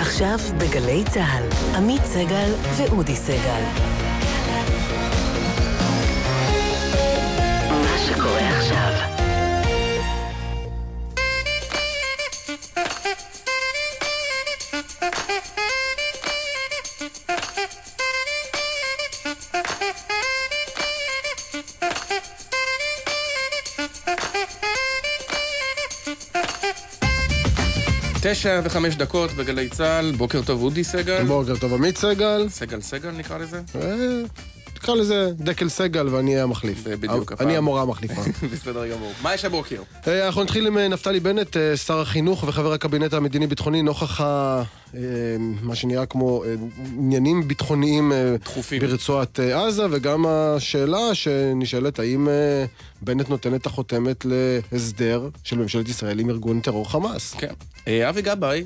עכשיו בגלי צה"ל, עמית סגל ואודי סגל. תשע וחמש דקות בגלי צה"ל, בוקר טוב אודי סגל. בוקר טוב עמית סגל. סגל סגל נקרא לזה? תקרא לזה דקל סגל ואני אהיה המחליף. זה בדיוק הפעם. אני המורה המחליפה. בסדר גמור. מה יש הבוקר? אה, אנחנו נתחיל עם אה, נפתלי בנט, אה, שר החינוך וחבר הקבינט המדיני-ביטחוני, נוכח ה... מה שנראה כמו עניינים ביטחוניים דחופים. ברצועת עזה, וגם השאלה שנשאלת, האם בנט נותן את החותמת להסדר של ממשלת ישראל עם ארגון טרור חמאס? כן. אבי גבאי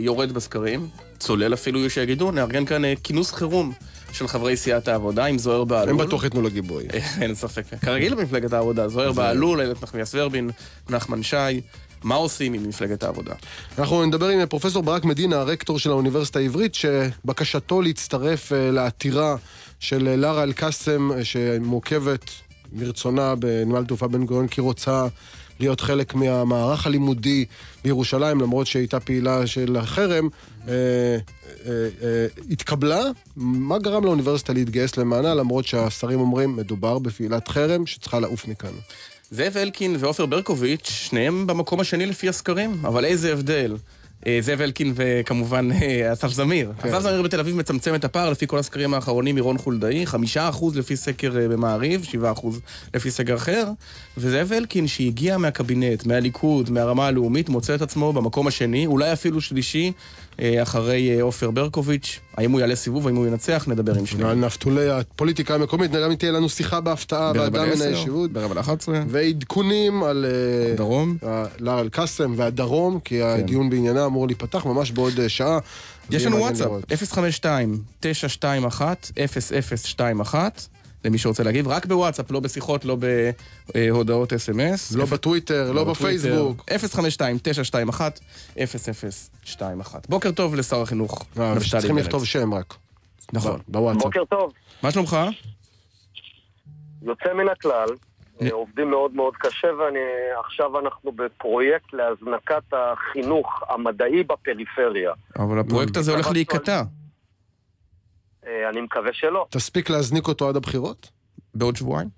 יורד בסקרים, צולל אפילו שיגידו, נארגן כאן כינוס חירום של חברי סיעת העבודה עם זוהיר בהלול. הם בטוח ייתנו לו גיבוי. אה, אין ספק. כרגיל במפלגת העבודה, זוהיר בהלול, איילת נחמיאס ורבין, נחמן שי. מה עושים עם מפלגת העבודה? אנחנו נדבר עם פרופסור ברק מדינה, הרקטור של האוניברסיטה העברית, שבקשתו להצטרף אה, לעתירה של אה, לארה אל-קאסם, אה, שמורכבת מרצונה בנמל תעופה בן גוריון, כי רוצה להיות חלק מהמערך הלימודי בירושלים, למרות שהייתה פעילה של החרם, אה, אה, אה, התקבלה. מה גרם לאוניברסיטה להתגייס למענה, למרות שהשרים אומרים, מדובר בפעילת חרם שצריכה לעוף מכאן. זאב אלקין ועופר ברקוביץ', שניהם במקום השני לפי הסקרים, אבל איזה הבדל. זאב אלקין וכמובן אסף זמיר. כן. אסף זמיר בתל אביב מצמצם את הפער לפי כל הסקרים האחרונים מרון חולדאי, חמישה אחוז לפי סקר במעריב, שבעה אחוז לפי סקר אחר, וזאב אלקין שהגיע מהקבינט, מהליכוד, מהרמה הלאומית, מוצא את עצמו במקום השני, אולי אפילו שלישי, אחרי אה, עופר ברקוביץ'. האם הוא יעלה סיבוב, האם הוא ינצח, נדבר עם שניהם. נפתולי הפוליטיקה המקומית, גם תהיה לנו שיחה בהפתעה, באדם מן הישיבות. ברבע לאחת עשרה. ועדכונים על אה, דרום. לאר אל-קאסם והדרום, כי הדיון בעניינה אמור להיפתח ממש בעוד אה, שעה. יש לנו וואטסאפ, לראות. 052-921-0021, למי שרוצה להגיב, רק בוואטסאפ, לא בשיחות, לא בהודעות אס.אם.אס. לא בטוויטר, לא בפייסבוק. 052-921-0021. בוקר טוב לשר החינוך, אה, נפתלי צריכים בנט. לכתוב שם רק. נכון. בוואטסאפ. בוקר טוב. מה שלומך? יוצא מן הכלל, אה, עובדים מאוד מאוד קשה, ועכשיו אנחנו בפרויקט להזנקת החינוך המדעי בפריפריה. אבל הפרויקט הזה הולך להיקטע אה, אני מקווה שלא. תספיק להזניק אותו עד הבחירות? בעוד שבועיים.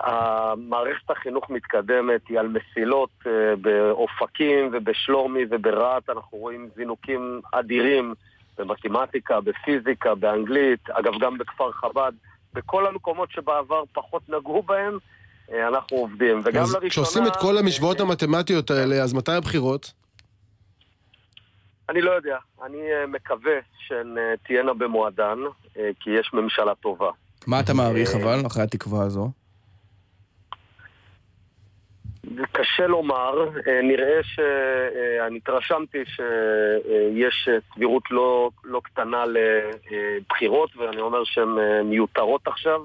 המערכת החינוך מתקדמת, היא על מסילות אה, באופקים ובשלומי וברהט, אנחנו רואים זינוקים אדירים במתמטיקה, בפיזיקה, באנגלית, אגב גם בכפר חב"ד, בכל המקומות שבעבר פחות נגעו בהם, אה, אנחנו עובדים. וגם אז לראשונה... כשעושים את כל המשוואות אה, המתמטיות האלה, אז מתי הבחירות? אני לא יודע. אני אה, מקווה שהן תהיינה במועדן, אה, כי יש ממשלה טובה. מה אתה מעריך אה, אבל, אחרי התקווה הזו? קשה לומר, אה, נראה ש... אה, אני התרשמתי שיש סבירות לא, לא קטנה לבחירות, ואני אומר שהן מיותרות עכשיו,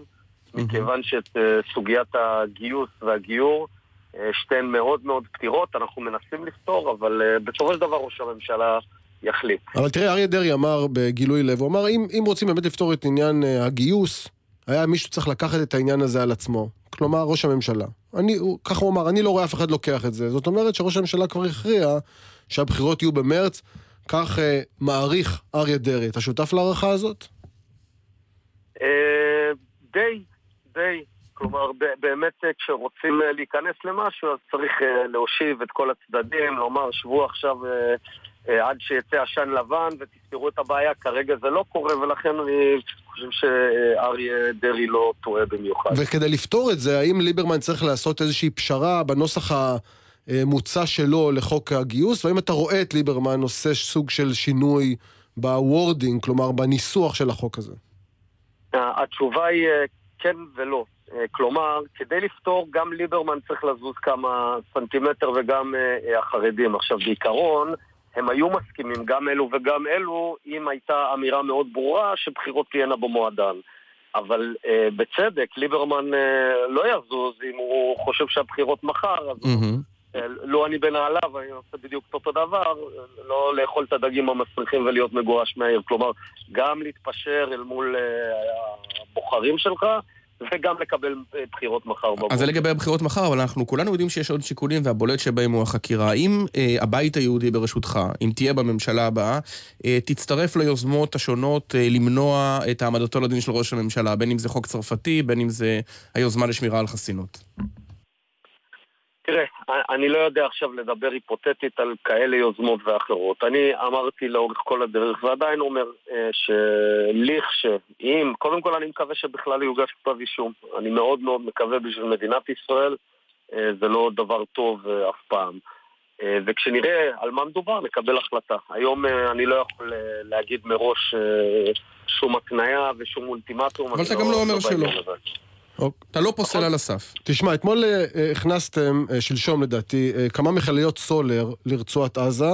מכיוון שאת סוגיית הגיוס והגיור, שתיהן מאוד מאוד פתירות, אנחנו מנסים לפתור, אבל אה, בסופו של דבר ראש הממשלה יחליט. אבל תראה, אריה דרעי אמר בגילוי לב, הוא אמר, אם, אם רוצים באמת לפתור את עניין אה, הגיוס, היה מישהו צריך לקחת את העניין הזה על עצמו. כלומר, ראש הממשלה. אני, הוא, ככה הוא אמר, אני לא רואה אף אחד לוקח את זה. זאת אומרת שראש הממשלה כבר הכריע שהבחירות יהיו במרץ, כך אה, מעריך אריה דרעי. אתה שותף להערכה הזאת? אה, די, די. כלומר, באמת אה, כשרוצים אה, להיכנס למשהו, אז צריך אה, להושיב את כל הצדדים, לומר, שבו עכשיו עד שיצא עשן לבן ותפתרו את הבעיה. כרגע זה לא קורה, ולכן אני חושב שאריה דרעי לא טועה במיוחד. וכדי לפתור את זה, האם ליברמן צריך לעשות איזושהי פשרה בנוסח המוצע שלו לחוק הגיוס, והאם אתה רואה את ליברמן עושה סוג של שינוי ב wording, כלומר בניסוח של החוק הזה? התשובה היא כן ולא. אה, כלומר, כדי לפתור, גם ליברמן צריך לזוז כמה סנטימטר וגם אה, אה, החרדים. עכשיו, בעיקרון, הם היו מסכימים, גם אלו וגם אלו, אם הייתה אמירה מאוד ברורה שבחירות תהיינה במועדן. אבל אה, בצדק, ליברמן אה, לא יזוז אם הוא חושב שהבחירות מחר, אז מהמם. אה, לו אני בנעליו, אני עושה בדיוק אותו דבר, לא לאכול את הדגים המסריחים ולהיות מגורש מהעיר. כלומר, גם להתפשר אל מול אה, הבוחרים שלך, וגם לקבל אה, בחירות מחר בבוקר. אז זה לגבי הבחירות מחר, אבל אנחנו כולנו יודעים שיש עוד שיקולים, והבולט שבהם הוא החקירה. אם אה, הבית היהודי בראשותך, אם תהיה בממשלה הבאה, אה, תצטרף ליוזמות השונות אה, למנוע את העמדתו לדין של ראש הממשלה, בין אם זה חוק צרפתי, בין אם זה היוזמה לשמירה על חסינות. תראה, אני לא יודע עכשיו לדבר היפותטית על כאלה יוזמות ואחרות. אני אמרתי לאורך כל הדרך, ועדיין אומר אה, שליך שאם, קודם כל אני מקווה שבכלל יוגש כתב אישום. אני מאוד מאוד מקווה בשביל מדינת ישראל, אה, זה לא דבר טוב אה, אף פעם. וכשנראה על מה מדובר, נקבל החלטה. היום אני לא יכול להגיד מראש שום התניה ושום אולטימטום. אבל אתה גם לא, לא אומר שלא. אתה לא פוסל על הסף. תשמע, אתמול אה, הכנסתם, אה, שלשום לדעתי, אה, כמה מכליות סולר לרצועת עזה.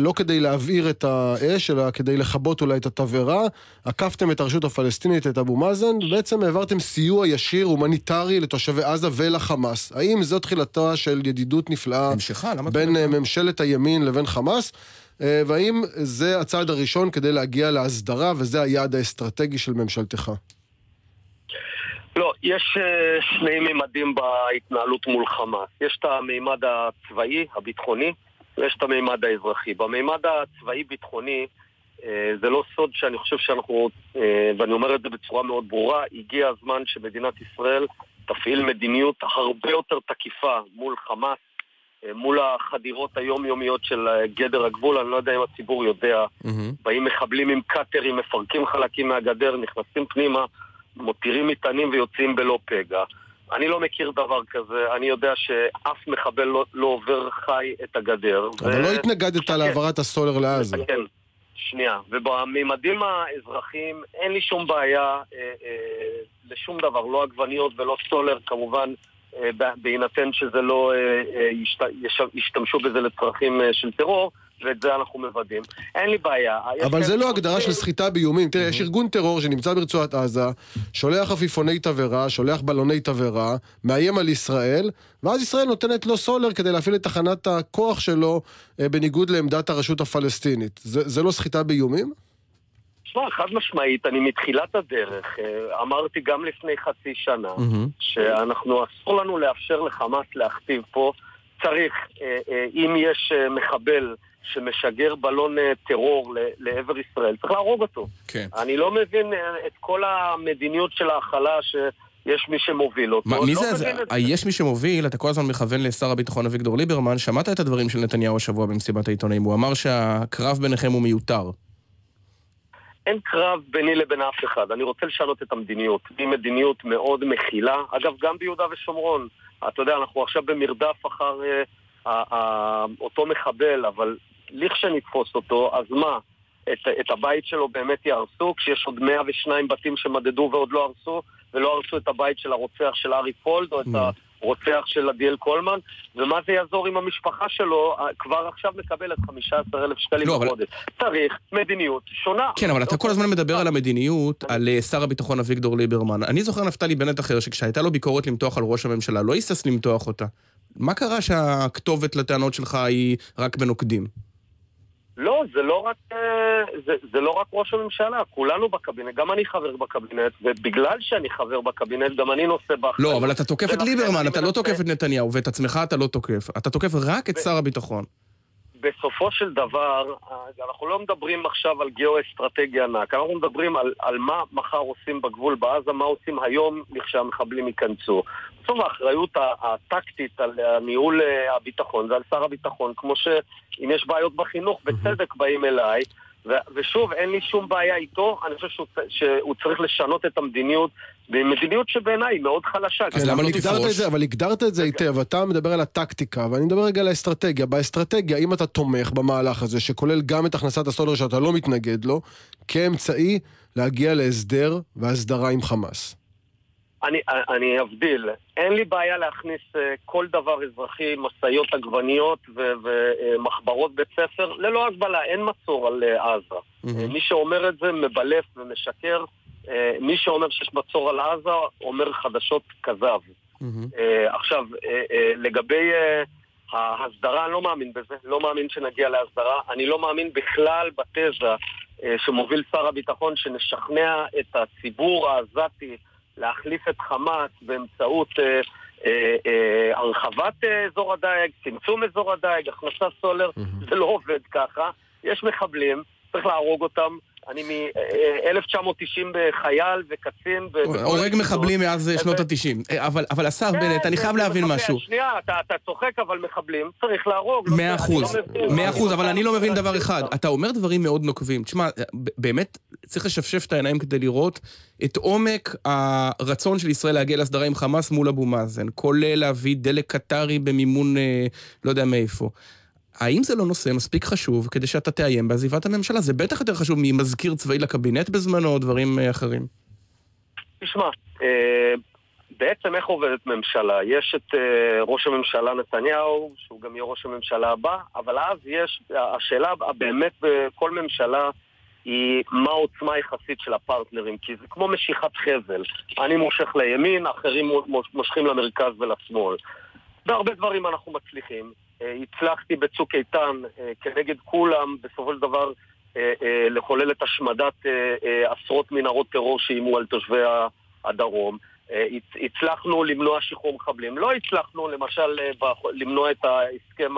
לא כדי להבעיר את האש, אלא כדי לכבות אולי את התבערה. עקפתם את הרשות הפלסטינית, את אבו מאזן, ובעצם העברתם סיוע ישיר, הומניטרי, לתושבי עזה ולחמאס. האם זו תחילתה של ידידות נפלאה המשכה, בין ממשלת הימין לבין חמאס? והאם זה הצעד הראשון כדי להגיע להסדרה, וזה היעד האסטרטגי של ממשלתך? לא, יש אה, שני מימדים בהתנהלות מול חמאס. יש את המימד הצבאי, הביטחוני, ויש את המימד האזרחי. במימד הצבאי-ביטחוני, אה, זה לא סוד שאני חושב שאנחנו, אה, ואני אומר את זה בצורה מאוד ברורה, הגיע הזמן שמדינת ישראל תפעיל מדיניות הרבה יותר תקיפה מול חמאס, מול החדירות היומיומיות של גדר הגבול, אני לא יודע אם הציבור יודע, mm-hmm. באים מחבלים עם קאטרים, מפרקים חלקים מהגדר, נכנסים פנימה, מותירים מטענים ויוצאים בלא פגע. אני לא מכיר דבר כזה, אני יודע שאף מחבל לא, לא עובר חי את הגדר. אבל ו... לא התנגדת כן. להעברת הסולר לעזה. כן, שנייה. ובממדים האזרחיים אין לי שום בעיה אה, אה, לשום דבר, לא עגבניות ולא סולר, כמובן, בהינתן שזה לא אה, אה, ישת, ישתמשו בזה לצרכים אה, של טרור. ואת זה אנחנו מוודאים. אין לי בעיה. אבל זה לא הגדרה של סחיטה באיומים. תראה, יש ארגון טרור שנמצא ברצועת עזה, שולח עפיפוני תבערה, שולח בלוני תבערה, מאיים על ישראל, ואז ישראל נותנת לו סולר כדי להפעיל את תחנת הכוח שלו אה, בניגוד לעמדת הרשות הפלסטינית. זה, זה לא סחיטה באיומים? תשמע, חד משמעית, אני מתחילת הדרך אה, אמרתי גם לפני חצי שנה, שאנחנו, אסור לנו לאפשר לחמאס להכתיב פה, צריך, אה, אם יש מחבל שמשגר בלון אה, טרור לעבר ישראל, צריך להרוג אותו. כן. אני לא מבין אה, את כל המדיניות של ההכלה ש... יש מי שמוביל אותו. מה, מי לא זה? זה? יש מי שמוביל, אתה כל הזמן מכוון לשר הביטחון אביגדור ליברמן, שמעת את הדברים של נתניהו השבוע במסיבת העיתונאים, הוא אמר שהקרב ביניכם הוא מיותר. אין קרב ביני לבין אף אחד, אני רוצה לשנות את המדיניות. היא מדיניות מאוד מכילה, אגב, גם ביהודה ושומרון. אתה יודע, אנחנו עכשיו במרדף אחר uh, uh, uh, אותו מחבל, אבל לכשנתפוס אותו, אז מה? את, את הבית שלו באמת יהרסו, כשיש עוד 102 בתים שמדדו ועוד לא הרסו, ולא הרסו את הבית של הרוצח של ארי פולד, או את הרוצח של עדיאל קולמן, ומה זה יעזור אם המשפחה שלו כבר עכשיו מקבלת 15,000 שקלים לא, בחודש. אבל... צריך מדיניות שונה. כן, אבל אתה לא כל הזמן מדבר על המדיניות, על אה, שר הביטחון אביגדור ליברמן. אני זוכר נפתלי בנט אחר, שכשהייתה לו ביקורת למתוח על ראש הממשלה, לא היסס למתוח אותה. מה קרה שהכתובת לטענות שלך היא רק בנוקדים? לא, זה לא רק, אה, זה, זה לא רק ראש הממשלה, כולנו בקבינט, גם אני חבר בקבינט, ובגלל שאני חבר בקבינט, גם אני נושא באחריות. לא, אבל אתה תוקף את ליברמן, אתה לא תוקף את נתניהו, ואת עצמך אתה לא תוקף. אתה תוקף רק את שר הביטחון. בסופו של דבר, אנחנו לא מדברים עכשיו על גיאו-אסטרטגיה ענק, אנחנו מדברים על, על מה מחר עושים בגבול בעזה, מה עושים היום לכשהמחבלים ייכנסו. בסוף האחריות הטקטית על ניהול אה, הביטחון זה על שר הביטחון, כמו שאם יש בעיות בחינוך, בצדק באים אליי. ושוב, אין לי שום בעיה איתו, אני חושב שהוא, שהוא צריך לשנות את המדיניות, במדיניות שבעיניי היא מאוד חלשה. אז למה לא תפרוש? אבל הגדרת את זה היטב, אתה מדבר על הטקטיקה, ואני מדבר רגע על האסטרטגיה. באסטרטגיה, אם אתה תומך במהלך הזה, שכולל גם את הכנסת הסולר שאתה לא מתנגד לו, כאמצעי להגיע להסדר והסדרה עם חמאס. אני, אני אבדיל. אין לי בעיה להכניס uh, כל דבר אזרחי, משאיות עגבניות ומחברות uh, בית ספר, ללא הגבלה, אין מצור על uh, עזה. Mm-hmm. מי שאומר את זה מבלף ומשקר. מי שאומר שיש מצור על עזה אומר חדשות כזב. Mm-hmm. עכשיו, לגבי ההסדרה, אני לא מאמין בזה, לא מאמין שנגיע להסדרה. אני לא מאמין בכלל בתזה אה, שמוביל שר הביטחון שנשכנע את הציבור העזתי להחליף את חמאס באמצעות אה, אה, אה, הרחבת אה, אזור הדייג, צמצום אזור הדייג, הכנסת סולר, זה לא עובד ככה. יש מחבלים, צריך להרוג אותם. אני מ-1990 בחייל וקצין. הורג מחבלים מאז שנות ה-90. אבל, אבל השר כן, בנט, אני חייב להבין משהו. שנייה, אתה, צוחק, אבל מחבלים צריך להרוג. לא מאה אחוז, מאה אחוז, אבל אני לא מבין דבר אחד. אתה אומר דברים מאוד נוקבים. תשמע, באמת צריך לשפשף את העיניים כדי לראות את עומק הרצון של ישראל להגיע להסדרה עם חמאס מול אבו מאזן, כולל להביא דלק קטרי במימון אה, לא יודע מאיפה. האם זה לא נושא מספיק חשוב כדי שאתה תאיים בעזיבת הממשלה? זה בטח יותר חשוב ממזכיר צבאי לקבינט בזמנו או דברים אה, אחרים. תשמע, אה, בעצם איך עובדת ממשלה? יש את אה, ראש הממשלה נתניהו, שהוא גם יהיה ראש הממשלה הבא, אבל אז יש, השאלה באמת בכל ממשלה היא מה העוצמה היחסית של הפרטנרים, כי זה כמו משיכת חבל. אני מושך לימין, אחרים מושכים למרכז ולשמאל. בהרבה דברים אנחנו מצליחים. אה, הצלחתי בצוק איתן אה, כנגד כולם, בסופו של דבר אה, לחולל את השמדת עשרות מנהרות טרור שאיימו על תושבי הדרום. הצלחנו למנוע שחרור מחבלים. לא הצלחנו, למשל, למנוע את ההסכם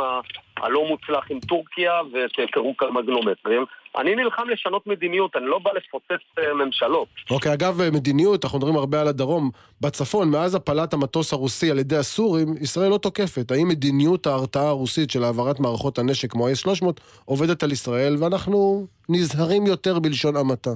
הלא מוצלח עם טורקיה ואת פירוק המגנומטרים. אני נלחם לשנות מדיניות, אני לא בא לפוצץ אה, ממשלות. אוקיי, אגב, אה, מדיניות, אנחנו מדברים הרבה על הדרום. בצפון, מאז הפלת המטוס הרוסי על ידי הסורים, ישראל לא תוקפת. האם מדיניות ההרתעה הרוסית של העברת מערכות הנשק כמו ה-S-300 עובדת על ישראל, ואנחנו נזהרים יותר בלשון המעטה?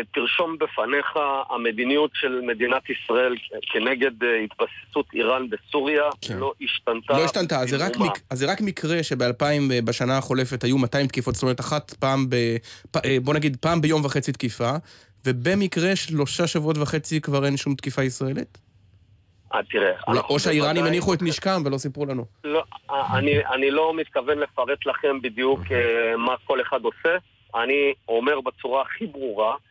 אה, תרשום בפניך המדיניות של מדינת ישראל כנגד אה, התבססות איראן בסוריה כן. לא השתנתה. לא השתנתה, זה רק, מק, זה רק מקרה שב-2000, אה, בשנה החולפת, היו 200 תקיפות, זאת אומרת אחת פעם ב... בוא נגיד פעם ביום וחצי תקיפה, ובמקרה שלושה שבועות וחצי כבר אין שום תקיפה ישראלית? אה, תראה... או שהאיראנים הניחו את נשקם ולא סיפרו לנו. לא, אני, אני לא מתכוון לפרט לכם בדיוק מה כל אחד עושה. אני אומר בצורה הכי ברורה אה,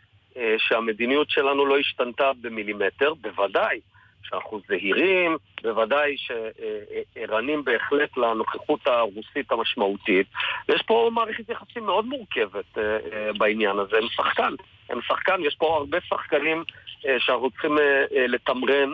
שהמדיניות שלנו לא השתנתה במילימטר, בוודאי שאנחנו זהירים, בוודאי שערנים בהחלט לנוכחות הרוסית המשמעותית. ויש פה מערכת יחסים מאוד מורכבת אה, אה, בעניין הזה, הם שחקן. הם שחקן, יש פה הרבה שחקנים שאנחנו צריכים לתמרן.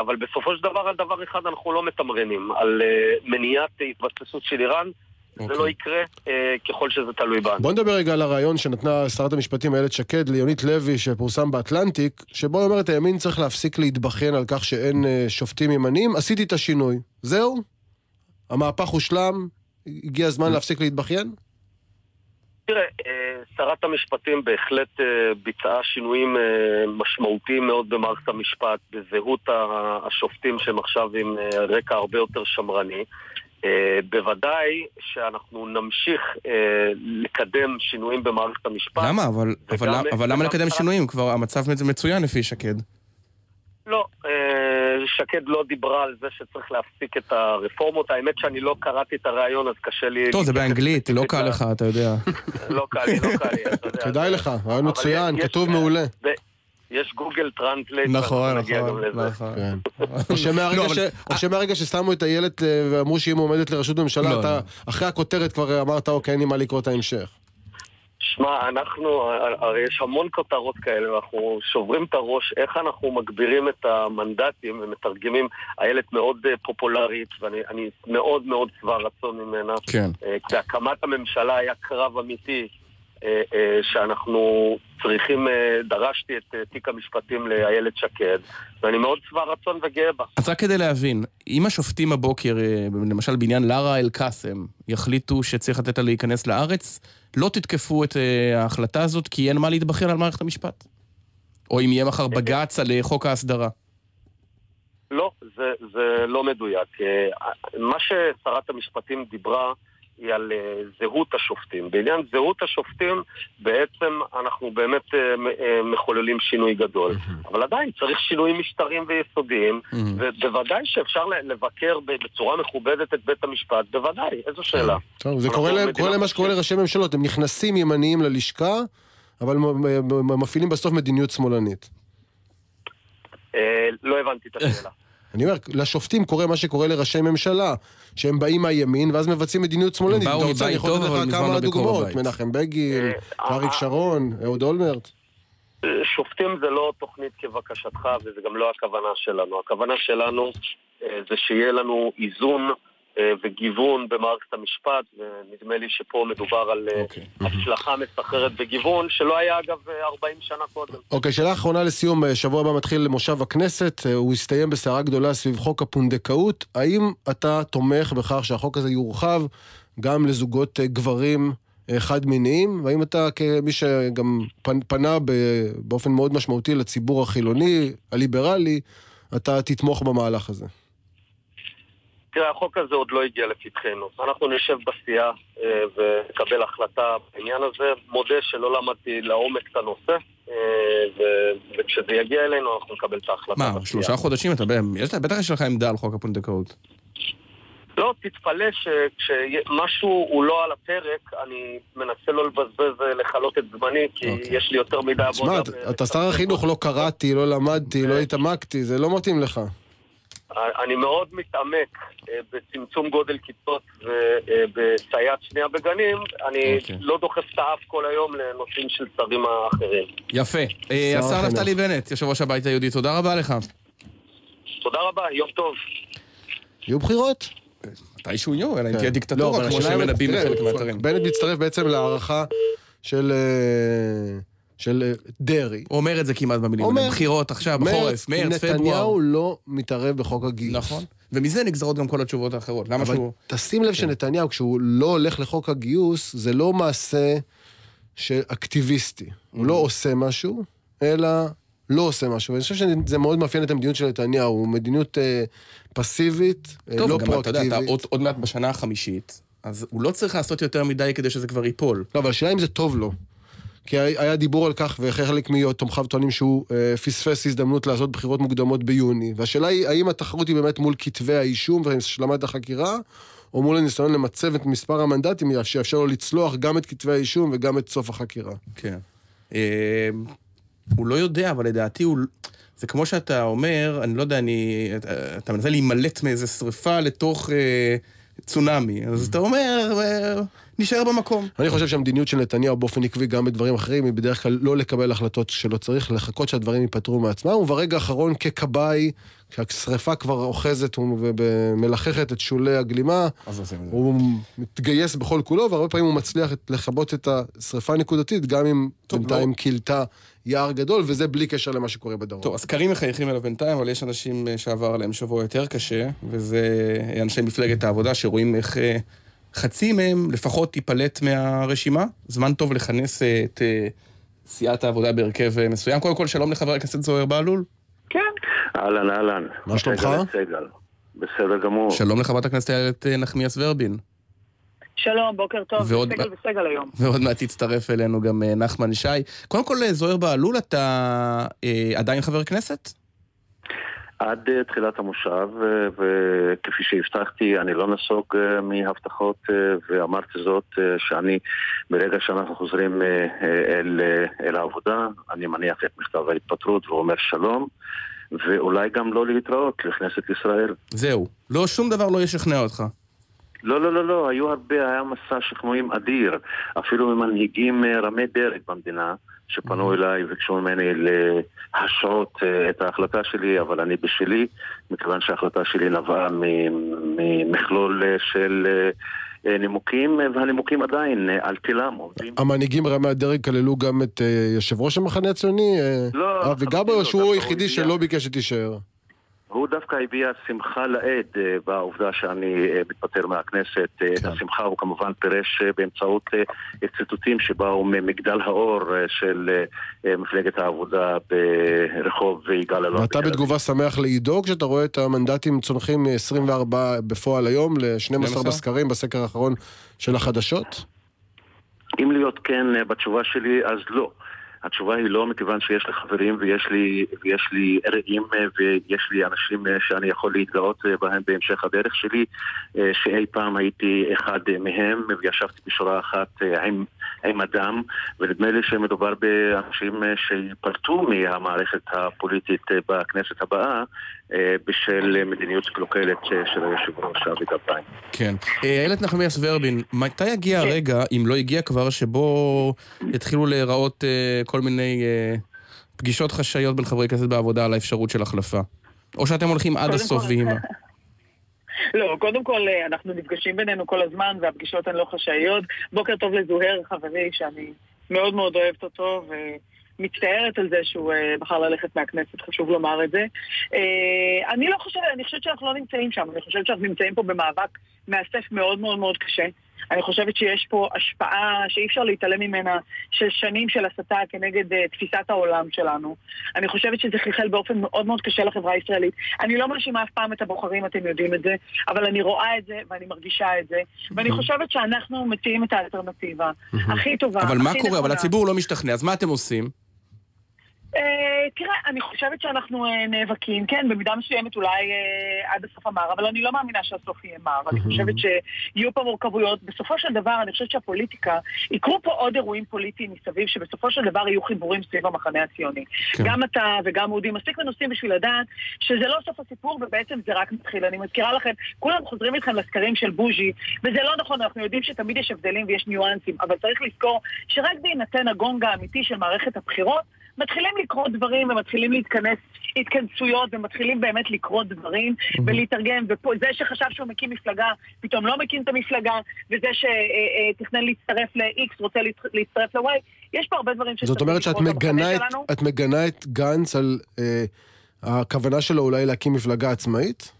אבל בסופו של דבר על דבר אחד אנחנו לא מתמרנים, על מניעת התבססות של איראן. זה לא אוקיי. יקרה אה, ככל שזה תלוי בנו. בוא נדבר רגע על הרעיון שנתנה שרת המשפטים איילת שקד ליונית לוי, שפורסם באטלנטיק, שבו היא אומרת, הימין צריך להפסיק להתבכיין על כך שאין אה, שופטים ימניים, עשיתי את השינוי. זהו? המהפך הושלם? הגיע הזמן להפסיק להתבכיין? תראה, אה, שרת המשפטים בהחלט ביצעה שינויים משמעותיים מאוד במערכת המשפט, בזהות השופטים שהם עכשיו עם רקע הרבה יותר שמרני. Uh, בוודאי שאנחנו נמשיך uh, לקדם שינויים במערכת המשפט. למה? אבל, אבל, אבל למה לקדם שינויים? כבר המצב מצוין לפי שקד. לא, uh, שקד לא דיברה על זה שצריך להפסיק את הרפורמות. האמת שאני לא קראתי את הריאיון, אז קשה לי... טוב, זה באנגלית, לא קל לך, אתה יודע. לא קל לי, לא קל לי, אתה יודע. כדאי לך, רעיון מצוין, כתוב מעולה. יש Google Translate, נכון, נכון, נכון. כן. או שמהרגע ששמו את איילת אה, ואמרו שהיא מועמדת לראשות ממשלה, לא, אתה לא. אחרי הכותרת כבר אמרת, אוקיי, אין לי מה לקרוא את ההמשך. שמע, אנחנו, הרי יש המון כותרות כאלה, ואנחנו שוברים את הראש איך אנחנו מגבירים את המנדטים ומתרגמים. איילת מאוד אה, פופולרית, ואני מאוד מאוד שבע רצון ממנה. כן. אה, כשהקמת הממשלה היה קרב אמיתי. אה, אה, שאנחנו צריכים, אה, דרשתי את תיק המשפטים לאיילת שקד, ואני מאוד שבע רצון וגאה בה. אז רק כדי להבין, אם השופטים הבוקר, למשל בעניין לארה אל-קאסם, יחליטו שצריך לתת לה להיכנס לארץ, לא תתקפו את ההחלטה הזאת כי אין מה להתבכיין על מערכת המשפט? או אם יהיה מחר בג"ץ על חוק ההסדרה? לא, זה, זה לא מדויק. מה ששרת המשפטים דיברה היא על אה, זהות השופטים. בעניין זהות השופטים בעצם אנחנו באמת אה, אה, מחוללים שינוי גדול. אבל עדיין צריך שינויים משטריים ויסודיים, ובוודאי שאפשר לבקר בצורה מכובדת את בית המשפט, בוודאי, איזו שאלה. טוב, זה קורה למה שקורה לראשי ממשלות, הם נכנסים ימניים ללשכה, אבל מפעילים בסוף מדיניות שמאלנית. לא הבנתי את השאלה. אני אומר, לשופטים קורה מה שקורה לראשי ממשלה, שהם באים מהימין, ואז מבצעים מדיניות שמאלנית. הם באו אם אתה רוצה, אני יכול לתת לך כמה דוגמאות. מנחם בגין, אה, אריק אה, שרון, אהוד אולמרט. שופטים זה לא תוכנית כבקשתך, וזה גם לא הכוונה שלנו. הכוונה שלנו אה, זה שיהיה לנו איזון וגיוון במערכת המשפט, ונדמה לי שפה מדובר על אה, אוקיי. הצלחה מסחררת וגיוון, שלא היה אגב אה, 40 שנה קודם. אוקיי, שאלה אחרונה לסיום, אה, שבוע הבא מתחיל מושב הכנסת, אה, הוא יסתיים בסערה גדולה סביב חוק הפונדקאות. האם אתה תומך בכך שהחוק הזה יורחב גם לזוגות אה, גברים אה, חד-מיניים? והאם אתה, כמי שגם פנ- פנה באופן מאוד משמעותי לציבור החילוני, הליברלי, אתה תתמוך במהלך הזה? תראה, החוק הזה עוד לא הגיע לפתחנו. אנחנו נשב בסיעה אה, ונקבל החלטה בעניין הזה. מודה שלא למדתי לעומק את הנושא, אה, ו- וכשזה יגיע אלינו אנחנו נקבל את ההחלטה מה, בסיעה. שלושה חודשים אתה... יש לך- בטח יש לך עמדה על חוק הפונדקאות. לא, תתפלא שכשמשהו הוא לא על הפרק, אני מנסה לא לבזבז, אה, לכלות את זמני, כי אוקיי. יש לי יותר מדי תשמע, עבודה. אתה- אתה שר החינוך, לא קראתי, לא למדתי, לא התעמקתי, זה לא מתאים לך. אני מאוד מתעמק אה, בצמצום גודל כיתות ובסייעת שנייה בגנים. אני אוקיי. לא דוחף את האף כל היום לנושאים של שרים האחרים. יפה. אה, שר השר. נפתלי בנט, יושב ראש הבית היהודי, תודה רבה לך. תודה רבה, יום טוב. יהיו בחירות? מתישהו יהיו, אלא אם כן. תהיה לא, דיקטטורה, אבל כמו שמנבאים בחלק מהאתרים. בנט מצטרף בעצם להערכה של... אה, של אה, דרעי. הוא אומר את זה כמעט במילים אומר-. בחירות עכשיו, בחורף, מרץ, פברואר. נתניהו לא מתערב בחוק הגיוס. נכון. ומזה נגזרות גם כל התשובות האחרות. למה אבל שהוא... תשים לב שנתניהו, כשהוא לא הולך לחוק הגיוס, זה לא מעשה של אקטיביסטי. הוא לא Mm. עושה משהו, אלא לא עושה משהו. ואני חושב שזה מאוד מאפיין את המדיניות של נתניהו. הוא מדיניות אה, פסיבית, אה, טוב, לא גם אתה יודע, אתה פרואקטיבית. עוד, עוד מעט בשנה החמישית, אז הוא לא צריך לעשות יותר מדי כדי שזה כבר ייפול. לא, אבל השאלה אם זה טוב לו. כי היה דיבור על כך, וחלק מתומכיו טוענים שהוא אה, פספס הזדמנות לעשות בחירות מוקדמות ביוני. והשאלה היא, האם התחרות היא באמת מול כתבי האישום והשלמת החקירה, או מול הניסיון למצב את מספר המנדטים שיאפשר לו לצלוח גם את כתבי האישום וגם את סוף החקירה. כן. אה, הוא לא יודע, אבל לדעתי הוא... זה כמו שאתה אומר, אני לא יודע, אני... אתה, מנסה להימלט מאיזה שריפה לתוך אה, צונאמי. אז אתה אומר, נשאר במקום. אני חושב שהמדיניות של נתניהו באופן עקבי גם בדברים אחרים היא בדרך כלל לא לקבל החלטות שלא צריך, לחכות שהדברים ייפתרו מעצמם, וברגע האחרון ככבאי, כשהשרפה כבר אוחזת ומלחכת את שולי הגלימה, אז. הוא מתגייס בכל כולו, והרבה פעמים הוא מצליח לכבות את השרפה הנקודתית, גם אם טוב, בינתיים לא- כילתה יער גדול, וזה בלי קשר למה שקורה בדרום. טוב, הסקרים מחייכים אליו בינתיים, אבל יש אנשים אה, שעבר עליהם שבוע יותר קשה, וזה אנשי מפלגת העבודה שרואים איך אה, חצי מהם לפחות תיפלט מהרשימה. זמן טוב לכנס אה, את אה, סיעת העבודה בהרכב אה, מסוים. קודם כל, שלום לחבר הכנסת זוהיר בהלול. כן. אהלן, אהלן. מה שלומך? בסדר גמור. שלום לחברת הכנסת איילת נחמיאס ורבין. שלום, בוקר טוב, ועוד- סגל וסגל היום. ועוד מעט תצטרף אלינו גם נחמן שי. קודם כל, זוהיר בהלול, אתה אה, עדיין חבר כנסת? עד אה, תחילת המושב, אה, וכפי שהבטחתי, אני לא נסוג אה, מהבטחות, ואמרתי זאת, שאני, ברגע שאנחנו חוזרים אל, אל העבודה, אני מניח את מכתב ההתפטרות ואומר שלום, ואולי גם לא להתראות לכנסת ישראל. זהו. לא, שום דבר לא ישכנע אותך. לא, לא, לא, לא, היו הרבה, היה מסע שכנועים אדיר, אפילו ממנהיגים רמי דרג במדינה, שפנו אליי וביקשו ממני להשעות אה, את ההחלטה שלי, אבל אני בשלי, מכיוון שההחלטה שלי נבעה ממכלול אה, של אה, נימוקים, והנימוקים עדיין על תילם עומדים. המנהיגים רמי הדרג כללו גם את יושב ראש המחנה הציוני, לא, אבי גבאי, לא, או שהוא היחידי שלא ביקש שתישאר? הוא דווקא הביע שמחה לאיד אה, בעובדה שאני אה, מתפטר מהכנסת. אה, את כן. השמחה הוא כמובן פירש באמצעות ציטוטים שבאו ממגדל האור של מפלגת העבודה ברחוב יגאל אלון. ואתה. בתגובה שמח לאידו כשאתה רואה את המנדטים צונחים מ-24 בפועל היום ל-12 12? בסקרים בסקר האחרון של החדשות? אם להיות כן בתשובה שלי, אז לא. התשובה היא לא מכיוון שיש לי חברים ויש לי, ויש לי רעים ויש לי אנשים שאני יכול להתגאות בהם בהמשך הדרך שלי, שאי פעם הייתי אחד מהם וישבתי בשורה אחת עם, עם אדם, ונדמה לי שמדובר באנשים שיפלטו מהמערכת הפוליטית בכנסת הבאה בשל מדיניות קלוקלת של היושב ראש אבי גבאי. כן. איילת נחמיאס ורבין, מתי יגיע כן. הרגע, אם לא הגיע כבר, שבו יתחילו להיראות אה, כל מיני אה, פגישות חשאיות בין חברי כנסת בעבודה על האפשרות של החלפה? או שאתם הולכים עד הסוף ואימא? לא, קודם כל אה, אנחנו נפגשים בינינו כל הזמן והפגישות הן לא חשאיות. בוקר טוב לזוהר, חברי, שאני מאוד מאוד אוהבת אותו ומצטערת על זה שהוא אה, בחר ללכת מהכנסת, חשוב לומר את זה. אה, אני לא חושבת, אני חושבת שאנחנו לא נמצאים שם, אני חושבת שאנחנו נמצאים פה במאבק מאסף מאוד מאוד מאוד קשה. אני חושבת שיש פה השפעה שאי אפשר להתעלם ממנה של שנים של הסתה כנגד uh, תפיסת העולם שלנו. אני חושבת שזה חלחל באופן מאוד מאוד קשה לחברה הישראלית. אני לא מאשימה אף פעם את הבוחרים, אתם יודעים את זה, אבל אני רואה את זה ואני מרגישה את זה, ואני חושבת שאנחנו מציעים את האלטרנטיבה הכי טובה, אבל מה קורה? אבל נכונה. הציבור לא משתכנע, אז מה אתם עושים? אה, תראה, אני חושבת שאנחנו אה, נאבקים, כן, במידה מסוימת אולי אה, עד הסוף המר, אבל אני לא מאמינה שהסוף יהיה מר. אני חושבת שיהיו פה מורכבויות. בסופו של דבר, אני חושבת שהפוליטיקה, יקרו פה עוד אירועים פוליטיים מסביב, שבסופו של דבר יהיו חיבורים סביב המחנה הציוני. כן. גם אתה וגם אודי מספיק מנוסים בשביל לדעת שזה לא סוף הסיפור ובעצם זה רק מתחיל. אני מזכירה לכם, כולם חוזרים איתכם לסקרים של בוז'י, וזה לא נכון, אנחנו יודעים שתמיד יש הבדלים ויש ניואנסים, אבל צריך לזכור שרק בהינתן הגונג האמיתי של מערכת הבחירות, מתחילים לקרות דברים ומתחילים להתכנס התכנסויות ומתחילים באמת לקרות דברים ולהתארגן, וזה שחשב שהוא מקים מפלגה, פתאום לא מקים את המפלגה, וזה שתכנן להצטרף ל-X רוצה להצ- להצטרף ל-Y, יש פה הרבה דברים זאת אומרת שאת לקרות מגנה את. את מגנה את גנץ על אה, הכוונה שלו אולי להקים מפלגה עצמאית?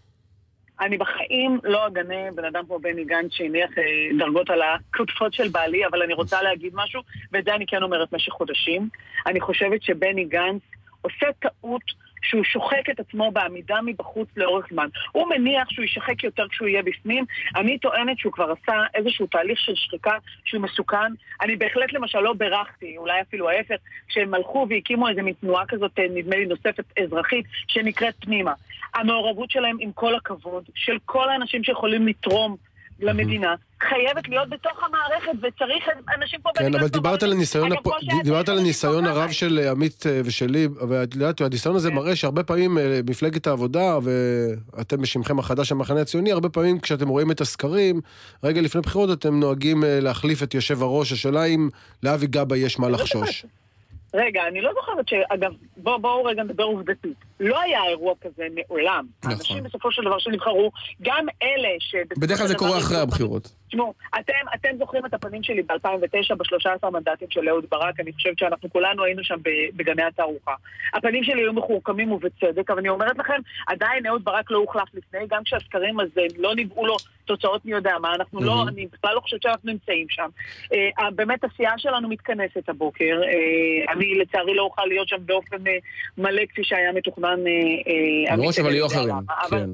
אני בחיים לא אגנה בן אדם כמו בני גנץ שהניח אה, דרגות על הכתפות של בעלי, אבל אני רוצה להגיד משהו, ואת זה אני כן אומרת במשך חודשים. אני חושבת שבני גנץ עושה טעות שהוא שוחק את עצמו בעמידה מבחוץ לאורך זמן. הוא מניח שהוא יישחק יותר כשהוא יהיה בפנים. אני טוענת שהוא כבר עשה איזשהו תהליך של שחיקה שהוא מסוכן. אני בהחלט למשל לא בירכתי, אולי אפילו ההפך, כשהם הלכו והקימו איזה מין תנועה כזאת, אה, נדמה לי נוספת אזרחית, שנקראת פנימה. המעורבות שלהם, עם כל הכבוד, של כל האנשים שיכולים לתרום למדינה, חייבת להיות בתוך המערכת, וצריך אנשים פה... כן, אבל דיברת על הניסיון, שהיה דיברת על הניסיון פה הרב. של אה, עמית אה, ושלי, ואת יודעת, הניסיון הזה כן. מראה שהרבה פעמים אה, מפלגת העבודה, ואתם בשמכם החדש המחנה הציוני, הרבה פעמים כשאתם רואים את הסקרים, רגע לפני בחירות אתם נוהגים להחליף את יושב הראש, השאלה אם לאבי גבאי יש מה לחשוש. רגע, אני לא זוכרת ש... אגב, בואו בוא רגע נדבר עובדתית. לא היה אירוע כזה מעולם. נכון. האנשים בסופו של דבר שנבחרו, גם אלה ש... בדרך כלל זה קורה אחרי הבחירות. תשמעו, אתם, אתם זוכרים את הפנים שלי ב-2009 ב-13 מנדטים של אהוד ברק, אני חושבת שאנחנו כולנו היינו שם בגני התערוכה. הפנים שלי היו מחורקמים ובצדק, אבל אני אומרת לכם, עדיין אהוד ברק לא הוחלף לפני, גם כשהסקרים הזה לא ניבאו לו תוצאות מי יודע מה, אנחנו לא, מהמם. אני בכלל לא חושבת שאנחנו נמצאים שם. אה, באמת הסיעה שלנו מתכנסת הבוקר, אה, אני לצערי לא אוכל להיות שם באופן אה, מלא כפי שהיה מתוכנן. אה, אה, מראש, אבל יהיו אחרים. כן.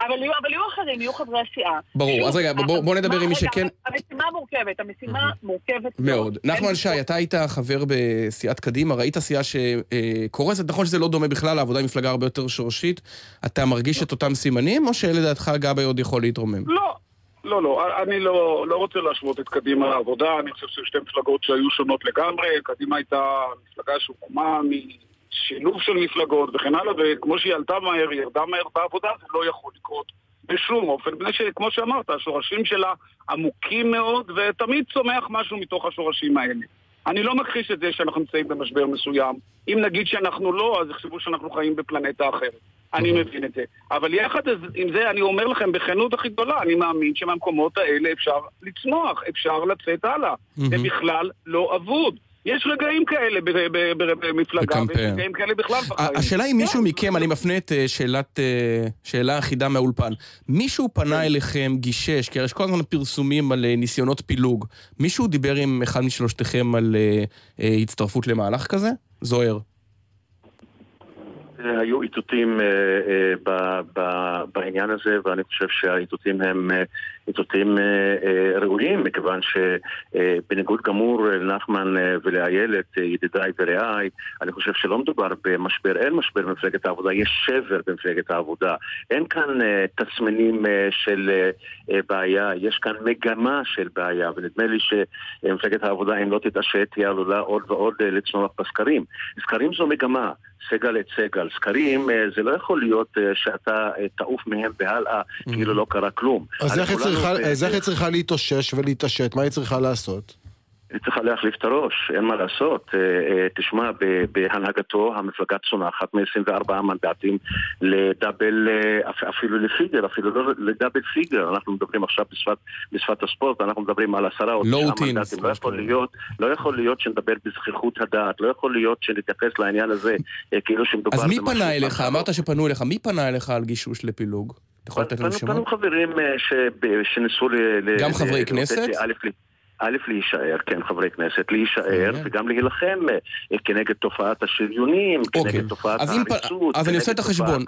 אבל יהיו, אבל יהיו אחרים, יהיו חברי הסיעה. ברור, אז רגע, בוא- בוא נדבר עם מי שכן- המשימה מורכבת, המשימה מורכבת מאוד. נחמן שי. אתה היית חבר בסיעת קדימה, ראית סיעה שקורסת, נכון שזה לא דומה בכלל, העבודה היא מפלגה הרבה יותר שורשית. אתה מרגיש את אותם סימנים, או שלדעתך גבאי עוד יכול להתרומם? לא, לא, לא. אני לא, לא רוצה להשוות את קדימה לעבודה. אני חושב שזה שתי מפלגות שהיו שונות לגמרי. קדימה הייתה מפלגה שהוקמה משילוב של מפלגות וכן הלאה, וכמו שהיא עלתה מהר, היא ירדה מהר בעבודה, זה לא יכול לקרות בשום אופן. מפני שכמו שאמרת, השורשים שלה עמוקים מאוד, ותמיד צומח משהו מתוך השורשים האלה. אני לא מכחיש את זה שאנחנו נמצאים במשבר מסוים. אם נגיד שאנחנו לא, אז יחשבו שאנחנו חיים בפלנטה אחרת. אני מבין את זה. אבל יחד עם זה, אני אומר לכם בכנות הכי גדולה, אני מאמין שמהמקומות האלה אפשר לצמוח, אפשר לצאת הלאה. זה בכלל לא אבוד. יש רגעים כאלה ב- ב- ב- במפלגה, ויש. רגעים כאלה בכלל בחיים. השאלה אם מישהו כן. מכם, אני מפנה את אה, שאלת, אה, שאלה אחידה מהאולפן, מישהו כן. פנה אליכם, גישש, כי יש כל הזמן פרסומים על אה, ניסיונות פילוג, מישהו דיבר עם אחד משלושתכם על הצטרפות למהלך כזה? זוהר. היו איתותים ב- ב- בעניין הזה, ואני חושב שהאיתותים הם אה, ציטוטים ראויים, מכיוון שבניגוד גמור לנחמן ולאיילת, ידידיי ורעיי, אני חושב שלא מדובר במשבר, אין משבר במפלגת העבודה, יש שבר במפלגת העבודה. אין כאן תסמינים של בעיה, יש כאן מגמה של בעיה, ונדמה לי שמפלגת העבודה, אם לא תתעשת, היא עלולה עוד ועוד לצמוח בסקרים. סקרים זו מגמה. סגל את סגל. סקרים אה, זה לא יכול להיות אה, שאתה אה, תעוף מהם בהלאה, כאילו לא קרה כלום. אז איך היא צריכה להתאושש ולהתעשת? מה היא צריכה לעשות? היא צריכה להחליף את הראש, אין מה לעשות. אה, אה, תשמע, בהנהגתו המפלגה צונחת מ-24 מנדטים לדאבל, אה, אפילו לפיגר, אפילו לא לדאבל פיגר. אנחנו מדברים עכשיו בשפת, בשפת הספורט, אנחנו מדברים על עשרה או תשעה מנדטים. לא יכול, להיות, לא יכול להיות שנדבר בזכיחות הדעת, לא יכול להיות שנתייחס לעניין הזה כאילו שמדובר... אז מי פנה אליך? אמרת שפנו אליך, מי פנה אליך על גישוש לפילוג? אתה יכול לתת לנו שמות? פנו חברים שניסו ל... גם חברי כנסת? א', להישאר, כן, חברי כנסת, להישאר וגם להילחם אה, כנגד תופעת השריונים, אוקיי. כנגד תופעת העריצות. אז אני עושה את החשבון.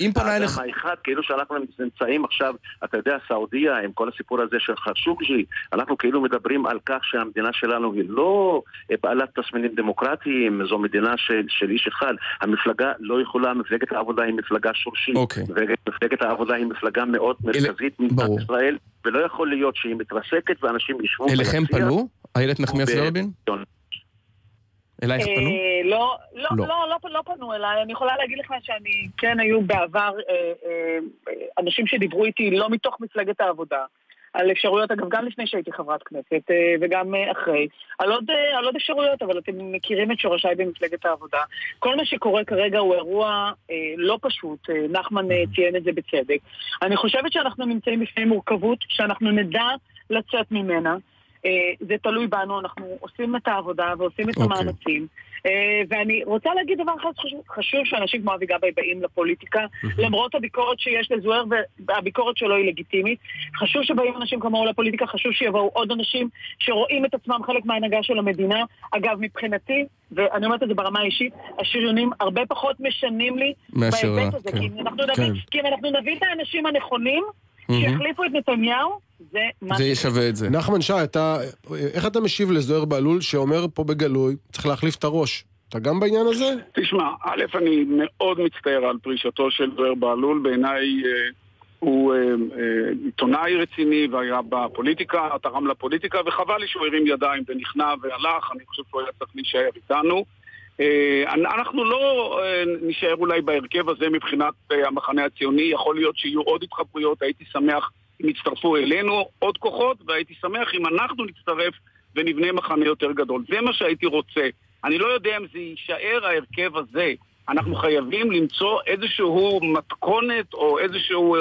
אם פנה אליך... האדם האחד, כאילו שאנחנו נמצאים עכשיו, אתה יודע, סעודיה, עם כל הסיפור הזה של חשוקג'י, אנחנו כאילו מדברים על כך שהמדינה שלנו היא לא אה, בעלת תסמינים דמוקרטיים, זו מדינה של, של איש אחד. המפלגה לא יכולה, מפלגת העבודה היא מפלגה שורשית. אוקיי. מפלגת העבודה היא מפלגה מאוד מרכזית במדינת ישראל. ולא יכול להיות שהיא מתרסקת ואנשים ישבו ביציע. אליכם פנו? איילת נחמיאס ורבין? אלייך פנו? אה, לא, לא, לא. לא, לא פנו אליי. אני יכולה להגיד לך שאני, כן היו בעבר אה, אה, אנשים שדיברו איתי לא מתוך מפלגת העבודה. על אפשרויות, אגב, גם לפני שהייתי חברת כנסת אה, וגם אה, אחרי, על עוד, אה, על עוד אפשרויות, אבל אתם מכירים את שורשיי במפלגת העבודה. כל מה שקורה כרגע הוא אירוע אה, לא פשוט, אה, נחמן אה, ציין את זה בצדק. אני חושבת שאנחנו נמצאים בפני מורכבות, שאנחנו נדע לצאת ממנה. אה, זה תלוי בנו, אנחנו עושים את העבודה ועושים את okay. אוקיי. המאמצים. אה, ואני רוצה להגיד דבר אחד חשוב, חשוב שאנשים כמו אבי גבאי באים לפוליטיקה, למרות הביקורת שיש לזוהר והביקורת שלו היא לגיטימית. חשוב שבאים אנשים כמוהו לפוליטיקה, חשוב שיבואו עוד אנשים שרואים את עצמם חלק מההנהגה של המדינה. אגב, מבחינתי, ואני אומרת את זה ברמה האישית, השריונים הרבה פחות משנים לי בהיבט הזה. כן. כי, אם אנחנו כן. נביא, כי אם אנחנו נביא את האנשים הנכונים, שיחליפו את נתניהו, זה מה... זה ישווה את זה. נחמן שי, אתה, איך אתה משיב לזוהיר בהלול שאומר פה בגלוי, צריך להחליף את הראש? אתה גם בעניין הזה? תשמע, א', אני מאוד מצטער על פרישתו של זוהיר בהלול, בעיניי אה, הוא אה, אה, עיתונאי רציני והיה בפוליטיקה, תרם לפוליטיקה, וחבל לי שהוא הרים ידיים ונכנע והלך, אני חושב שהוא היה צריך להישאר איתנו. אה, אנחנו לא אה, נשאר אולי בהרכב הזה מבחינת אה, המחנה הציוני, יכול להיות שיהיו עוד התחברויות, הייתי שמח אם יצטרפו אלינו עוד כוחות, והייתי שמח אם אנחנו נצטרף ונבנה מחנה יותר גדול. זה מה שהייתי רוצה. אני לא יודע אם זה יישאר ההרכב הזה. אנחנו חייבים למצוא איזשהו מתכונת או איזשהו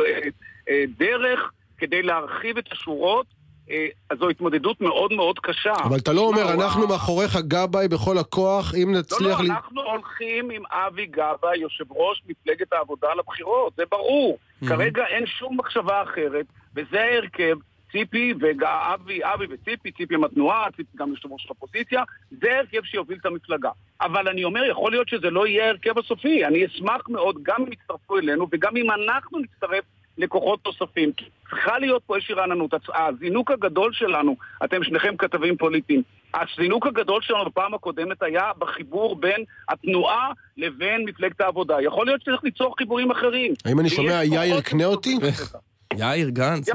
דרך כדי להרחיב את השורות. אה, אז זו התמודדות מאוד מאוד קשה. אבל אתה לא אומר, אנחנו מאחוריך גבאי בכל הכוח, אם נצליח... לא, לא, אנחנו הולכים עם אבי גבאי, יושב ראש מפלגת העבודה לבחירות, זה ברור. כרגע אין שום מחשבה אחרת, וזה ההרכב. ציפי ואבי, אבי וציפי, ציפי עם התנועה, ציפי גם יושב ראש האופוזיציה, זה הרכב שיוביל את המפלגה. אבל אני אומר, יכול להיות שזה לא יהיה ההרכב הסופי. אני אשמח מאוד גם אם יצטרפו אלינו וגם אם אנחנו נצטרף לכוחות נוספים. צריכה להיות פה איזושהי רעננות. הזינוק הגדול שלנו, אתם שניכם כתבים פוליטיים, הזינוק הגדול שלנו בפעם הקודמת היה בחיבור בין התנועה לבין מפלגת העבודה. יכול להיות שצריך ליצור חיבורים אחרים. האם אני שומע יאיר קנה אותי? יאיר גנץ,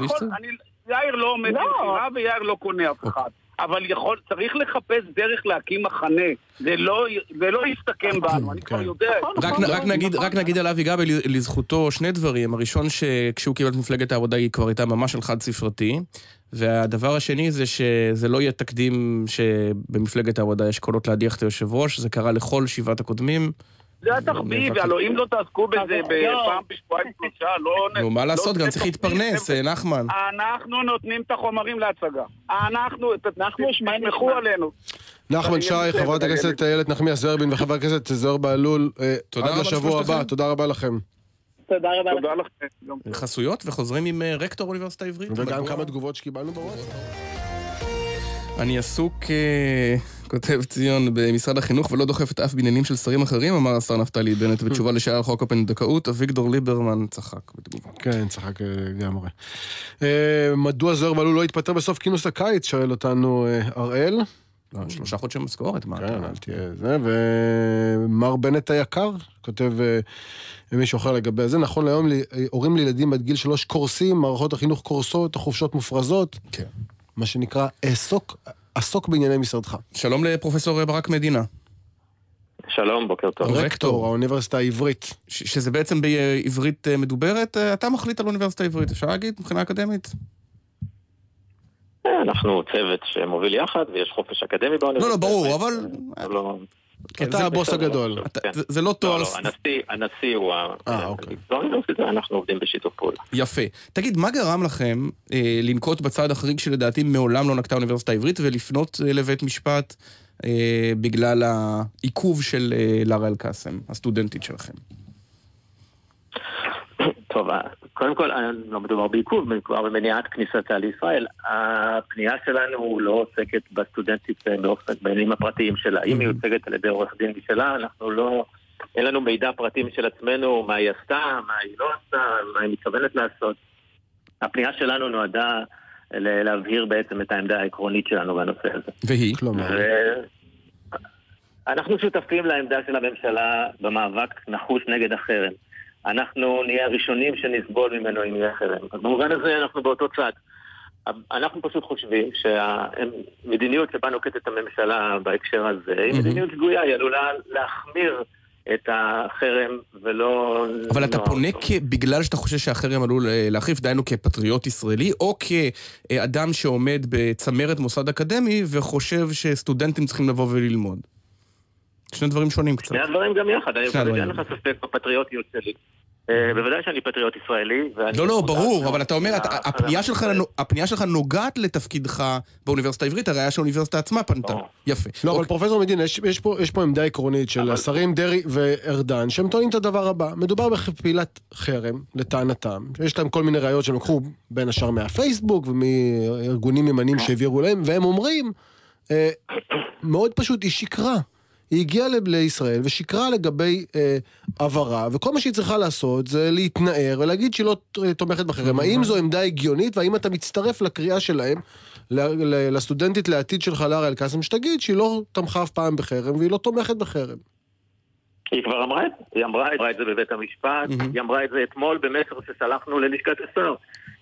יאיר לא עומד לא. במכירה ויאיר לא קונה אף אחד. אבל יכול, צריך לחפש דרך להקים מחנה. זה לא, זה לא יסתכם בנו, אני כבר כן. יודע. נכון, רק, נכון, רק, נכון. נגיד, רק נגיד על אבי גבי לזכותו שני דברים. הראשון, שכשהוא קיבל את מפלגת העבודה היא כבר הייתה ממש על חד ספרתי. והדבר השני זה שזה לא יהיה תקדים שבמפלגת העבודה יש קולות להדיח את היושב ראש, זה קרה לכל שבעת הקודמים. זה התחביב, הלוא אם לא תעסקו בזה בפעם בשבועיים שלושה, לא... נו, מה לעשות, גם צריך להתפרנס, נחמן. אנחנו נותנים את החומרים להצגה. אנחנו, תסמכו עלינו. נחמן שי, חברת הכנסת איילת נחמיאס ורבין וחבר הכנסת זוהר בהלול, אה, עד לשבוע הבא, תודה רבה לכם. תודה רבה לכם. חסויות וחוזרים עם אה, רקטור אוניברסיטה העברית. וגם כמה תגובות שקיבלנו בראש. אני עסוק, אה, כותב ציון במשרד החינוך ולא דוחפת אף בעניינים של שרים אחרים, אמר השר נפתלי בנט בתשובה לשאלה על חוק הפונדקאות, אביגדור ליברמן צחק בתגובה. כן, צחק אה, לגמרי. אה, מדוע זוהיר בהלול לא התפטר בסוף כינוס הקיץ? שואל אותנו אה, הראל. לא, שלושה חודשי משכורת, מה כן. אל תהיה זה. ומר בנט היקר, כותב אה, מישהו אחר לגבי זה, נכון להיום אה, הורים לילדים עד גיל שלוש קורסים, מערכות החינוך קורסות, החופשות מופרזות, כן. מה שנקרא עסוק, עסוק בענייני משרדך. שלום לפרופסור ברק מדינה, שלום, בוקר טוב. רקטור. רקטור, האוניברסיטה העברית. ש- שזה בעצם בעברית אה, מדוברת, אה, אתה מחליט על אוניברסיטה העברית, אפשר להגיד מבחינה אקדמית? אה, אנחנו צוות שמוביל יחד, ויש חופש אקדמי לא, באוניברסיטה. לא, ברור, אבל... לא- כן, אתה הבוס הגדול. כן. זה- לא לא, תואר... לא, הנשיא, הנשיא הוא ה... אה, אוקיי. באוניברסיטה אנחנו עובדים בשיתוף פעולה. יפה. תגיד, מה גרם לכם אה, לנקוט בצעד החריג שלדעתי מעולם לא נקטה האוניברסיטה העברית ולפנות אה, לבית משפט אה, בגלל העיכוב של אה, לארה אל-קאסם, הסטודנטית שלכם? טוב, אה, קודם כל, אה, לא מדובר בעיכוב, מדובר במניעת כניסתה לישראל. הפנייה שלנו לא עוסקת בסטודנטית באופן, בעניינים הפרטיים שלה. היא מיוצגת על ידי עורך דין משלה, אנחנו לא... אין לנו מידע פרטי משל עצמנו, מה היא עשתה, מה היא לא עשתה, מה היא מתכוונת לעשות. הפנייה שלנו נועדה להבהיר בעצם את העמדה העקרונית שלנו בנושא הזה. והיא? כלומר, אנחנו שותפים לעמדה של הממשלה במאבק נחוש נגד החרם. אנחנו נהיה הראשונים שנסבול ממנו אם יהיה חרם. אז במובן הזה אנחנו באותו צד. אנחנו פשוט חושבים שהמדיניות שבה נוקטת הממשלה בהקשר הזה היא. מדיניות שגויה, היא עלולה להחמיר את החרם ולא... אבל אתה לא- פונה בגלל שאתה חושב שהחרם עלול אה, להחריף, דהיינו כפטריוט ישראלי, או כאדם שעומד בצמרת מוסד אקדמי וחושב שסטודנטים צריכים לבוא וללמוד? שני דברים שונים קצת. שני הדברים גם יחד, אני שני הדברים. אין לך ספק בפטריוטיות שלי. אה, בוודאי שאני פטריוט ישראלי. לא, לא, ברור, אבל אתה אומר, הפנייה שלך נוגעת לתפקידך באוניברסיטה העברית, הרי היה שהאוניברסיטה עצמה פנתה. יפה. לא, אבל אוקיי. פרופסור מדינה, יש, יש, פה, יש פה עמדה עקרונית של השרים דרעי וארדן, שהם טוענים את הדבר הבא. מדובר בפעילת חרם, לטענתם. יש להם כל מיני ראיות שהם לקחו בין השאר מהפייסבוק ומארגונים ימניים שהעבירו להם, והם אומרים, אה, מאוד פשוט, היא שיקרה. היא הגיעה לישראל ושיקרה לגבי אה, עברה, וכל מה שהיא צריכה לעשות זה להתנער ולהגיד שהיא לא ת- תומכת בחרם. האם זו עמדה הגיונית, והאם אתה מצטרף לקריאה שלהם לסטודנטית לעתיד שלך, לארה אל-קאסם, שתגיד שהיא לא תמכה אף פעם בחרם והיא לא תומכת בחרם. היא כבר אמרה את זה, היא אמרה את זה בבית המשפט, מהמם. היא אמרה את זה אתמול במסר ששלחנו ללשכת השר.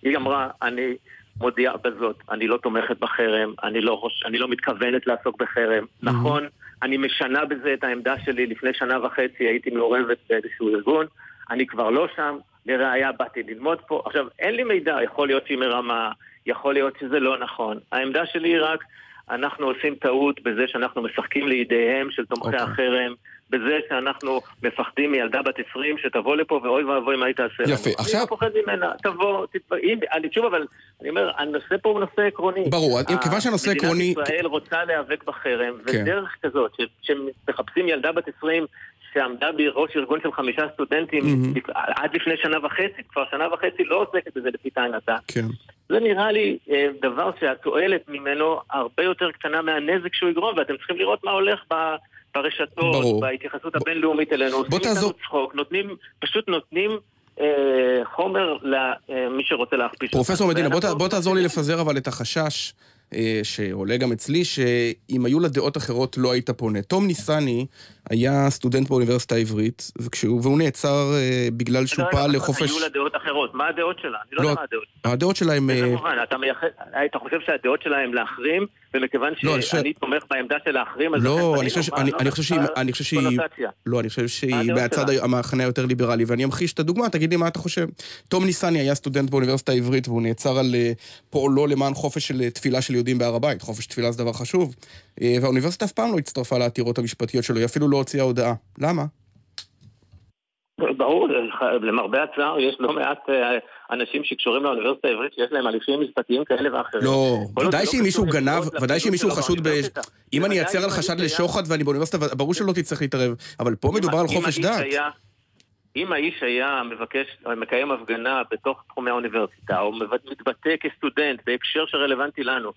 היא אמרה, אני מודיעה בזאת, אני לא תומכת בחרם, אני לא. אני לא מתכוונת לעסוק בחרם. נכון, אני משנה בזה את העמדה שלי, לפני שנה וחצי הייתי מעורבת באיזשהו ארגון, אני כבר לא שם, לראיה באתי ללמוד פה. עכשיו, אין לי מידע, יכול להיות שהיא מרמה, יכול להיות שזה לא נכון. העמדה שלי היא רק, אנחנו עושים טעות בזה שאנחנו משחקים לידיהם של תומכי אוקיי. החרם, בזה שאנחנו מפחדים מילדה בת 20 שתבוא לפה ואוי ואבוי מה היא תעשה לנו. יפה, עכשיו- אני לא פוחד ממנה, תבוא, תתפ... אם, אני שוב, אבל אני אומר, הנושא פה הוא נושא עקרוני. ברור, אם- כיוון שהנושא עקרוני- מדינת ישראל רוצה להיאבק בחרם, כן. ודרך כזאת, שמחפשים ילדה בת 20 שעמדה בראש ארגון של חמישה סטודנטים. לפ- עד לפני שנה וחצי, כבר שנה וחצי לא עוסקת בזה לפי טענתה. כן. זה נראה לי אה, דבר שהתועלת ממנו הרבה יותר קטנה מהנזק שהוא יגרום, ואתם צריכים לראות מה הולך ב... ברשתות, ברור. בהתייחסות הבינלאומית אלינו, עושים איתנו צחוק, נותנים, פשוט נותנים אה, חומר למי שרוצה להכפיש. פרופסור. מדינה, בוא בוא תעזור לי לפזר אבל את החשש אה, שעולה גם אצלי, שאם היו לה דעות אחרות לא היית פונה. תום ניסני היה סטודנט באוניברסיטה העברית, וכשהוא- והוא נעצר אה, בגלל שהוא רגע, פעל רגע, לחופש... היו לה דעות אחרות, מה הדעות שלה? אני לא לא, יודע מה הדעות שלה. הדעות שלה הם... באיזה אה, מובן? אתה חושב שהדעות שלה הם להחרים, ומכיוון לא, שאני תומך בעמדה של להחרים, אז לא, אני? חושב ש- מה, אני- לא אני חושב שהיא- נעשתה אני חושב שהיא... קונוטציה. לא, אני חושב שהיא מהצד? המחנה היותר ליברלי, ואני אמחיש את הדוגמה, תגיד לי מה אתה חושב. תום ניסני היה סטודנט באוניברסיטה העברית, והוא נעצר על אה, פועלו למען חופש של תפילה של יהודים בהר הבית. חופש תפילה זה דבר חשוב. אה, והאוניברסיטה אף פעם לא הצטרפה לעתירות המשפטיות שלו, היא אפילו לא הוציאה הודעה. למה? ברור, למרבה הצער, יש לא מעט אה, אנשים שקשורים לאוניברסיטה העברית שיש להם הליכים משפטיים כאלה ואחרים. לא, עוד ודאי שאם לא מישהו גנב, ודאי שאם מישהו לפעילות חשוד ב... אם אני אעצר על אם חשד לשוחד ואני באוניברסיטה, ברור שלא תצטרך להתערב. אבל פה מדובר על חופש דת. אם האיש היה מבקש, מקיים הפגנה בתוך תחומי האוניברסיטה, או מתבטא כסטודנט בהקשר שרלוונטי לנו,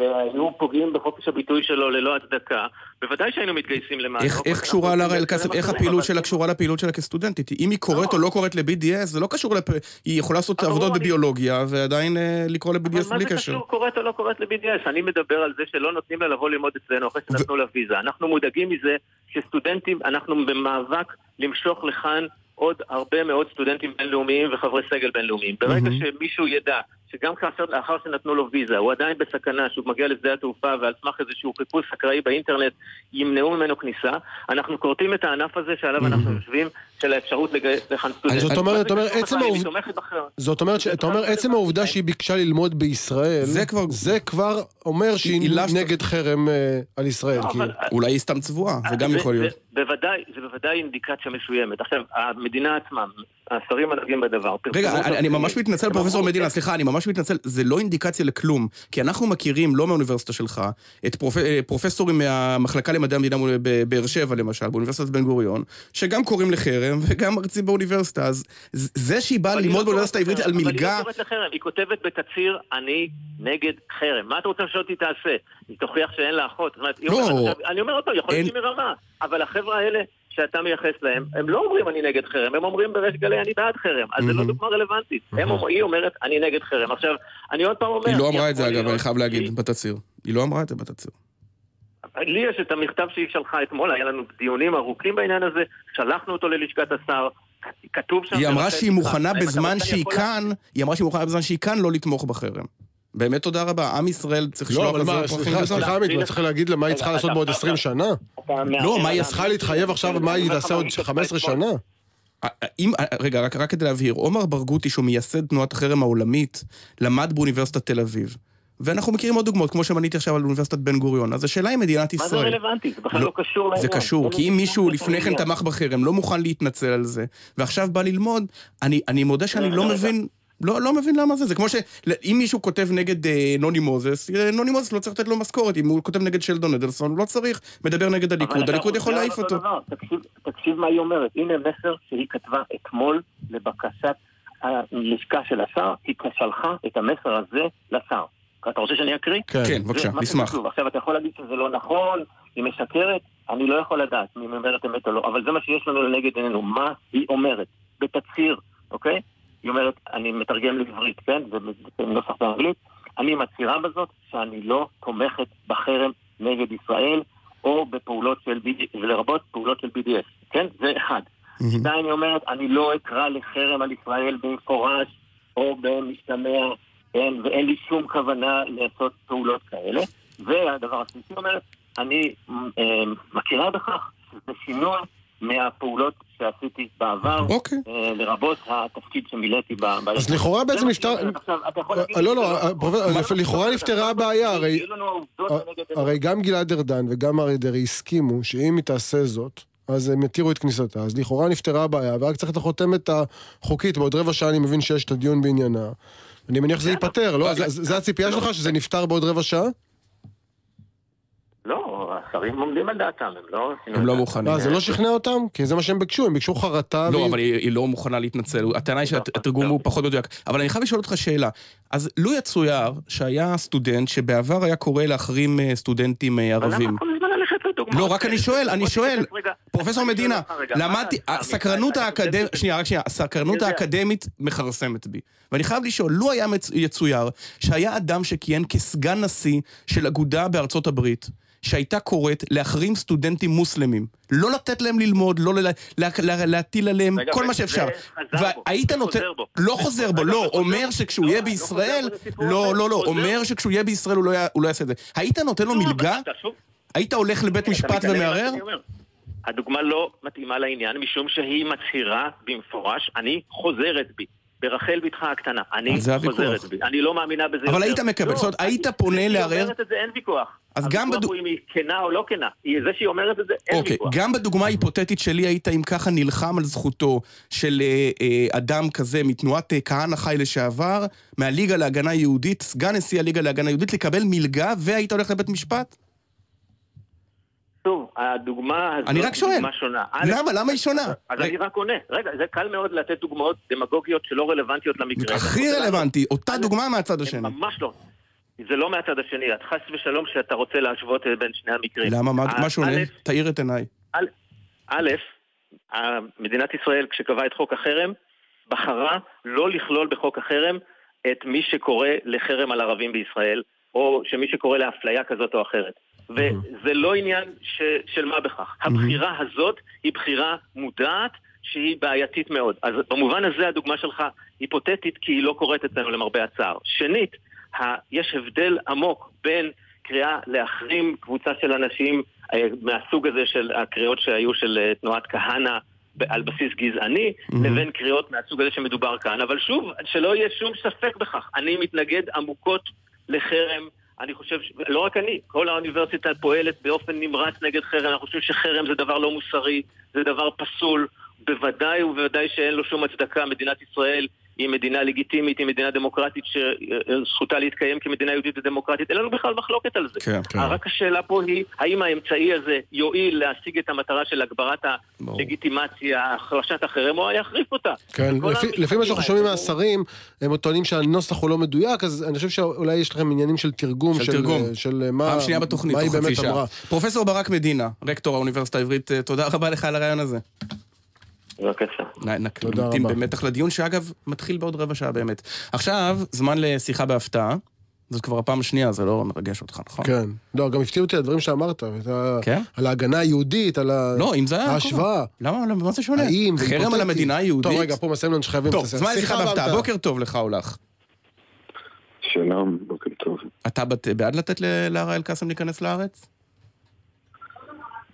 והיו פוגעים בחופש הביטוי שלו ללא הצדקה, בוודאי שהיינו מתגייסים למענו. איך, איך קשורה לארה אלקאסם, איך הפעילות שלה קשורה לפעילות שלה כסטודנטית? אם היא קוראת או לא קוראת ל-BDS, זה לא קשור לפ... היא יכולה לעשות עבודות בביולוגיה ועדיין אה, לקרוא ל-BDS בלי אבל מה זה קשר. קשור קוראת או לא קוראת ל-BDS? אני מדבר על זה שלא נותנים לה לבוא ללמוד אצלנו אחרי שנתנו לה ויזה. אנחנו מודאגים מזה שסטודנטים, אנחנו במאבק למשוך לכאן עוד הרבה מאוד סטודנטים בינלאומיים וחברי סגל בינלאומיים. ברגע שמישהו ידע שגם כאשר לאחר שנתנו לו ויזה, הוא עדיין בסכנה שהוא מגיע לשדה התעופה ועל סמך איזשהו חיפוש אקראי באינטרנט ימנעו ממנו כניסה, אנחנו כורתים את הענף הזה שעליו אנחנו יושבים, של האפשרות לגייס לכאן סטודנטים. זאת אומרת. זאת אומרת, אתה אומר, עצם העובדה שהיא ביקשה ללמוד בישראל, זה כבר- זה כבר אומר שהיא שאתה- נגד חרם אה, על ישראל. לא. אבל- אולי היא סתם צבועה, זה גם יכול להיות. בוודאי, זה בוודאי אינדיקציה מסוימת. עכשיו, המדינה עצמה, השרים הנוגעים בדבר, רגע, אני, אני ממש. מתנצל, פרופסור מדינה, כן, סליחה, אני ממש מתנצל, זה לא אינדיקציה לכלום, כי אנחנו מכירים, לא מהאוניברסיטה שלך, את פרופ... אה, פרופסורים מהמחלקה למדעי המדינה בבאר שבע, למשל, באוניברסיטת בן גוריון, שגם קוראים לחרם וגם מרצים באוניברסיטה, אז זה שהיא באה ללמוד לא באוניברסיטה העברית על מלגה, אבל היא לא קוראת לחרם, היא כותבת בתצהיר, אני נגד חרם. מה אתה רוצה שאותי תעשה? היא תוכיח שאין לה אחות? לא. אני אומר עוד פעם, יכול להיות שהיא מרמה, אבל החבר'ה האלה שאתה מייחס להם, הם לא אומרים אני נגד חרם, הם אומרים בריש גלי אני בעד חרם, אז זה לא דוגמה רלוונטית. אומר- היא אומרת אני נגד חרם. עכשיו, אני עוד פעם אומר... היא לא אמרה את זה אגב, אני חייב להגיד, בתצהיר. היא לא אמרה את זה בתצהיר. לי יש את המכתב שהיא שלחה אתמול, היה לנו דיונים ארוכים בעניין הזה, שלחנו אותו ללשכת השר, כתוב שם... היא אמרה שהיא מוכנה בזמן שהיא כאן, היא אמרה שהיא מוכנה בזמן שהיא כאן לא לתמוך בחרם. באמת תודה רבה, עם ישראל צריך לא, לשלוח אבל לזה מה, פרחים סליחה, גדול. סליחה עמית, מה צריך להגיד לה מה היא צריכה לעשות בעוד אתה- 20 שנה? לא, מה היא צריכה להתחייב עכשיו, מה היא תעשה עוד 15 שנה? אם, רגע, רק, רק כדי להבהיר, עומר ברגותי, שהוא מייסד תנועת החרם העולמית, למד באוניברסיטת תל אביב. ואנחנו מכירים עוד דוגמאות, כמו שמניתי עכשיו על אוניברסיטת בן גוריון. אז השאלה היא מדינת מה זה ישראל. רלוונטי? זה בכלל לא, לא קשור לעניין. זה קשור, אין כי אם מישהו לפני כן. תמך בחרם, לא מוכן להתנצל על זה, ועכשיו בא ללמוד, אני, אני מודה שאני רגע, לא רגע. מבין, לא, לא מבין למה זה. זה כמו שאם מישהו כותב נגד אה, נוני מוזס, אה, נוני מוזס לא צריך לתת לו משכורת. אם הוא כותב נגד שלדון אדלסון, הוא לא צריך, מדבר נגד הליכוד, הליכוד יכול חוזר על להעיף אותו אותו. דבר. תקשיב- תקשיב מה היא אומרת. הנה מסר שהיא כתבה אתמול לבקשת הלשכה של השר, היא שלחה את המסר הזה לשר. אתה רוצה שאני אקריא? כן, זה בבקשה, נשמח. עכשיו, אתה יכול להגיד שזה לא נכון, היא משקרת, אני לא יכול לדעת אם היא אומרת אמת או לא, אבל זה מה שיש לנו לנגד עינינו, מה היא אומרת, בתצהיר, אוקיי? היא אומרת, אני מתרגם לעברית, כן? זה בנוסח באנגלית. אני מצהירה בזאת שאני לא תומכת בחרם נגד ישראל, או בפעולות של BDS, ולרבות פעולות של BDS, כן? זה אחד. שתיים, היא אומרת, אני לא אקרא לחרם על ישראל במפורש, או במשתמע, כן? ואין לי שום כוונה לעשות פעולות כאלה. והדבר השלישי אומרת, אני אה, מכירה בכך שזה שינוי מהפעולות שעשיתי בעבר, אוקיי. אה, לרבות התפקיד שמילאתי ב... אז לכאורה בעצם נפתר... אה, לא, שזה לא, אה, לכאורה נפתרה הבעיה, הרי... הרי גם גלעד ארדן וגם אריה דרעי הסכימו שאם היא תעשה זאת, אז הם יתירו את כניסתה. אז לכאורה נפתרה הבעיה, ורק צריך את החותמת החוקית. בעוד רבע שעה אני מבין שיש את הדיון בעניינה. אני מניח שזה ייפתר, לא? זה הציפייה שלך, שזה נפתר בעוד רבע שעה? לא, השרים עומדים על דעתם, הם לא... הם לא מוכנים. מה, זה לא שכנע אותם? כי זה מה שהם ביקשו, הם ביקשו חרטה. לא, אבל היא, לא מוכנה להתנצל. הטענה היא שהתרגום הוא פחות מדויק. אבל אני חייב לשאול אותך שאלה. אז לו יצויר שהיה סטודנט שבעבר היה קורא להחרים אה, סטודנטים אה, אבל ערבים. למה כל הזמן ללכת לדוגמאות לא, רק אני? שואל, אני שואל. פרופסור מדינה, למדתי, הסקרנות האקדמית, שנייה, רק שנייה, הסקרנות. האקדמית מכרסמת בי. ואני חייב לשאול, לו היה יצויר שהיה אדם שכיהן כסגן נשיא של אגודה בארצות הברית, שהייתה קוראת להחרים סטודנטים מוסלמים, לא לתת להם ללמוד, לא ל- לה- לה- להטיל עליהם רגע, כל מה שאפשר. והיית נותן. לא חוזר בו, לא, אומר. שכשהוא יהיה בישראל, לא. לא, לא, אומר. שכשהוא יהיה בישראל הוא לא יעשה את זה. היית נותן לו מלגה? היית הולך לבית משפט ומערער? הדוגמה לא מתאימה לעניין, משום שהיא מצהירה במפורש, אני חוזרת בי. ברחל בתך הקטנה, אני. חוזרת. אני לא מאמינה בזה אבל יותר. היית מקבל, לא, זאת אומרת, היית פונה לערער? אומרת את זה, אין ויכוח. אז גם הוויכוח בדו- הוא אם היא כנה או לא כנה. היא- זה שהיא אומרת את זה, אין אוקיי, ויכוח. גם בדוגמה ההיפותטית שלי היית אם ככה נלחם על זכותו של אה, אה, אדם כזה מתנועת אה, כהנא חי לשעבר, מהליגה להגנה יהודית, סגן נשיא הליגה להגנה יהודית, לקבל מלגה והיית הולך לבית משפט? שוב, הדוגמה הזאת היא. דוגמה שונה. למה? למה היא שונה? אז אני רק עונה. רגע, זה קל מאוד לתת דוגמאות דמגוגיות שלא רלוונטיות למקרה. הכי רלוונטי, אותה דוגמה מהצד. השני. ממש לא. זה לא מהצד השני, את חס ושלום שאתה רוצה להשוות אה, בין שני המקרים. למה? מה- א- מה שונה? תאיר את עיניי. א', מדינת ישראל, כשקבעה את חוק החרם, בחרה לא לכלול בחוק החרם את מי שקורא לחרם על ערבים בישראל, או שמי שקורא לאפליה כזאת או אחרת. וזה לא עניין ש, של מה בכך. הבחירה הזאת היא בחירה מודעת שהיא בעייתית מאוד. אז במובן הזה הדוגמה שלך היפותטית כי היא לא קורית אצלנו למרבה הצער. שנית, ה, יש הבדל עמוק בין קריאה להחרים קבוצה של אנשים אה, מהסוג הזה של הקריאות שהיו של אה, תנועת כהנא על בסיס גזעני, לבין קריאות מהסוג הזה שמדובר כאן. אבל שוב, שלא יהיה שום ספק בכך, אני מתנגד עמוקות לחרם. אני חושב, ש... לא רק אני, כל האוניברסיטה פועלת באופן נמרץ נגד חרם, אנחנו חושבים שחרם זה דבר לא מוסרי, זה דבר פסול, בוודאי ובוודאי שאין לו שום הצדקה, מדינת ישראל היא מדינה לגיטימית, היא מדינה דמוקרטית שזכותה להתקיים כמדינה יהודית ודמוקרטית, אין לנו בכלל מחלוקת על זה. כן, כן. רק השאלה פה היא, האם האמצעי הזה יועיל להשיג את המטרה של הגברת. הלגיטימציה, החלשת החרם, או יחריף אותה? כן, לפי, לפי מה שאנחנו שומעים מהשרים, הם טוענים שהנוסח הוא לא מדויק, אז אני חושב שאולי יש לכם עניינים של תרגום, של תרגום. של, של מה, פעם שנייה בתוכנית, מה היא תוך חצי באמת שעה. אמרה. פרופסור ברק מדינה, רקטור האוניברסיטה העברית, תודה רבה לך על הרעיון הזה. בבקשה. נמתין רבה. במתח לדיון, שאגב, מתחיל בעוד רבע שעה באמת. עכשיו, זמן לשיחה בהפתעה. זאת כבר הפעם השנייה, זה לא מרגש אותך, נכון? כן. לא, גם הפתיעו אותי הדברים שאמרת, ואת ה- כן? על ההגנה היהודית, על ה- לא, אם זה היה... ההשוואה. למה, למה, מה זה שונה? האם חרם על? המדינה היהודית? טוב, רגע, פה מסיים לנו שחייבים... טוב. זמן לשיחה בהפתעה. בוקר טוב לך או לך. שלום, בוקר טוב. אתה בת- בעד לתת ל- להרע אל-קאסם להיכנס לארץ?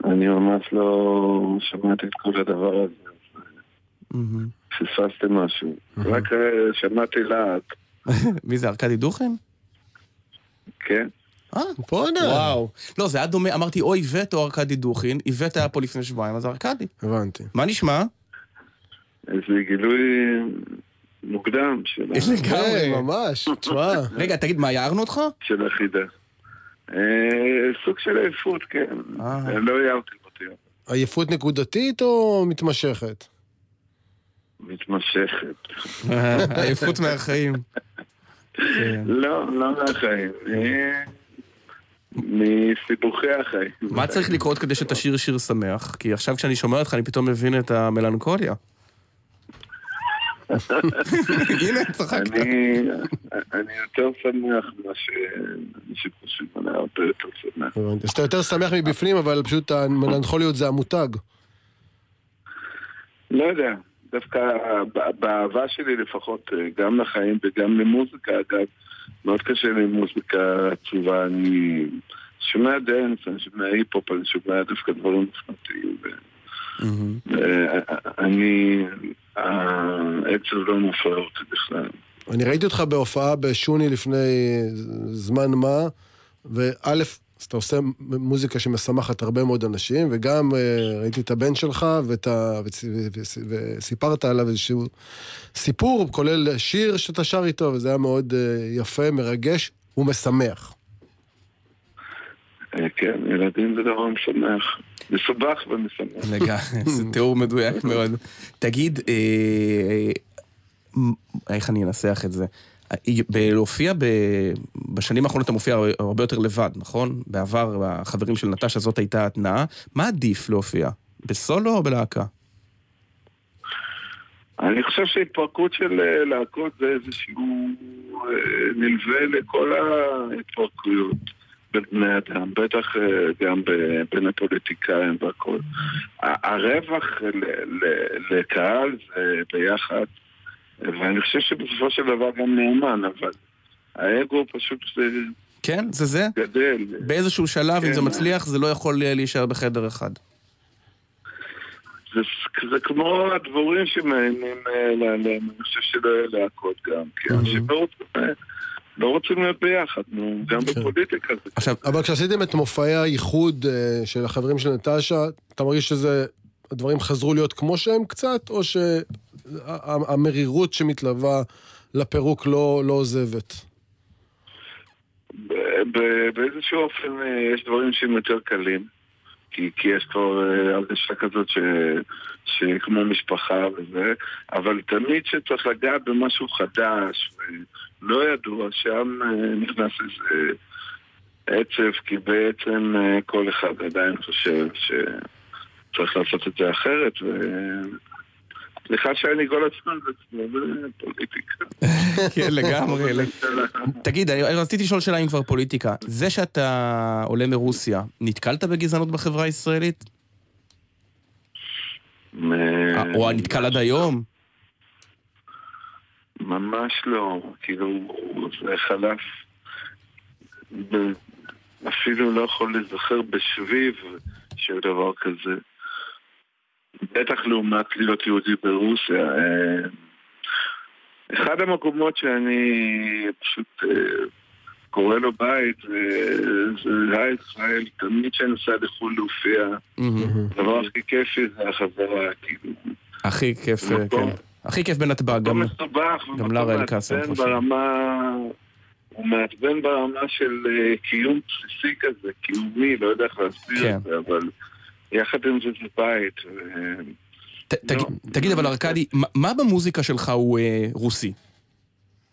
אני ממש לא שמעתי את כל הדבר הזה, מהמם. פספסתי משהו. רק אה, שמעתי להט, מי זה, ארכדי דוכן? כן? אה, בואנה. וואו. לא, זה היה דומה, אמרתי או איווט או ארכדי דוכין. איווט היה פה לפני שבועיים, אז ארכדי. הבנתי. מה נשמע? איזה גילוי מוקדם של, ה- כן, לגמרי. ממש, תשמע. רגע, תגיד, מה, יערנו אותך? של החידה. אה, סוג של עייפות, כן. אה. לא הערתי אותי. עייפות נקודתית או מתמשכת? מתמשכת. עייפות מהחיים. כן. לא, לא מהחיים. מסיבוכי החיים. מה צריך לקרות כדי שתשיר שיר שמח? כי עכשיו כשאני שומע אותך אני פתאום מבין את המלנכוליה. הנה, צחקת. אני, אני יותר שמח ממה ש... שחושבים עליי, הרבה יותר שמח. הבנתי. יותר שמח מבפנים, אבל פשוט המלנכוליות זה המותג. לא יודע, דווקא באהבה שלי לפחות, אה, גם לחיים וגם למוזיקה, אגב, מאוד קשה לי עם מוזיקה עצובה, אני שומע dance, אני שומע היפ-הופ, אני שומע דווקא דברים מפנטיים. מהמם. אני, העצב לא מפריע אותי בכלל. אני ראיתי אותך בהופעה בשוני לפני זמן מה, וא', אז אתה עושה מוזיקה שמשמחת הרבה מאוד אנשים, וגם אה, ראיתי את הבן שלך, ואת ה... וסיפרת עליו איזשהו סיפור, כולל שיר שאתה שר איתו, וזה היה מאוד אה, יפה, מרגש ומשמח. אה, כן, ילדים זה דבר משמח. מסובך ומשמח. לגמרי, זה תיאור מדויק מאוד. תגיד, איך אני אנסח את זה? להופיע, ב- בשנים האחרונות אתה מופיע הרבה יותר לבד, נכון? בעבר החברים של נטשה זאת הייתה התנאה. מה עדיף להופיע? בסולו או בלהקה? אני חושב שהתפרקות של אה, להקות זה איזשהו אה, נלווה לכל ההתפרקויות בין בני אדם, בטח אה, גם בין הפוליטיקאים והכל. הרווח לקהל זה ביחד, ואני חושב שבסופו של דבר גם נאמן, אבל האגו פשוט אה, כן, זה זה? גדל. באיזשהו שלב, אם כן. זה מצליח, זה לא יכול אה, להישאר בחדר אחד. זה, זה כמו הדבורים שמאיימים אה, עליהם, אני חושב שלא יהיה להכות גם, כי אנשים לא רוצים, אה, לא רוצים להיות ביחד, נו, גם בפוליטיקה זה עכשיו, אבל כשעשיתם את מופעי הייחוד אה, של החברים של נטשה, אתה מרגיש שזה, הדברים חזרו להיות כמו שהם קצת, או שהמרירות שמתלווה לפירוק לא, לא עוזבת? באיזשהו אופן אה, יש דברים שהם יותר קלים, כי, כי יש כבר אה, הרגשה כזאת ש, שכמו משפחה וזה, אבל תמיד שצריך לגעת במשהו חדש ולא ידוע, שם אה, נכנס איזה עצב, כי בעצם כל אחד עדיין חושב שצריך לעשות את זה אחרת, ו... סליחה שאני כל הזמן זה פוליטיקה. כן, לגמרי. תגיד, אני רציתי לשאול שאלה אם כבר פוליטיקה. זה שאתה עולה מרוסיה, נתקלת בגזענות בחברה הישראלית? אה, או נתקל עד היום? ממש לא, כאילו, זה חלף, אפילו לא יכול להיזכר בשביב של דבר כזה. בטח לעומת להיות יהודי ברוסיה. אה, אחד המקומות שאני פשוט אה, קורא לו בית, זה היי ישראל, תמיד כשאני נוסע לחו"ל להופיע. הדבר הכי כיפי זה החזרה, כאילו. הכי כיף, כן. הכי כיף בנתב"ג, גם. גם מעצבן חושב. ברמה... הוא מעצבן ברמה של אה, קיום בסיסי כזה, קיומי, לא יודע איך להסביר כן. את זה, אבל יחד עם זה זה בית. ו- ת- תגיד- לא. תגיד, אבל ארכדי, מה- מה במוזיקה שלך הוא אה, רוסי?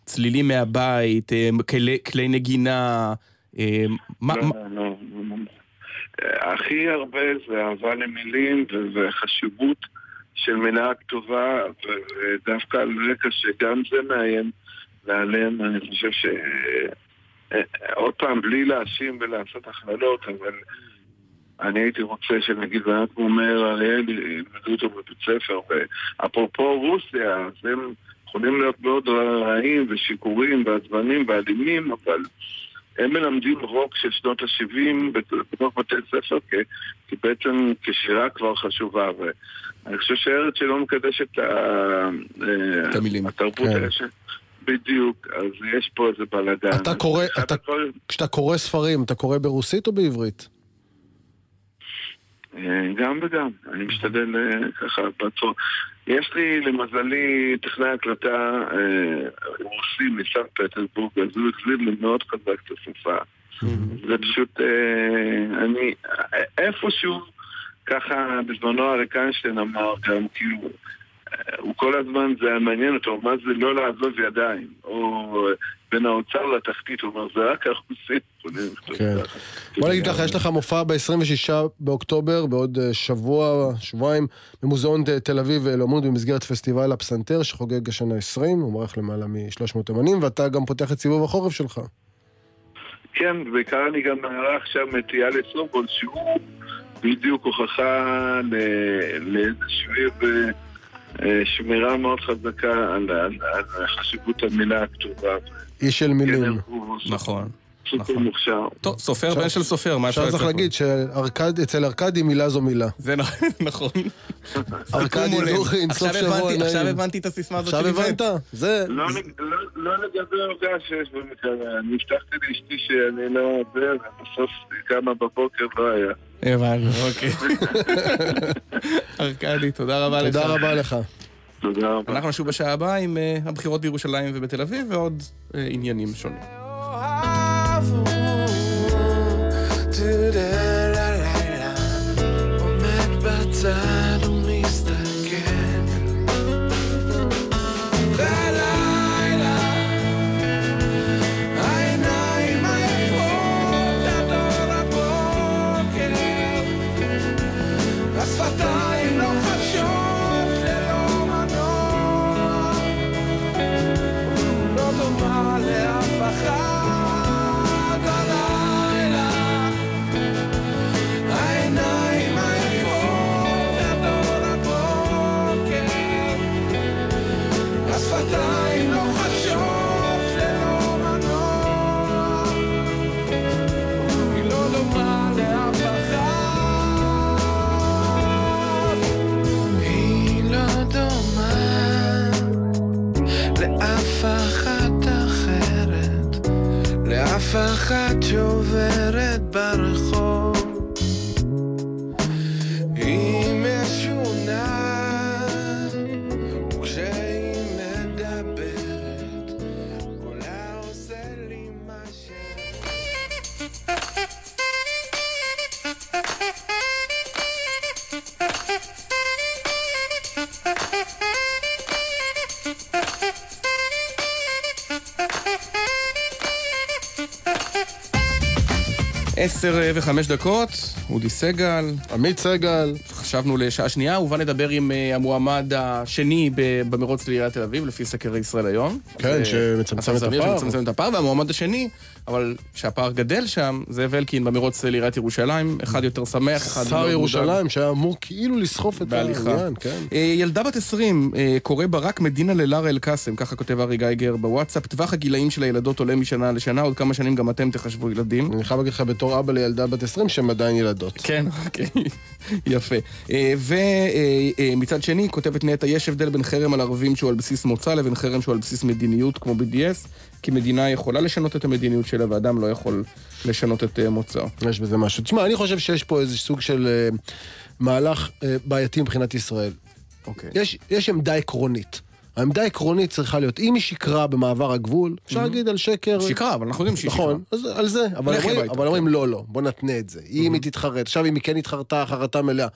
צלילים מהבית, אה, כלי- כלי נגינה, אה, מה... לא, מה- לא, הכי הרבה זה אהבה למילים וחשיבות של מילה כתובה, ודווקא על רקע שגם זה מאיים להיעלם, אני חושב ש... עוד פעם, בלי להאשים ולעשות הכללות, אבל אני הייתי רוצה שנגיד כמו מאיר אריאל ילמדו אותו בבית ספר, ואפרופו רוסיה, אז הם יכולים להיות מאוד רעים ושיכורים ועצבנים ואלימים, אבל הם מלמדים רוק של שנות ה-70 בתוך בתי ספר, כי, כי בעצם כשירה כבר חשובה, ואני חושב שארץ שלא מקדשת את ה- את המילים. התרבות כן. האלה. בדיוק, אז יש פה איזה בלאגן. אתה קורא- אתה- כשאתה קורא ספרים, אתה קורא ברוסית או בעברית? אה, גם וגם, אני משתדל אה, ככה בצור. יש לי, למזלי, טכנאי הקלטה אה, רוסי מסן פטרבורג, אז הוא החזיר לי מאוד חזק את השפה. זה פשוט, אני, איפשהו, ככה בזמנו אריק איינשטיין אמר גם, כאילו, הוא כל הזמן, זה היה מעניין אותו, מה זה לא לעזוב ידיים, או בין האוצר לתחתית, הוא אומר, זה רק הרוסים. כן. בוא נגיד ככה, יש לך מופע ב-26 באוקטובר, בעוד אה, שבוע, שבועיים, במוזיאון תל אביב אה, לאומנות במסגרת פסטיבל הפסנתר, שחוגג השנה 20, הוא מערך למעלה מ-300 אמנים, ואתה גם פותח את סיבוב החורף שלך. כן, בעיקר אני גם מארח שם את יאלי סובול, שהוא בדיוק הוכחה ל- לאיזושהי אה, אה, שמירה מאוד חזקה על, על, על חשיבות המילה הכתובה. איש של מילים. נכון. סופר נכון. מוכשר. טוב, סופר בן של סופר, מה אפשר עכשיו צריך לצפות? להגיד שאצל ארכדי מילה זו מילה. זה נכון. ארכדי סכו"ם הולם. דוכין, סוף עכשיו שבוע הבנתי- עכשיו נעים. הבנתי את הסיסמה הזאת עכשיו. הבנת? זה... לא, לא, לא לגבי העוגה שיש במקרה, אני הבטחתי לאשתי שאני לא זה, ובסוף קמה בבוקר לא היה. הבנו, אוקיי. ארכדי, תודה רבה לך. תודה רבה לך. תודה רבה. אנחנו נשוב בשעה הבאה עם אה, הבחירות בירושלים ובתל אביב ועוד אה, עניינים שונים. עומד לאף אחת שעוברת ברחוב עשר וחמש דקות. אודי סגל, עמית סגל, חשבנו לשעה שנייה, ובה נדבר עם אה, המועמד השני במרוץ לעיריית תל אביב, לפי סקר ישראל היום. כן, שמצמצם את הפער. שמצמצם את הפער, והמועמד השני, אבל שהפער גדל שם, זאב אלקין במרוץ לעיריית ירושלים, אחד יותר שמח, אחד שר מאוד ירושלים שהיה אמור כאילו לסחוף את. העניין, כן. אה, ילדה בת 20, אה, קורא ברק מדינה ללארה אל-קאסם, ככה כותב ארי גייגר בוואטסאפ. טווח הגילאים של הילדות עולה משנה לשנה, עוד כמה שנים גם אתם תחשבו ילדים. אני חייב להגיד לך בתור אבא לילדה בת 20 שהן עדיין ילדות. כן, אוקיי, יפה. ומצד שני, כותבת נטע, יש הבדל בין חרם על ערבים שהוא על בסיס מוצא לבין חרם שהוא על בסיס מדיניות, כמו BDS, כי מדינה יכולה לשנות את המדיניות שלה, ואדם לא יכול לשנות את אה, מוצאו. יש בזה משהו. תשמע, אני חושב שיש פה איזה סוג של אה, מהלך אה, בעייתי מבחינת ישראל. אוקיי. יש, יש עמדה עקרונית. העמדה העקרונית צריכה להיות, אם היא שקרה במעבר הגבול, אפשר להגיד על שקר... שקרה, אבל אנחנו יודעים שהיא שקרה. נכון, אז על זה, אבל אומרים, הביתה, אבל אומרים לא, לא, בוא נתנה את זה. אם היא תתחרט, עכשיו אם היא כן התחרטה, חרטה מלאה.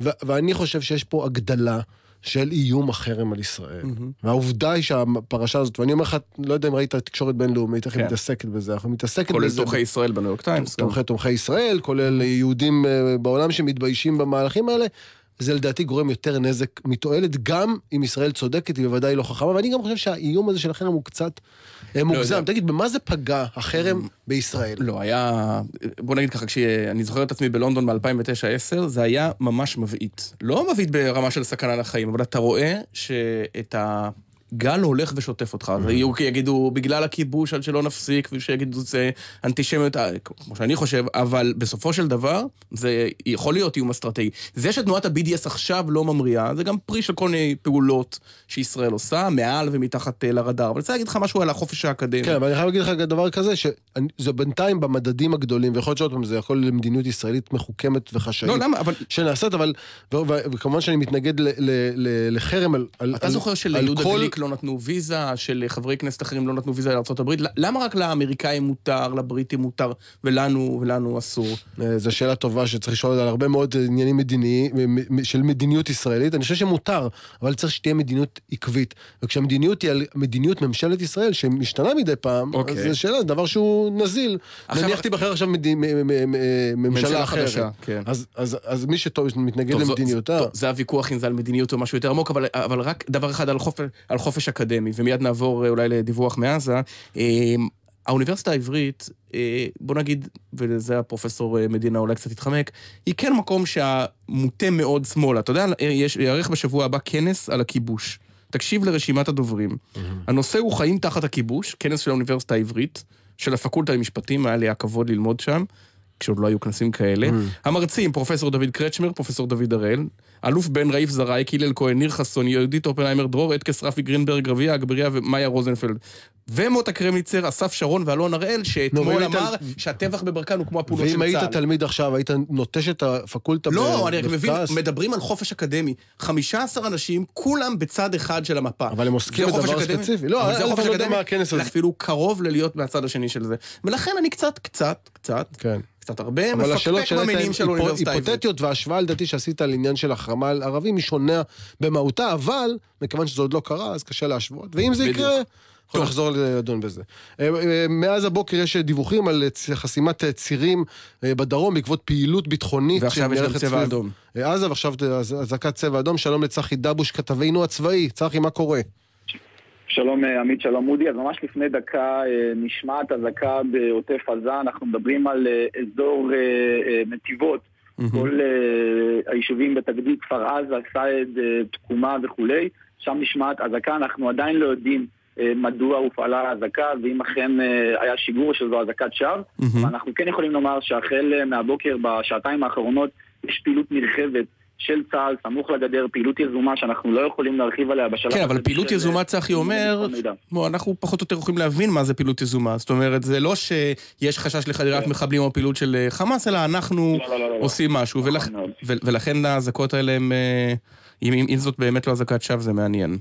ואני חושב שיש פה הגדלה של איום החרם על ישראל. והעובדה היא שהפרשה הזאת, ואני אומר לך, לא יודע אם ראית תקשורת בינלאומית, איך היא כן. מתעסקת בזה, אנחנו מתעסקת כולל בזה. תומכי ישראל בניו יורק טיימס. תומכי תומכי ישראל, כולל יהודים אה, בעולם שמתביישים במהלכים האלה. זה לדעתי גורם יותר נזק מתועלת, גם אם ישראל צודקת, היא בוודאי לא חכמה, ואני גם חושב שהאיום הזה של החרם הוא קצת אה, מוגזם. יודע. תגיד, במה זה פגע החרם בישראל? לא, היה... בוא נגיד ככה, כשאני זוכר את עצמי בלונדון ב-2009-2010, זה היה ממש מבעית. לא מבעית ברמה של סכנה לחיים, אבל אתה רואה שאת הגל הולך ושוטף אותך. ויהיו יגידו, בגלל הכיבוש, עד שלא נפסיק, ושיגידו, זה אנטישמיות, אה, כמו שאני חושב, אבל בסופו של דבר, זה יכול להיות איום אסטרטגי. זה שתנועת ה-BDS עכשיו לא ממריאה, זה גם פרי של כל מיני פעולות שישראל עושה, מעל ומתחת אה, לרדאר. אבל אני רוצה להגיד לך משהו על החופש האקדמי. כן, אבל אני חייב להגיד לך דבר כזה, שזה בינתיים במדדים הגדולים, ויכול להיות שעוד פעם זה יכול למדיניות ישראלית מחוכמת וחשאית. לא, למה? אבל שנעשית, אבל, וכמובן שאני מתנגד ל- ל- ל- לחרם על, אתה על, זוכר על שליהודה גליק לא נתנו ויזה, שלחברי כנסת אחרים לא נתנו ויזה לארה"ב? למה רק לאמריקאים מותר, לבריטים מותר, ולנו, ולנו אסור? אה, זו שאלה טובה שצריך לשאול על הרבה מאוד עניינים מדיניים, של מדיניות ישראלית. אני חושב שמותר, אבל צריך שתהיה מדיניות עקבית. וכשהמדיניות היא על מדיניות ממשלת ישראל, שמשתנה מדי פעם, אוקיי. אז זו שאלה, דבר שהוא נזיל. עכשיו- נניח תיבחר עכשיו מדי- מ- מ- מ- מ- ממשלה ממשלה אחרת. חדשה, כן. אז- אז אז מי שמתנגד למדיניותה... טוב, זה הוויכוח אם זה על מדיניות או משהו יותר עמוק, אבל, אבל רק דבר אחד על חופש, על חופש אקדמי, ומיד נעבור אה, אולי לדיווח מעזה. אה, האוניברסיטה העברית, אה, בוא נגיד, ולזה הפרופסור מדינה אולי קצת יתחמק, היא כן מקום שהמוטה מאוד שמאלה. אתה יודע, יש, יארך בשבוע הבא כנס על הכיבוש. תקשיב לרשימת הדוברים. הנושא הוא חיים תחת הכיבוש, כנס של האוניברסיטה העברית, של הפקולטה למשפטים, היה לי הכבוד ללמוד שם. כשעוד לא היו כנסים כאלה. המרצים, פרופסור דוד קרצ'מר, פרופסור דוד הראל, אלוף בן רעיף זרעי, הלל כהן, ניר חסון, יהודית אופנהיימר, דרור אטקס, רפי גרינברג, רביע אגבריה ומאיה רוזנפלד. ומוטה קרמניצר, אסף שרון ואלון הראל, שאתמול אמר שהטבח בברקן הוא כמו הפעולות של ואם היית צה"ל. תלמיד עכשיו, היית נוטש את הפקולטה לא, אני רק מבין? מדברים על חופש אקדמי. 15 אנשים, כולם בצד אחד של המפה. אבל הם עוסקים בדבר? ספציפי. לא, אבל זה חופש אקדמי? אפילו קרוב ללהיות מהצד השני של זה. ולכן אני קצת, קצת, קצת, כן. קצת הרבה, אבל השאלות מפקפק במינים של האוניברסיטה העברית. היפותטיות וההשוואה לדעתי שעשית על עניין של החרמה על ערבים היא שונה במהותה, אבל מכיוון שזה עוד לא קרה, אז קשה להשוות. ואם זה. יקרה, יכול לחזור לדון בזה. אה, אה, מאז הבוקר יש דיווחים על חסימת צירים אה, בדרום בעקבות פעילות ביטחונית. ועכשיו יש גם צבע אדום. עזה, ועכשיו אזעקת צבע אדום. שלום לצחי דבוש, כתבינו הצבאי. צחי, מה קורה? שלום עמית, שלום אודי. אז ממש לפני דקה נשמעת אזעקה בעוטף עזה, אנחנו מדברים על אזור נתיבות, כל היישובים בתגדית, כפר עזה, סעד, תקומה וכולי, שם נשמעת אזעקה, אנחנו עדיין לא יודעים מדוע הופעלה האזעקה, ואם אכן אה, היה שיגור שזו אזעקת שווא. ואנחנו כן יכולים לומר שהחל אה, מהבוקר, בשעתיים האחרונות, יש פעילות נרחבת. של צה"ל, סמוך לגדר, פעילות יזומה שאנחנו לא יכולים להרחיב עליה בשלב כן, אבל הזה פעילות של, יזומה, אה, צחי אומר. בוא, אנחנו פחות או יותר יכולים להבין מה זה פעילות יזומה. זאת אומרת, זה לא שיש חשש לחדירת מחבלים או פעילות של אה, חמאס, אלא אנחנו כן. לא, לא, לא. עושים משהו. נכון ולכן האזעקות האלה הם... אה, אם, אם, אם זאת באמת לא אזעקת שווא, זה מעניין.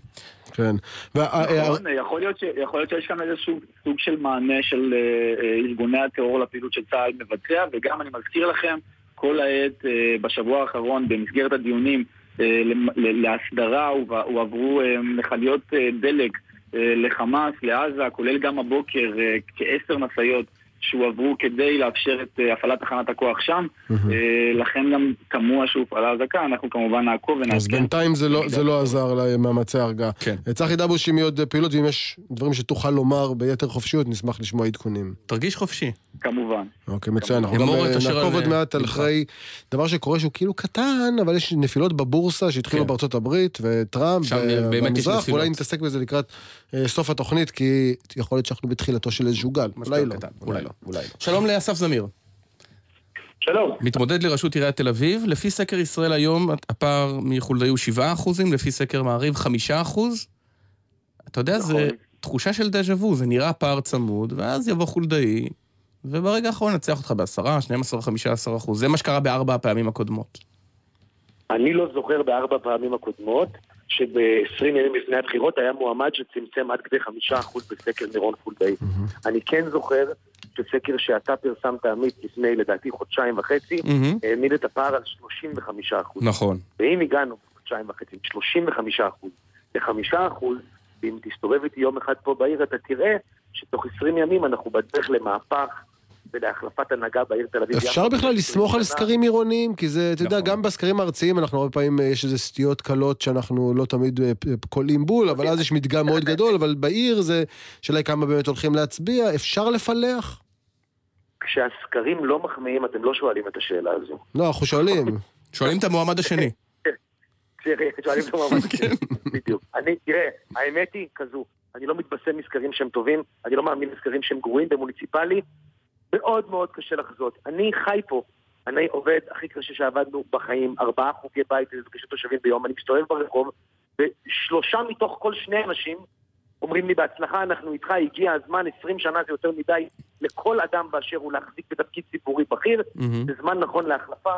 כן. וה- אה, נכון, יכול להיות, ש, יכול להיות שיש כאן איזשהו סוג של מענה של אה, אה, ארגוני הטרור לפעילות שצה"ל מבצע, וגם אני מזכיר לכם, כל העת אה, בשבוע האחרון במסגרת הדיונים אה, להסדרה הועברו אה, מכליות אה, דלק אה, לחמאס, לעזה, כולל גם הבוקר אה, כעשר משאיות שהועברו כדי לאפשר את אה, הפעלת תחנת הכוח שם. אה, לכן גם תמוה שהופעלה אזעקה, אנחנו כמובן נעקוב אז ונעדכן. בינתיים זה לא- לא עזר למאמצי ההרגעה. כן. צחי דבוש, אם יהיו עוד פעילות, ואם יש דברים שתוכל לומר ביתר חופשיות, נשמח לשמוע עדכונים. תרגיש חופשי. כמובן. אוקיי, מצוין. אנחנו גם אה, נעקוב עוד מעט על. אחרי דבר שקורה שהוא כאילו קטן, אבל יש נפילות בבורסה שהתחילו כן. בארצות הברית, וטראמפ, אה, במזרח. ואולי נתעסק בזה לקראת אה, סוף התוכנית, כי יכול להיות שאנחנו בתחילתו של איזשהו גל. אולי לא. אולי לא. אולי לא. שלום לאסף זמיר. שלום. מתמודד לראשות עיריית תל אביב. לפי סקר ישראל היום, הפער מחולדאי הוא 7 אחוזים, לפי סקר מעריב 5 אחוז. אתה יודע, נכון. זה תחושה של דז'ה וו, זה נראה פער צמוד, ואז יבוא חולדאי, וברגע האחרון נצח אותך ב-10, 12, 15 אחוז. זה מה שקרה בארבע הפעמים הקודמות. אני לא זוכר בארבע פעמים הקודמות שב-20 ימים לפני הבחירות היה מועמד שצמצם עד כדי חמישה אחוז בסקר מירון חולדאי. אני כן זוכר שסקר שאתה פרסמת, עמית, לפני לדעתי חודשיים וחצי, מהמם. העמיד את הפער על 35 אחוז. נכון. ואם הגענו חודשיים וחצי מ-35 אחוז ל-5 אחוז, ואם תסתובב איתי יום אחד פה בעיר, אתה תראה שתוך 20 ימים אנחנו בדרך למהפך ולהחלפת הנהגה בעיר תל אביב. אפשר בכלל לסמוך על. סקרים עירוניים? כי זה, אתה יודע, נכון. גם בסקרים הארציים אנחנו הרבה פעמים, אה, יש איזה סטיות קלות שאנחנו לא תמיד אה, קולעים בול, אבל אז יש מדגם מאוד גדול, אבל בעיר זה, שאלה היא כמה באמת הולכים להצביע, אפשר לפלח? כשהסקרים לא מחמיאים, אתם לא שואלים את השאלה הזו. לא, אנחנו שואלים. שואלים את המועמד השני. תראה, שואלים את המועמד השני. בדיוק. אני, תראה, האמת היא כזו, אני לא מתבשם מסקרים שהם טובים, אני לא מאמין לסקרים שהם גרועים במוניציפלי, מאוד מאוד קשה לחזות. אני חי פה, אני עובד הכי קשה שעבדנו בחיים, ארבעה חוגי בית ומפגשי תושבים ביום, אני מסתובב ברחוב, ושלושה מתוך כל שני אנשים אומרים לי בהצלחה, אנחנו איתך, הגיע הזמן, 20 שנה זה יותר מדי לכל אדם באשר הוא להחזיק בתפקיד ציבורי בכיר, מהמם. זה זמן נכון להחלפה.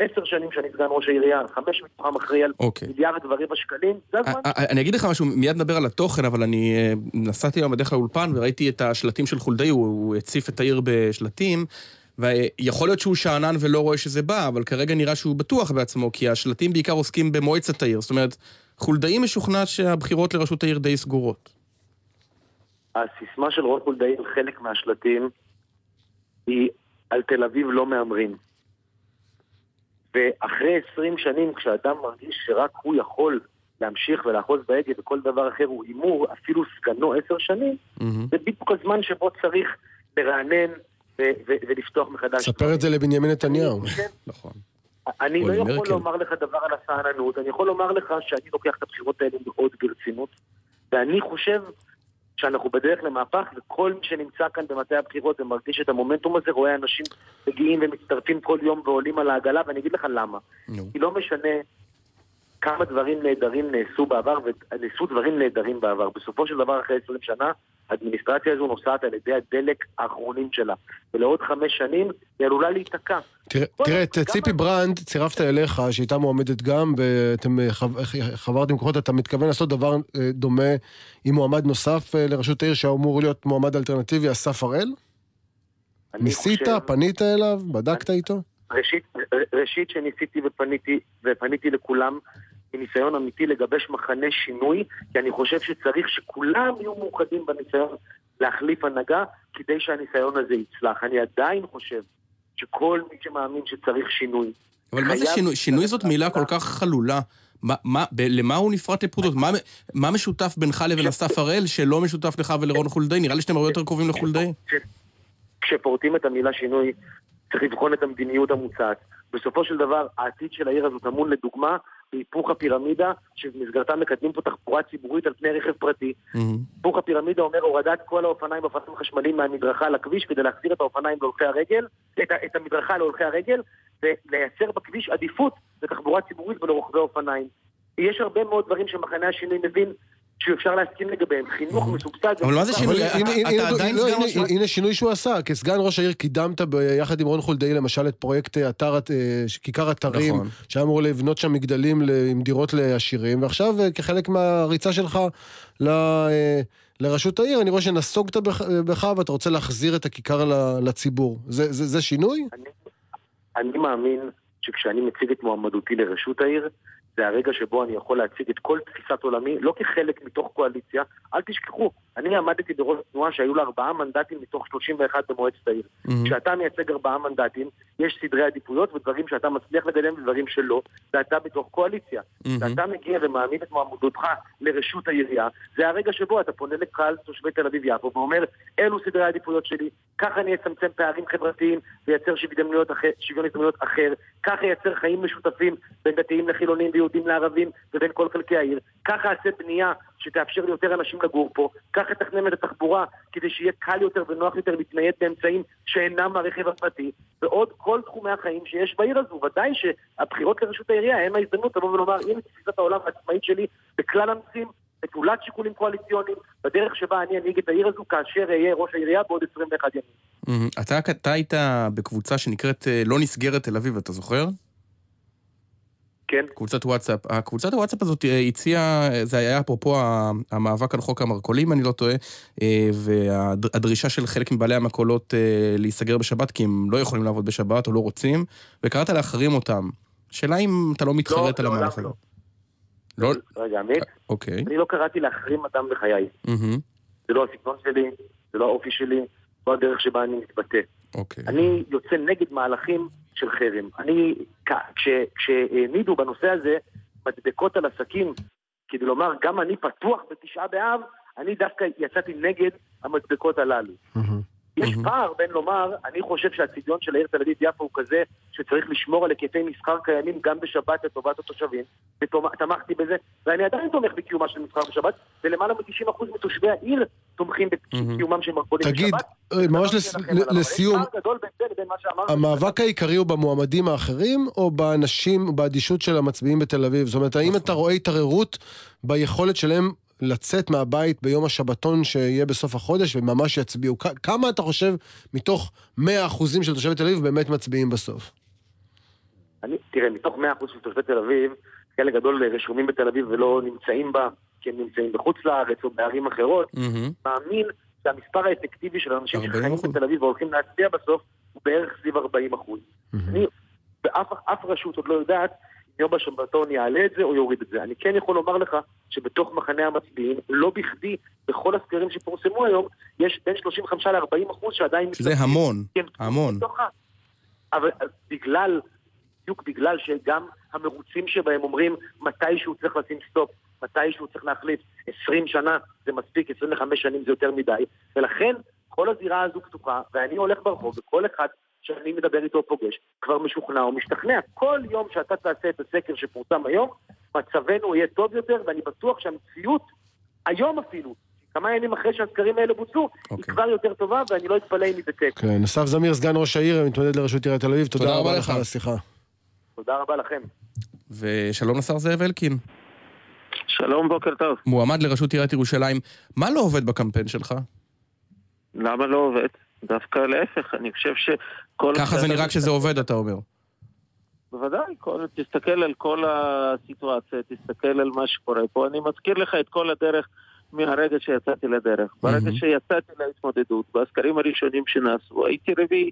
עשר שנים שאני סגן ראש העירייה, חמש מתוכם אחראי על אוקיי. מיליארד ורבע שקלים, זה הזמן. אני אגיד לך משהו, מיד נדבר על התוכן, אבל אני אה, נסעתי היום בדרך לאולפן וראיתי את השלטים של חולדאי, הוא הציף את העיר בשלטים, ויכול להיות שהוא שאנן ולא רואה שזה בא, אבל כרגע נראה שהוא בטוח בעצמו, כי השלטים בעיקר עוסקים במועצת העיר. זאת אומרת, חולדאי משוכנע שהבחירות לראשות העיר די סגורות. הסיסמה של רון חולדאי על חלק מהשלטים היא על תל אביב לא מהמרים. ואחרי 20 שנים, כשאדם מרגיש שרק הוא יכול להמשיך ולאחוז בהגה וכל דבר אחר הוא הימור, אפילו סגנו עשר שנים, מהמם. זה בדיוק הזמן שבו צריך לרענן ו- ו- ולפתוח מחדש. ספר את זה לבנימין נתניהו. כן, נכון. אני לא. יכול לומר לך דבר על הסעננות, אני יכול לומר לך שאני לוקח את הבחירות האלה מאוד ברצינות, ואני חושב שאנחנו בדרך למהפך, וכל מי שנמצא כאן במטה הבחירות ומרגיש את המומנטום הזה, רואה אנשים מגיעים ומצטרפים כל יום ועולים על העגלה, ואני אגיד לך למה. נו. כי לא משנה כמה דברים נהדרים נעשו בעבר, ונעשו דברים נהדרים בעבר. בסופו של דבר, אחרי 20 שנה, האדמיניסטרציה הזו נוסעת על ידי הדלק האחרונים שלה. ולעוד חמש שנים היא עלולה להיתקע. תראה, תראה, את ציפי אני- ברנד צירפת אליך, שהייתה מועמדת גם, ואתם אה, חב- חברתם כוחות, אתה מתכוון לעשות דבר אה, דומה עם מועמד נוסף אה, לראשות העיר, שאמור להיות מועמד אלטרנטיבי, אסף הראל? אני ניסית? חושב- פנית אליו? בדקת איתו? ראשית, ראשית שניסיתי ופניתי, ופניתי לכולם מניסיון אמיתי לגבש מחנה שינוי, כי אני חושב שצריך שכולם יהיו מאוחדים בניסיון להחליף הנהגה, כדי שהניסיון הזה יצלח. אני עדיין חושב שכל מי שמאמין שצריך שינוי, אבל מה זה שינוי? שינוי זאת מילה כל כך חלולה. מה, מה, ב, למה הוא נפרט לפרוטות? מה, מה משותף בינך לבין אסף הראל שלא משותף לך ולרון חולדאי? נראה לי שאתם הרבה יותר קרובים לחולדאי. כשפורטים את המילה שינוי, צריך לבחון את המדיניות המוצעת. בסופו של דבר, העתיד של העיר הזו טמון לדוגמה בהיפוך הפירמידה, שבמסגרתה מקדמים פה תחבורה ציבורית על פני רכב פרטי. היפוך הפירמידה אומר הורדת כל האופניים והאופניים החשמליים מהמדרכה לכביש כדי להחזיר את האופניים להולכי הרגל, את, את המדרכה להולכי הרגל, ולייצר בכביש עדיפות לתחבורה ציבורית ולרוכבי אופניים. יש הרבה מאוד דברים שמחנה השינוי מבין שאפשר להסכים לגביהם. חינוך מסובסד... אבל מה זה. שינוי? אתה- עדיין לא, סגן הנה- שינוי שהוא עשה, כסגן ראש העיר קידמת ביחד עם רון חולדאי למשל את פרויקט אה, אתר, אה, כיכר אתרים, נכון. שהיה אמור לבנות שם מגדלים ל- עם דירות לעשירים, ועכשיו אה, כחלק מהריצה שלך ל- לראשות העיר, אני רואה שנסוגת בך- ואתה רוצה להחזיר את הכיכר ל- לציבור. זה- זה זה שינוי? אני, אני מאמין שכשאני מציג את מועמדותי לראשות העיר, זה הרגע שבו אני יכול להציג את כל תפיסת עולמי, לא כחלק מתוך קואליציה. אל תשכחו, אני עמדתי בראש תנועה שהיו לה ארבעה מנדטים מתוך 31 במועצת העיר. כשאתה מייצג ארבעה מנדטים, יש סדרי עדיפויות ודברים שאתה מצליח לקדם ודברים שלא, ואתה בתוך קואליציה. כשאתה מגיע ומעמיד את מועמדותך לרשות העירייה, זה הרגע שבו אתה פונה לקהל תושבי תל אביב-יפו ואומר, אלו סדרי העדיפויות שלי, ככה אני אצמצם פערים חברתיים וייצר שוויון הזדמנויות אחר, ככה ייצר חיים משותפים בין דתיים לחילונים ויהודים לערבים ובין כל חלקי העיר, ככה אעשה בנייה שתאפשר ליותר אנשים לגור פה, ככה אתכנן את התחבורה כדי שיהיה קל יותר ונוח יותר להתנייד באמצעים שאינם הרכב הפרטי, ועוד כל תחומי החיים שיש בעיר הזו. ודאי שהבחירות לרשות העירייה הן ההזדמנות לבוא ולומר, הנה תפיסת העולם העצמאית שלי בכלל הנושאים, נטולת שיקולים קואליציוניים, בדרך שבה אני אנהיג את העיר הזו כאשר אהיה ראש העירייה בעוד 21 ימים. אתה היית בקבוצה שנקראת אה, לא נסגרת תל אביב, אתה זוכר? כן. קבוצת וואטסאפ. הקבוצת הוואטסאפ הזאת אה, הציעה, זה היה אפרופו המאבק על חוק המרכולים, אני לא טועה, אה, והדרישה של חלק מבעלי המכולות אה, להיסגר בשבת, כי הם לא יכולים לעבוד בשבת או לא רוצים, וקראת להחרים אותם. שאלה אם אתה לא מתחרט על לעולם המהלך הזה. לא. לא? רגע, עמית, אוקיי. אני לא קראתי להחרים אדם בחיי. מהמם. זה לא הסגנון שלי, זה לא האופי שלי, לא הדרך שבה אני מתבטא. אוקיי. אני יוצא נגד מהלכים של חרם. אני, כשהעמידו בנושא הזה מדבקות על עסקים, כדי לומר, גם אני פתוח בתשעה באב, אני דווקא יצאתי נגד המדבקות הללו. יש פער בין לומר, אני חושב שהצביון של העיר תל אביב-יפו הוא כזה שצריך לשמור על היקפי מסחר קיימים גם בשבת לטובת התושבים, ותמכתי בזה, ואני עדיין תומך בקיומה של מסחר בשבת, ולמעלה מ-90% מתושבי העיר תומכים בקיומם של מרכולים תגיד, בשבת. אה, ממש לסיום. המאבק העיקרי הוא במועמדים האחרים, או באנשים, באדישות של המצביעים בתל אביב? זאת אומרת, האם אתה רואה התערערות ביכולת שלהם לצאת מהבית ביום השבתון שיהיה בסוף החודש וממש יצביעו? כ- כמה אתה חושב מתוך 100% של תושבי תל אביב באמת מצביעים בסוף? אני, תראה, מתוך 100% של תושבי תל אביב, חלק גדול רשומים בתל אביב ולא נמצאים בה, כי הם נמצאים בחוץ לארץ או בערים אחרות, מהמם. מאמין שהמספר האפקטיבי של האנשים 40%. שחיים בתל אביב והולכים להצביע בסוף הוא בערך סביב 40 אחוז. אני, באף אף רשות עוד לא יודעת יום השבתון יעלה את זה או יוריד את זה. אני כן יכול לומר לך שבתוך מחנה המצביעים, לא בכדי, בכל הסקרים שפורסמו היום, יש בין 35 ל-40 אחוז שעדיין... שזה המון, כן, המון. בתוך ה- אבל אז בגלל, בדיוק בגלל שגם המרוצים שבהם אומרים מתישהו צריך לשים סטופ, מתישהו צריך להחליט, 20 שנה זה מספיק, 25 שנים זה יותר מדי, ולכן כל הזירה הזו פתוחה, ואני הולך ברחוב, וכל אחד שאני מדבר איתו פוגש, כבר משוכנע או משתכנע. כל יום שאתה תעשה את הסקר שפורסם היום, מצבנו יהיה טוב יותר, ואני בטוח שהמציאות, היום אפילו, כמה ימים אחרי שהסקרים האלה בוצעו, אוקיי. היא כבר יותר טובה, ואני לא אתפלא אם היא תצא. כן, אסף זמיר, סגן ראש העיר, מתמודד לראשות עיריית תל אביב, תודה תודה רבה לך. על השיחה. תודה רבה לכם. ושלום לשר זאב אלקין. שלום, בוקר טוב. מועמד לראשות עיריית ירושלים, מה לא עובד בקמפיין שלך? למה לא עובד? דווקא להפך, אני חושב שכל... ככה זה נראה כשזה עובד, אתה אומר. בוודאי, כל, תסתכל על כל הסיטואציה, תסתכל על מה שקורה פה. אני מזכיר לך את כל הדרך מהרגע שיצאתי לדרך. ברגע שיצאתי להתמודדות, בסקרים הראשונים שנעשו, הייתי רביעי.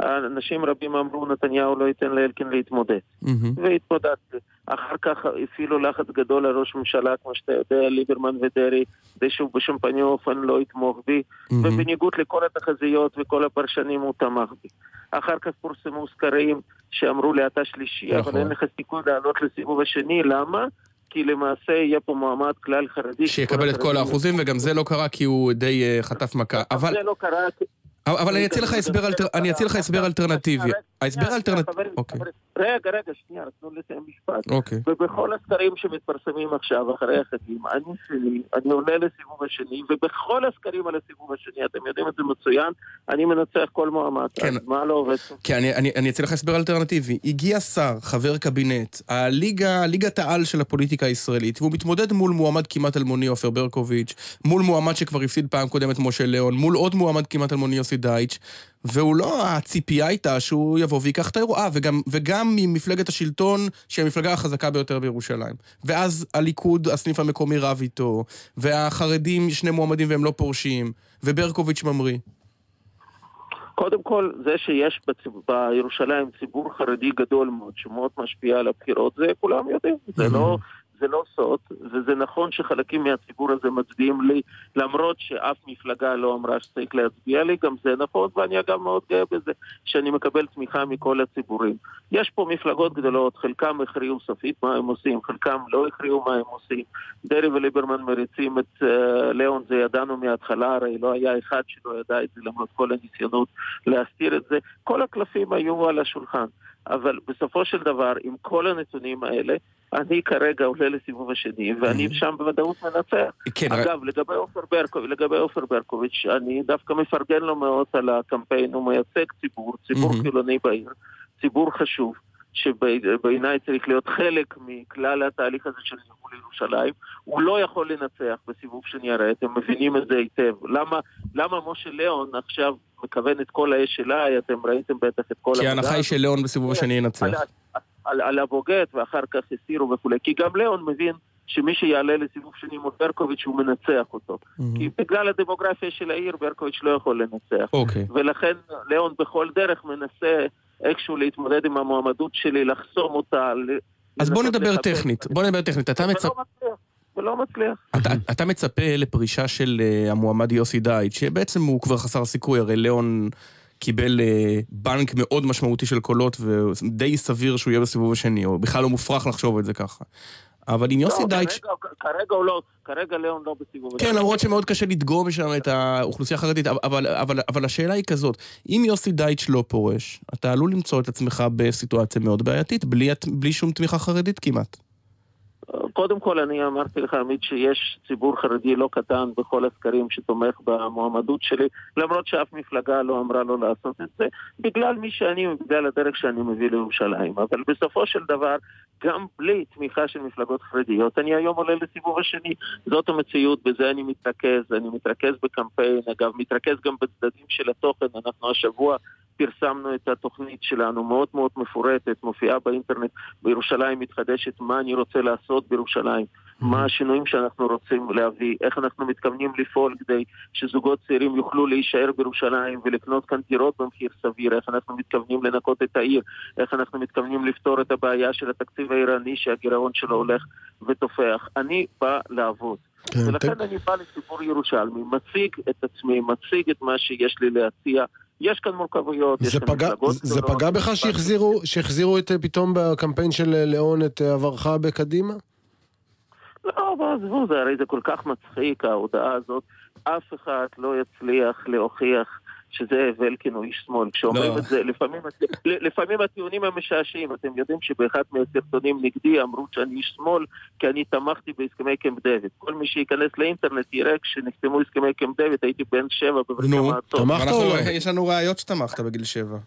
אנשים רבים אמרו, נתניהו לא ייתן לאלקין להתמודד. מהמם. והתמודדתי. אחר כך הפעילו לחץ גדול על ראש ממשלה, כמו שאתה יודע, ליברמן ודרעי, כדי שהוא בשום פנים ואופן לא יתמוך בי, מהמם. ובניגוד לכל התחזיות וכל הפרשנים הוא תמך בי. אחר כך פורסמו סקרים שאמרו לי, אתה שלישי, נכון. אבל אין לך סיכוי לעלות לסיבוב השני, למה? כי למעשה יהיה פה מועמד כלל חרדי. שיקבל את כל האחוזים, וגם זה לא קרה כי הוא די אה, חטף מכה. אבל זה לא קרה, אבל אני אציע לך הסבר אלטרנטיבי. ההסבר האלטרנטיבי... רגע, רגע, שנייה, תנו לסיים משפט. אוקיי. ובכל הסקרים שמתפרסמים עכשיו, אחרי החגים, אני שלי, אני עולה לסיבוב השני, ובכל הסקרים על הסיבוב השני, אתם יודעים את זה מצוין, אני מנצח כל מועמד. כן. אז מה לא עובד? כי אני, אני, אני אציע לך הסבר אלטרנטיבי. הגיע שר, חבר קבינט, הליגה, ליגת העל של הפוליטיקה הישראלית, והוא מתמודד מול מועמד כמעט אלמוני עופר ברקוביץ', מול מועמד שכבר הפסיד פעם קודמת משה ליאון, מול עוד מועמד כמעט אלמוני יוסי דייטש, והוא לא, הציפייה הייתה שהוא יבוא וייקח את האירוע, אה, וגם, וגם ממפלגת השלטון, שהיא המפלגה החזקה ביותר בירושלים. ואז הליכוד, הסניף המקומי רב איתו, והחרדים, שני מועמדים והם לא פורשים, וברקוביץ' ממריא. קודם כל, זה שיש בציב... בירושלים ציבור חרדי גדול מאוד, שמאוד משפיע על הבחירות, זה כולם יודעים. זה לא זה לא סוד, וזה נכון שחלקים מהציבור הזה מצביעים לי, למרות שאף מפלגה לא אמרה שצריך להצביע לי, גם זה נכון, ואני אגב מאוד גאה בזה, שאני מקבל תמיכה מכל הציבורים. יש פה מפלגות גדולות, חלקם הכריעו סופית מה הם עושים, חלקם לא הכריעו מה הם עושים. דרעי וליברמן מריצים את uh, ליאון, זה ידענו מההתחלה, הרי לא היה אחד שלא ידע את זה למרות כל הניסיונות להסתיר את זה. כל הקלפים היו על השולחן. אבל בסופו של דבר, עם כל הנתונים האלה, אני כרגע עולה לסיבוב השני, ואני שם בוודאות מנצח. כן, אגב, לגבי עופר ברקוביץ', לגבי עופר ברקוביץ', אני דווקא מפרגן לו מאוד על הקמפיין, הוא מייצג ציבור, ציבור חילוני בעיר, ציבור חשוב. שבעיניי צריך להיות חלק מכלל התהליך הזה של ניהול ירושלים. הוא לא יכול לנצח בסיבוב שני, הרי אתם מבינים את זה היטב. למה, למה משה ליאון עכשיו מכוון את כל האש אליי, אתם ראיתם בטח את כל כי ההנחה היא שליאון בסיבוב השני ינצח. על, על, הבוגד, ואחר כך הסירו וכולי. כי גם ליאון מבין שמי שיעלה לסיבוב שני מול ברקוביץ' הוא מנצח אותו. Mm-hmm. כי בגלל הדמוגרפיה של העיר ברקוביץ' לא יכול לנצח. אוקיי. ולכן ליאון בכל דרך מנסה איכשהו להתמודד עם המועמדות שלי, לחסום אותה. אז בוא נדבר טכנית, בוא נדבר טכנית. אתה מצפ... ולא מצליח. אתה, אתה מצפה לפרישה של uh, המועמד יוסי דייט, שבעצם הוא כבר חסר סיכוי, הרי ליאון קיבל uh, בנק מאוד משמעותי של קולות, ודי סביר שהוא יהיה בסיבוב השני, או בכלל לא מופרך לחשוב את זה ככה. אבל עם יוסי לא, דייט... כרגע, כרגע הוא לא, כרגע ליאון לא בסיבוב. כן, למרות שמאוד קשה לדגום שם את האוכלוסייה החרדית, אבל, אבל, אבל השאלה היא כזאת, אם יוסי דייטש לא פורש, אתה עלול למצוא את עצמך בסיטואציה מאוד בעייתית, בלי, בלי שום תמיכה חרדית כמעט. קודם כל אני אמרתי לך עמית שיש ציבור חרדי לא קטן בכל הסקרים שתומך במועמדות שלי למרות שאף מפלגה לא אמרה לו לעשות את זה בגלל מי שאני ובגלל הדרך שאני מביא לירושלים. אבל בסופו של דבר גם בלי תמיכה של מפלגות חרדיות אני היום עולה לסיבוב השני. זאת המציאות בזה אני מתרכז. אני מתרכז בקמפיין אגב מתרכז גם בצדדים של התוכן. אנחנו השבוע פרסמנו את התוכנית שלנו מאוד מאוד מפורטת, מופיעה באינטרנט. בירושלים מתחדשת, מה אני רוצה לעשות בירושלים, מה השינויים שאנחנו רוצים להביא, איך אנחנו מתכוונים לפעול כדי שזוגות צעירים יוכלו להישאר בירושלים ולקנות כאן דירות במחיר סביר, איך אנחנו מתכוונים לנקות את העיר, איך אנחנו מתכוונים לפתור את הבעיה של התקציב האיראני שהגירעון שלו הולך ותופח. אני בא לעבוד. כן, ולכן ת... אני בא לסיפור ירושלמי, מציג את עצמי, מציג את מה שיש לי להציע. יש כאן מורכבויות, יש כאן פגע, מפלגות זה פגע בך שהחזירו, שהחזירו את, פתאום בקמפיין של ליאון את עברך בקדימה? לא, עזבו, זה הרי זה כל כך מצחיק, ההודעה הזאת. אף אחד לא יצליח להוכיח שזאב אלקין הוא איש שמאל. כשאומרים לא. את זה, לפעמים, לפעמים הטיעונים הם משעשעים. אתם יודעים שבאחד מהסרטונים נגדי אמרו שאני איש שמאל כי אני תמכתי בהסכמי קמפ דויד. כל מי שייכנס לאינטרנט יראה כשנחתמו הסכמי קמפ דויד הייתי בן שבע בברית נו. תמכת או לא? יש לנו ראיות שתמכת בגיל שבע.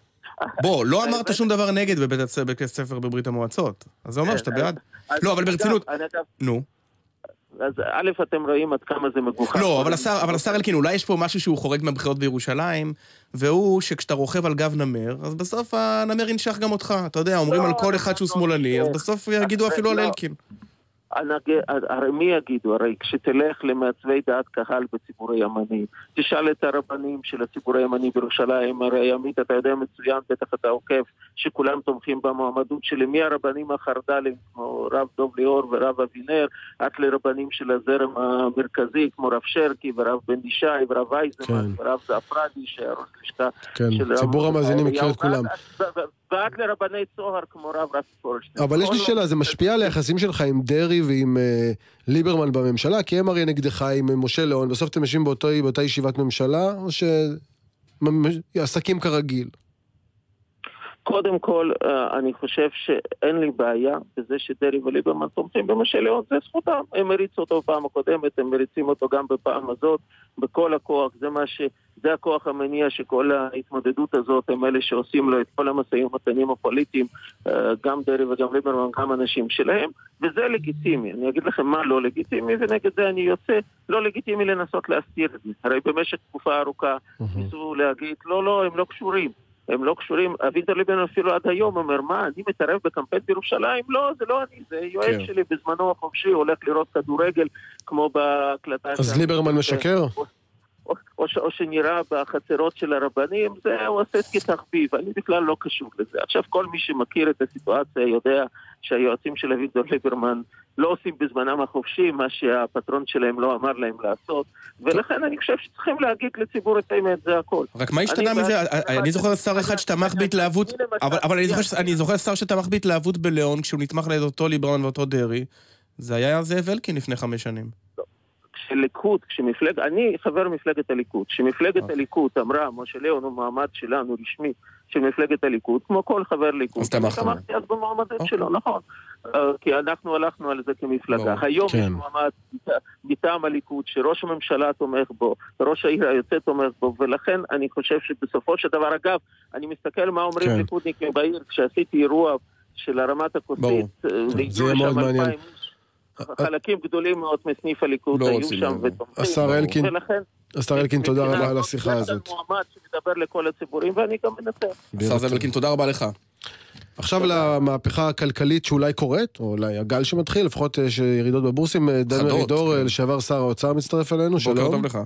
בוא, לא אמרת שום דבר נגד בבית הספר בברית המועצות. אז זה אומר שאתה בעד. אז- לא, אבל ברצינות... נו. אז א', אתם רואים עד כמה זה מגוחך. לא, אבל השר, אבל השר אלקין, אולי יש פה משהו שהוא חורג מהבחירות בירושלים, והוא שכשאתה רוכב על גב נמר, אז בסוף הנמר ינשך גם אותך. אתה יודע, אומרים לא, על כל אחד שהוא לא שמאלני, אז. בסוף יגידו אז אפילו על לא. אלקין. הרי מי יגידו? הרי כשתלך למעצבי דעת קהל בציבור הימני, תשאל את הרבנים של הציבור הימני בירושלים, הרי עמית, אתה יודע מצוין, בטח אתה עוקב, שכולם תומכים במועמדות שלי, מהרבנים החרד"לים, כמו רב דוב ליאור ורב אבינר, עד לרבנים של הזרם המרכזי, כמו רב שרקי ורב בן ישי ורב אייזמן כן. ורב זעפרדי, שהיה ראש לשכה כן, של רב ציבור המאזינים מכיר את כולם. ועד- לרבני צוהר כמו רב רפי פורשטיין. אבל יש לי שאלה, זה משפיע על היחסים שלך עם דרעי ועם אה, ליברמן בממשלה? כי הם הרי נגדך עם אה, משה ליאון, בסוף אתם יושבים באותה ישיבת ממשלה, או שעסקים כרגיל? קודם כל, אה, אני חושב שאין לי בעיה בזה שדרעי וליברמן תומכים במשה ליאון, זה זכותם. הם הריצו אותו בפעם הקודמת, הם מריצים אותו גם בפעם הזאת, בכל הכוח. זה מה ש... זה הכוח המניע שכל ההתמודדות הזאת הם אלה שעושים לו את כל המשאים ומתנים הפוליטיים, אה, גם דרעי וגם ליברמן, גם אנשים שלהם, וזה לגיטימי. אני אגיד לכם מה לא לגיטימי, ונגד זה אני יוצא. לא לגיטימי לנסות להסתיר את זה. הרי במשך תקופה ארוכה ניסו להגיד, לא, לא, הם לא קשורים. הם לא קשורים, אביגדור ליברמן אפילו עד היום אומר, מה, אני מתערב בקמפיין בירושלים? לא, זה לא אני, זה יועץ כן. שלי בזמנו החופשי, הולך לראות כדורגל, כמו בהקלטה... אז. ליברמן משקר? או, או, ש- או שנראה בחצרות של הרבנים, זה הוא עושה כתחביב, אני בכלל לא קשור לזה. עכשיו, כל מי שמכיר את הסיטואציה יודע שהיועצים של אביגדור ליברמן לא עושים בזמנם החופשי מה שהפטרון שלהם לא אמר להם לעשות, ולכן אני חושב שצריכים להגיד לציבור את האמת, זה הכל. רק מה השתנה מזה? בעד- אני זוכר שר אחד שתמך בהתלהבות, אבל אבל אני זוכר- אני זוכר שר שתמך בהתלהבות בליאון כשהוא נתמך על אותו ליברמן ואותו דרעי. זה היה זאב אלקין לפני חמש שנים. כשליכוד, כשמפלג... אני חבר מפלגת הליכוד. כשמפלגת הליכוד אמרה, משה ליאון הוא מעמד שלנו רשמי של מפלגת הליכוד, כמו כל חבר ליכוד. אז תמכת תמכתי אז במועמדות שלו, נכון. אה, כי אנחנו הלכנו על זה כמפלגה. היום כן. יש מועמד מטעם הליכוד שראש הממשלה תומך בו, ראש העיר היוצא תומך בו, ולכן אני חושב שבסופו של דבר, אגב, אני מסתכל מה אומרים כן. ליכודניקים בעיר, כשעשיתי אירוע של הרמת הכוסית, אה, והגיעו זה יהיה חלקים גדולים מאוד מסניף הליכוד לא היו שם. ותומכים. השר אלקין, השר אלקין, תודה רבה על השיחה הזאת. מועמד שמדבר לכל הציבורים, ואני גם מנסה. השר זאב אלקין, תודה רבה לך. עכשיו למהפכה הכלכלית שאולי קורית, או אולי הגל שמתחיל, לפחות יש ירידות בבורסים. דן מרידור, כן. לשעבר שר האוצר, מצטרף אלינו, בוקר שלום. טוב לך.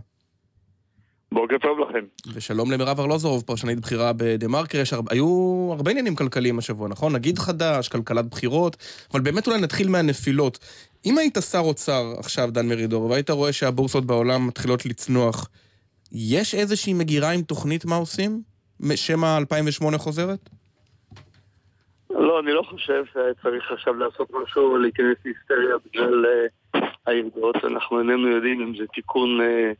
בוקר טוב לכם. ושלום למירב ארלוזורוב, פרשנית בכירה בדה מרקר. יש הר- היו הרבה עניינים כלכליים השבוע, נכון? נגיד חדש, כלכלת בחירות, אבל באמת אולי נתחיל מהנפילות. אם היית שר אוצר עכשיו, דן מרידור, והיית רואה שהבורסות בעולם מתחילות לצנוח, יש איזושהי מגירה עם תוכנית מה עושים? שמא 2008 חוזרת? לא, אני לא חושב שצריך עכשיו לעשות משהו, להיכנס להיסטריה בגלל אה, הירידות. אנחנו איננו יודעים אם זה תיקון אה,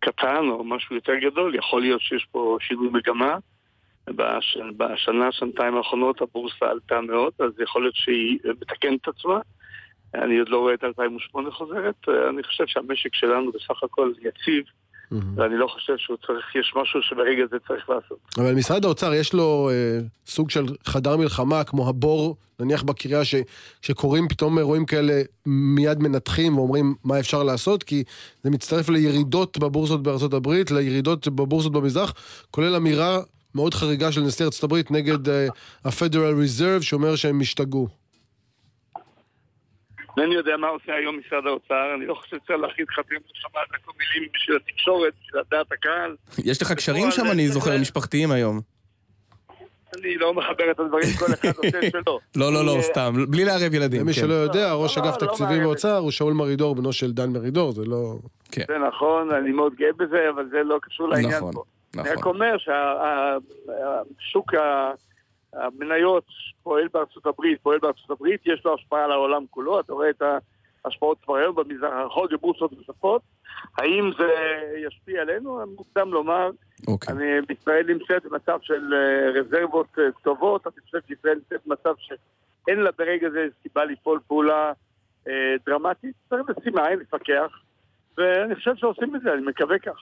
קטן או משהו יותר גדול. יכול להיות שיש פה שינוי מגמה. בש... בשנה, שנתיים האחרונות הבורסה עלתה מאוד, אז יכול להיות שהיא מתקנת את עצמה. אני עוד לא רואה את 2008 חוזרת. אני חושב שהמשק שלנו בסך הכל יציב, ואני לא חושב שהוא צריך, יש משהו שברגע זה צריך לעשות. אבל משרד האוצר יש לו אה, סוג של חדר מלחמה, כמו הבור, נניח בקריה, ש, שקורים פתאום אירועים כאלה, מיד מנתחים ואומרים מה אפשר לעשות, כי זה מצטרף לירידות בבורסות בארצות הברית, לירידות בבורסות במזרח, כולל אמירה מאוד חריגה של נשיא ארצות הברית נגד אה, ה-Federal Reserve, שאומר שהם השתגעו. אינני יודע מה עושה היום משרד האוצר, אני לא חושב שצריך להכין חתים מלחמה על כל מילים בשביל התקשורת, בשביל דעת הקהל. יש לך קשרים שם, אני זה- זוכר, משפחתיים היום. אני לא מחבר את הדברים, כל אחד עושה שלו. לא, לא, לא, סתם, בלי לערב ילדים. למי כן. שלא יודע, ראש לא, אגף לא תקציבים. באוצר הוא שאול מרידור, בנו של דן מרידור, זה לא... זה נכון, אני מאוד גאה בזה, אבל זה לא קשור לעניין נכון, פה. אני רק נכון. אומר שהשוק המניות פועל בארצות הברית, פועל בארצות הברית, יש לו השפעה על העולם כולו, אתה רואה את ההשפעות כבר היום במזרח הרחוק, בבורסות נוספות. האם זה ישפיע עלינו? מוקדם לומר. אוקיי. אני, ישראל נמצאת במצב של אה, רזרבות אה, טובות, אני חושב שישראל נמצאת במצב שאין לה ברגע זה סיבה לפעול פעולה אה, דרמטית. צריך לשים עין, לפקח, ואני חושב שעושים את זה, אני מקווה כך.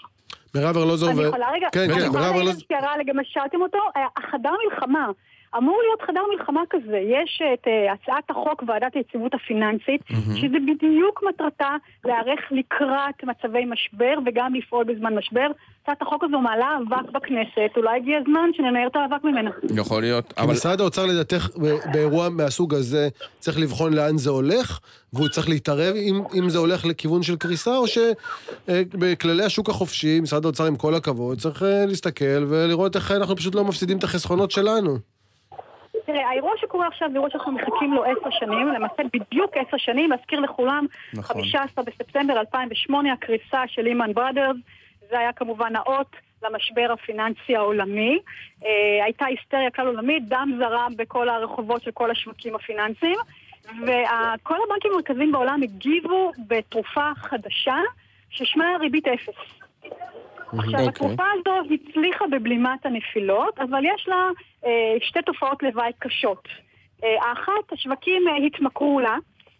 מירב ארלוזור אני ו... יכולה רגע, כן, אני כן, יכולה מירב ארלוזור. הערה לגבי שאלתם אותו, אה, החדר מלחמה. אמור להיות חדר מלחמה כזה, יש את אה, הצעת החוק ועדת היציבות הפיננסית, שזה בדיוק מטרתה להיערך לקראת מצבי משבר וגם לפעול בזמן משבר. הצעת החוק הזו מעלה אבק בכנסת, אולי הגיע הזמן שננער את האבק ממנה. יכול להיות, אבל... משרד האוצר לדעתך באירוע מהסוג הזה צריך לבחון לאן זה הולך, והוא צריך להתערב אם, אם זה הולך לכיוון של קריסה, או שבכללי השוק החופשי, משרד האוצר עם כל הכבוד, צריך אה, להסתכל ולראות איך אנחנו פשוט לא מפסידים את החסכונות שלנו. תראה, האירוע שקורה עכשיו זה אירוע שאנחנו מחכים לו עשר שנים, למעשה בדיוק עשר שנים, להזכיר לכולם, נכון. 15 בספטמבר 2008, הקריסה של לימן בראדרס, זה היה כמובן האות למשבר הפיננסי העולמי. אה, הייתה היסטריה כלל עולמית, דם זרם בכל הרחובות של כל השווקים הפיננסיים, וכל הבנקים המרכזיים בעולם הגיבו בתרופה חדשה ששמה ריבית אפס. עכשיו, אוקיי. התרופה הזו הצליחה בבלימת הנפילות, אבל יש לה אה, שתי תופעות לוואי קשות. אה, האחת, השווקים אה, התמכרו לה,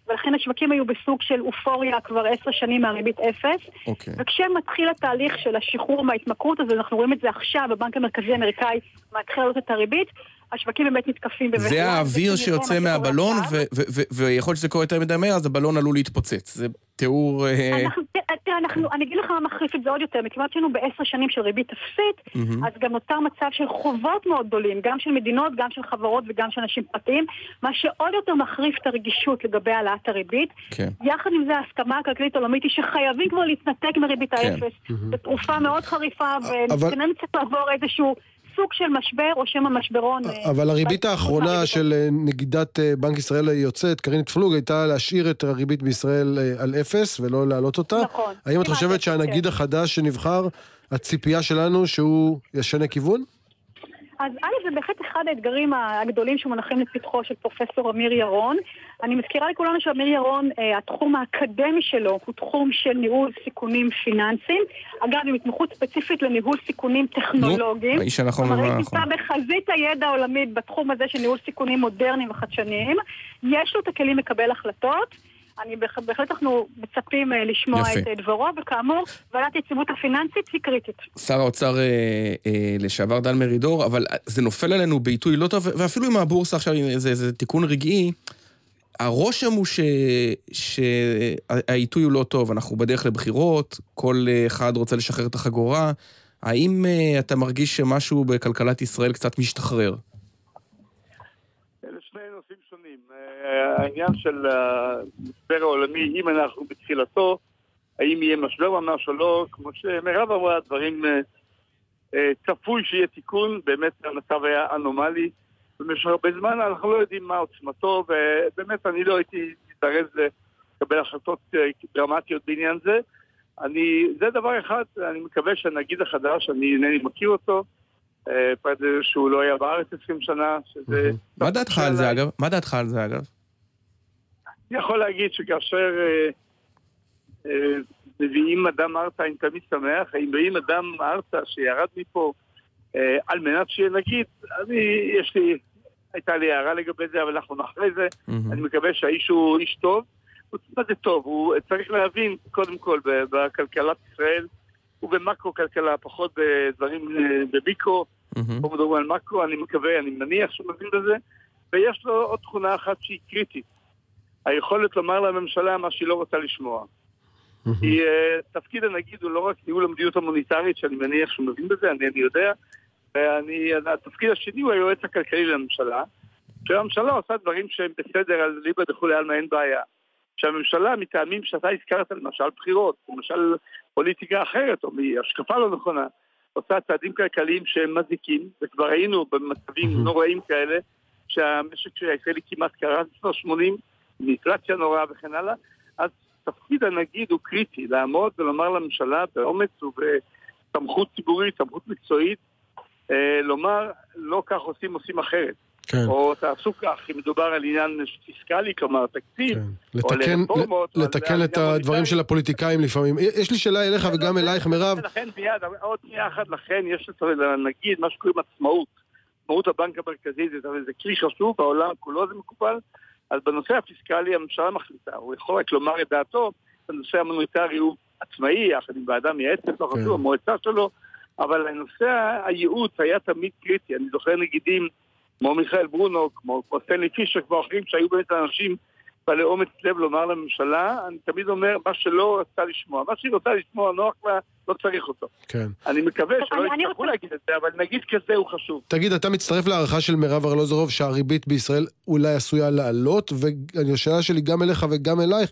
ולכן השווקים היו בסוג של אופוריה כבר עשר שנים מהריבית אפס. אוקיי. וכשמתחיל התהליך של השחרור מההתמכרות, אז אנחנו רואים את זה עכשיו, הבנק המרכזי האמריקאי מתחיל לעלות את הריבית, השווקים באמת נתקפים. זה האוויר שיוצא מהבלון, ויכול להיות שזה קורה יותר מדי מהר, אז הבלון עלול להתפוצץ. זה תיאור... אה, אנחנו, תראה, אנחנו, אני אגיד לך מה מחריף את זה עוד יותר, מכיוון שהיינו בעשר שנים של ריבית אפסית. אז גם נוצר מצב של חובות מאוד גדולים, גם של מדינות, גם של חברות וגם של אנשים פרטיים, מה שעוד יותר מחריף את הרגישות לגבי העלאת הריבית. כן. יחד עם זה, ההסכמה הכלכלית העולמית היא שחייבים כבר להתנתק מריבית האפס. זו תרופה מאוד חריפה, אבל- וכנראה צריך לעבור איזשהו סוג של משבר, או שמא משברון. אה, אבל הריבית האחרונה של אה, נגידת אה, בנק ישראל היוצאת, קרינית פלוג, הייתה להשאיר את הריבית בישראל על אפס ולא להעלות אותה. נכון. האם את חושבת שהנגיד כן. החדש שנבחר, הציפייה שלנו שהוא ישנה כיוון? אז א', זה בהחלט אחד האתגרים הגדולים שמונחים לפתחו של פרופסור אמיר ירון. אני מזכירה לכולנו שאמיר ירון, אה, התחום האקדמי שלו הוא תחום של ניהול סיכונים פיננסיים. אגב, עם התמחות ספציפית לניהול סיכונים טכנולוגיים. האיש הנכון כלומר, הוא הנכון. נמצא בחזית הידע העולמית בתחום הזה של ניהול סיכונים מודרניים וחדשניים. יש לו את הכלים לקבל החלטות. אני בהח- בהחלט אנחנו מצפים אה, לשמוע יפה. את אה, דברו, וכאמור, ועדת היציבות הפיננסית היא קריטית. שר האוצר אה, אה, לשעבר דן מרידור, אבל זה נופל עלינו בעיתוי לא טוב, ואפילו עם הבורסה עכשיו, זה, זה תיקון רגעי, הרושם הוא שהעיתוי הוא לא טוב, אנחנו בדרך לבחירות, כל אה, אחד רוצה לשחרר את החגורה. האם אה, אתה מרגיש שמשהו בכלכלת ישראל קצת משתחרר? אלה שני נושאים שונים. אה, העניין של המשבר העולמי, אם אנחנו בתחילתו, האם יהיה משבר ממש או לא, כמו שמירב אמרה, דברים צפוי שיהיה תיקון, באמת המצב היה אנומלי במשך הרבה זמן, אנחנו לא יודעים מה עוצמתו, ובאמת אני לא הייתי מזדרז לקבל החלטות אה, דרמטיות בעניין זה. אני, זה דבר אחד, אני מקווה שהנגיד החדש, אני אינני מכיר אותו, אה, פרט לזה שהוא לא היה בארץ 20 שנה, שזה... מה דעתך על זה אגב? מה דעתך על זה אגב? אני יכול להגיד שכאשר אה, מביאים אדם ארצה, אני תמיד שמח, אם מביאים אדם ארצה שירד מפה על מנת שיהיה נגיד, אני, יש לי, הייתה לי הערה לגבי זה, אבל אנחנו אחרי זה, אני מקווה שהאיש הוא איש טוב. מה זה טוב? הוא צריך להבין, קודם כל, בכלכלת ישראל ובמקרו-כלכלה, פחות בדברים אה, במיקרו, פה מדברים על מקרו, אני מקווה, אני מניח שהוא מבין בזה, ויש לו עוד תכונה אחת שהיא קריטית. היכולת לומר לממשלה מה שהיא לא רוצה לשמוע. כי uh, תפקיד הנגיד הוא לא רק ניהול המדיניות המוניטרית, שאני מניח שהוא מבין בזה, אני, אני יודע, ואני, התפקיד השני הוא היועץ הכלכלי לממשלה, שהממשלה עושה דברים שהם בסדר, על ליבה דכולי עלמא אין בעיה. שהממשלה, מטעמים שאתה הזכרת, למשל בחירות, למשל פוליטיקה אחרת, או מהשקפה לא נכונה, עושה צעדים כלכליים שהם מזיקים, וכבר היינו במצבים נוראים כאלה, שהמשק הישראלי כמעט קרס בשנות 80, עם אינפלציה נוראה וכן הלאה, אז תפקיד הנגיד הוא קריטי, לעמוד ולומר לממשלה באומץ ובסמכות ציבורית, סמכות מקצועית, לומר, לא כך עושים, עושים אחרת. כן. או תעשו כך, אם מדובר על עניין פיסקלי, כלומר תקציב, או לתקן, לרפורמות, לתקן את הדברים של הפוליטיקאים לפעמים. יש לי שאלה אליך וגם אלייך, מירב. לכן מיד, עוד שנייה אחת, לכן יש לנגיד מה שקוראים עצמאות. עצמאות הבנק המרכזי זה, זה כלי חשוב, בעולם כולו זה מקובל. אז בנושא הפיסקלי הממשלה מחליטה, הוא יכול רק לומר את דעתו, בנושא המוניטרי הוא עצמאי, יחד עם ועדה מייעצת, לא חשוב, המועצה שלו, אבל הנושא הייעוץ היה תמיד קריטי. אני זוכר נגידים כמו מיכאל ברונו, כמו, כמו סטנלי פישר, כמו אחרים שהיו באמת אנשים בעלי אומץ לב לומר לממשלה, אני תמיד אומר, מה שלא רצתה לשמוע. מה שהיא רוצה לשמוע נוח לה, לא צריך אותו. כן. אני מקווה שלא יצטרכו להגיד את זה, אבל נגיד כזה הוא חשוב. תגיד, אתה מצטרף להערכה של מירב ארלוזורוב שהריבית בישראל אולי עשויה לעלות, והשאלה שלי גם אליך וגם אלייך,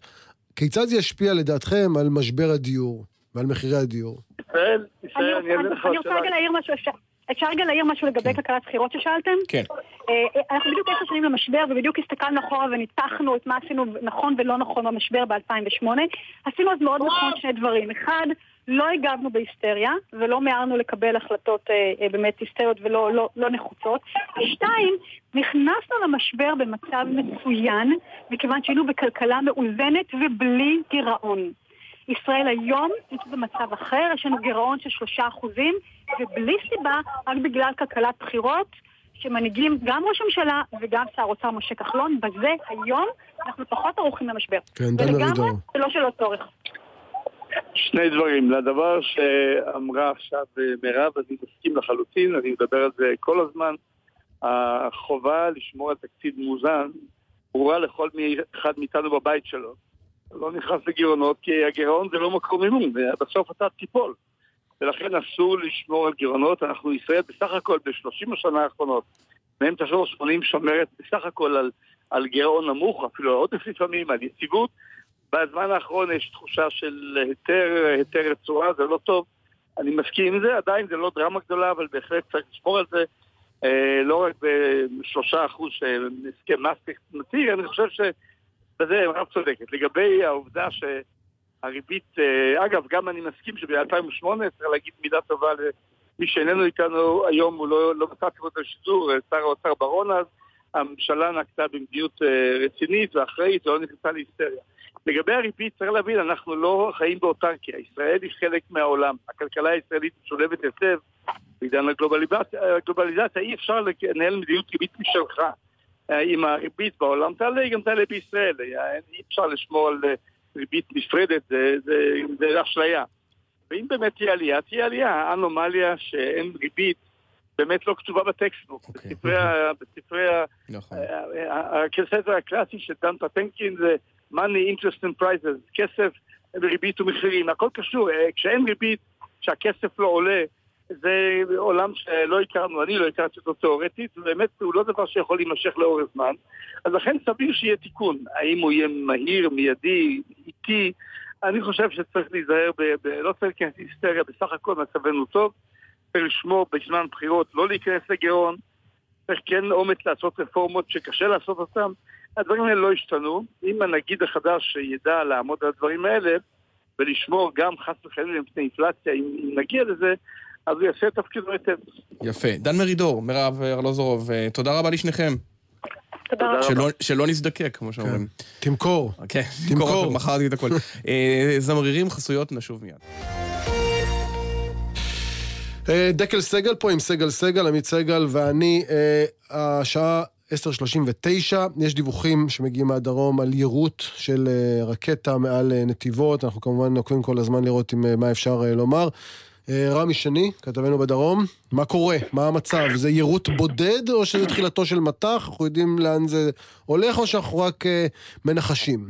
כיצד זה ישפיע לדעתכם על משבר הדיור ועל מחירי הדיור? ישראל, אני ישראל, רוצה- אני אענה לך אני על רוצה שאלה. רגע להעיר משהו, אפשר- אפשר רגע להעיר משהו לגבי כלכלת בחירות ששאלתם? כן. אה, אנחנו בדיוק עשר שנים למשבר, ובדיוק הסתכלנו אחורה וניתחנו את מה עשינו נכון ולא נכון במשבר ב-2008. עשינו אז מאוד נכון שני דברים. אחד, לא הגבנו בהיסטריה, ולא מיהרנו לקבל החלטות אה, אה, באמת היסטריות ולא לא, לא נחוצות. שתיים, נכנסנו למשבר במצב מצוין, מכיוון שהיינו בכלכלה מאוזנת ובלי גירעון. ישראל היום נמצאת במצב אחר, יש לנו גירעון של שלושה אחוזים, ובלי סיבה, רק בגלל כלכלת בחירות, שמנהיגים גם ראש הממשלה וגם שר האוצר משה כחלון, בזה היום אנחנו פחות ערוכים למשבר. כן, דן ולגמרי, מרידור. זה לא שלא צורך. שני דברים. לדבר שאמרה עכשיו אה, מירב, אני מסכים לחלוטין, אני מדבר על זה כל הזמן. החובה לשמור על תקציב מאוזן ברורה לכל מי- אחד מאיתנו בבית שלו. לא נכנס לגירעונות, כי הגירעון זה לא מקור מימון, בסוף אתה תיפול. ולכן אסור לשמור על גירעונות. אנחנו, ישראל בסך הכל ב-30 השנה האחרונות, מהם תשעור 80 שומרת בסך הכל על, על גירעון נמוך, אפילו על עודף לפעמים, על יציבות. בזמן האחרון יש תחושה של היתר, היתר רצועה, זה לא טוב. אני מסכים עם זה, עדיין זה לא דרמה גדולה, אבל בהחלט צריך לשמור על זה. אה, לא רק בשלושה אחוז של הסכם מסטיק נציג, אני חושב שבזה רב צודקת. לגבי העובדה שהריבית, אה, אגב, גם אני מסכים שב-2008 צריך להגיד מילה טובה למי שאיננו איתנו היום, הוא לא, לא מצאתי אותו לשידור, אה, שר האוצר ברון אז, הממשלה נקטה במדיניות אה, רצינית ואחראית ולא נכנסה להיסטריה. לגבי הריבית, צריך להבין, אנחנו לא חיים באוטרקיה. ישראל היא חלק מהעולם. הכלכלה הישראלית משולבת היטב בעידן הגלובליזציה, אי אפשר לנהל מדיניות ריבית משלך. אה, אם הריבית בעולם תעלה, היא גם תעלה בישראל. אה, אי אפשר לשמור על אה, ריבית נפרדת, זה, זה, זה אשליה. ואם באמת תהיה עלייה, תהיה עלייה. האנומליה שאין ריבית באמת לא כתובה בטקסטבוק. בספרי ה... בספרי ה... נכון. הספר הקלאסי של דן פטנקין זה money, interest and prices, כסף וריבית ומחירים, הכל קשור, אה, כשאין ריבית, כשהכסף לא עולה, זה עולם שלא הכרנו, אני לא הכרתי אותו תיאורטית, ובאמת הוא לא דבר שיכול להימשך לאורך זמן, אז לכן סביר שיהיה תיקון, האם הוא יהיה מהיר, מיידי, איטי, אני חושב שצריך להיזהר, ב, ב, לא צריך להיכנס להיסטריה, בסך הכל מצבנו טוב, צריך לשמור בזמן בחירות, לא להיכנס לגירעון, צריך כן אומץ לעשות רפורמות שקשה לעשות אותן. הדברים האלה לא השתנו. אם הנגיד החדש ידע לעמוד על הדברים האלה ולשמור גם חס וחלילה מפני אינפלציה, אם נגיע לזה, אז הוא יעשה את תפקידו היטב. יפה. דן מרידור, מירב ארלוזורוב, אה, תודה רבה לשניכם. תודה רבה. שלא, שלא נזדקק, כמו שאומרים. תמכור. כן, תמכור. מכרתי את הכל. אה, זמרירים, חסויות, נשוב מיד. אה, דקל סגל פה עם סגל סגל, עמית סגל ואני, השעה 10:39, יש דיווחים שמגיעים מהדרום על יירוט של רקטה מעל נתיבות, אנחנו כמובן עוקבים כל הזמן לראות עם, מה אפשר לומר. אה, רמי שני, כתבנו בדרום, מה קורה? מה המצב? זה יירוט בודד או שזה תחילתו של מטח? אנחנו יודעים לאן זה הולך או שאנחנו רק אה, מנחשים?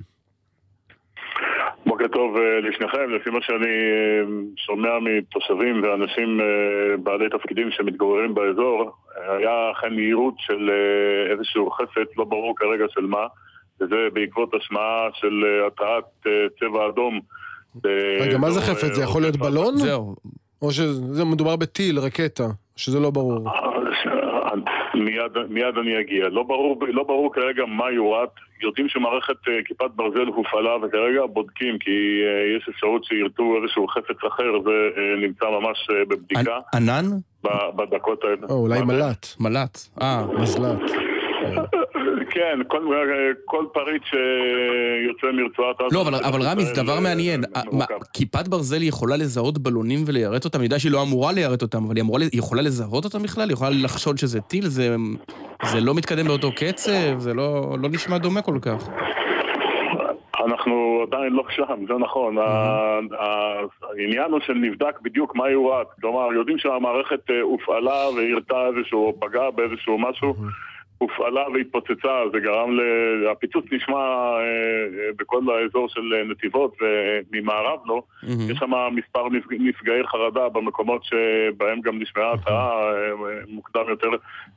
בוקר טוב אה, לשניכם, לפי מה שאני שומע מתושבים ואנשים בעלי תפקידים שמתגוררים באזור, היה אכן יירוט של איזשהו חפץ, לא ברור כרגע של מה, וזה בעקבות השמעה של התרעת צבע אדום. רגע, מה זה חפץ? זה יכול להיות בלון? זהו. או שזה מדובר בטיל, רקטה, שזה לא ברור. מיד, מיד אני אגיע. לא ברור, לא ברור כרגע מה יורט. יודעים שמערכת אה, כיפת ברזל הופעלה וכרגע בודקים כי אה, יש אפשרות שירתו איזשהו חפץ אחר ונמצא ממש אה, בבדיקה ענן? בדקות האלה. או, אולי מל"ט. מל"ט. אה. מזל"ט. כן, כל, כל פריט שיוצא מרצועת עזה... לא, אבל, אבל רמי, זה דבר מעניין. מה, כיפת ברזל יכולה לזהות בלונים וליירט אותם? יודע שהיא לא אמורה ליירט אותם, אבל היא, אמורה, היא יכולה לזהות אותם בכלל? היא יכולה לחשוד שזה טיל? זה, זה לא מתקדם באותו קצב? זה לא, לא נשמע דומה כל כך. אנחנו עדיין לא שם, זה נכון. העניין הוא של נבדק בדיוק מה יורט. כלומר, יודעים שהמערכת אה, הופעלה והרתה איזשהו, פגעה באיזשהו משהו, הופעלה והתפוצצה, זה גרם ל... הפיצוץ נשמע אה, אה, בכל האזור של אה, נתיבות וממערב לו. יש שם מספר נפג- נפגעי חרדה במקומות שבהם גם נשמעה התרעה אה, מוקדם יותר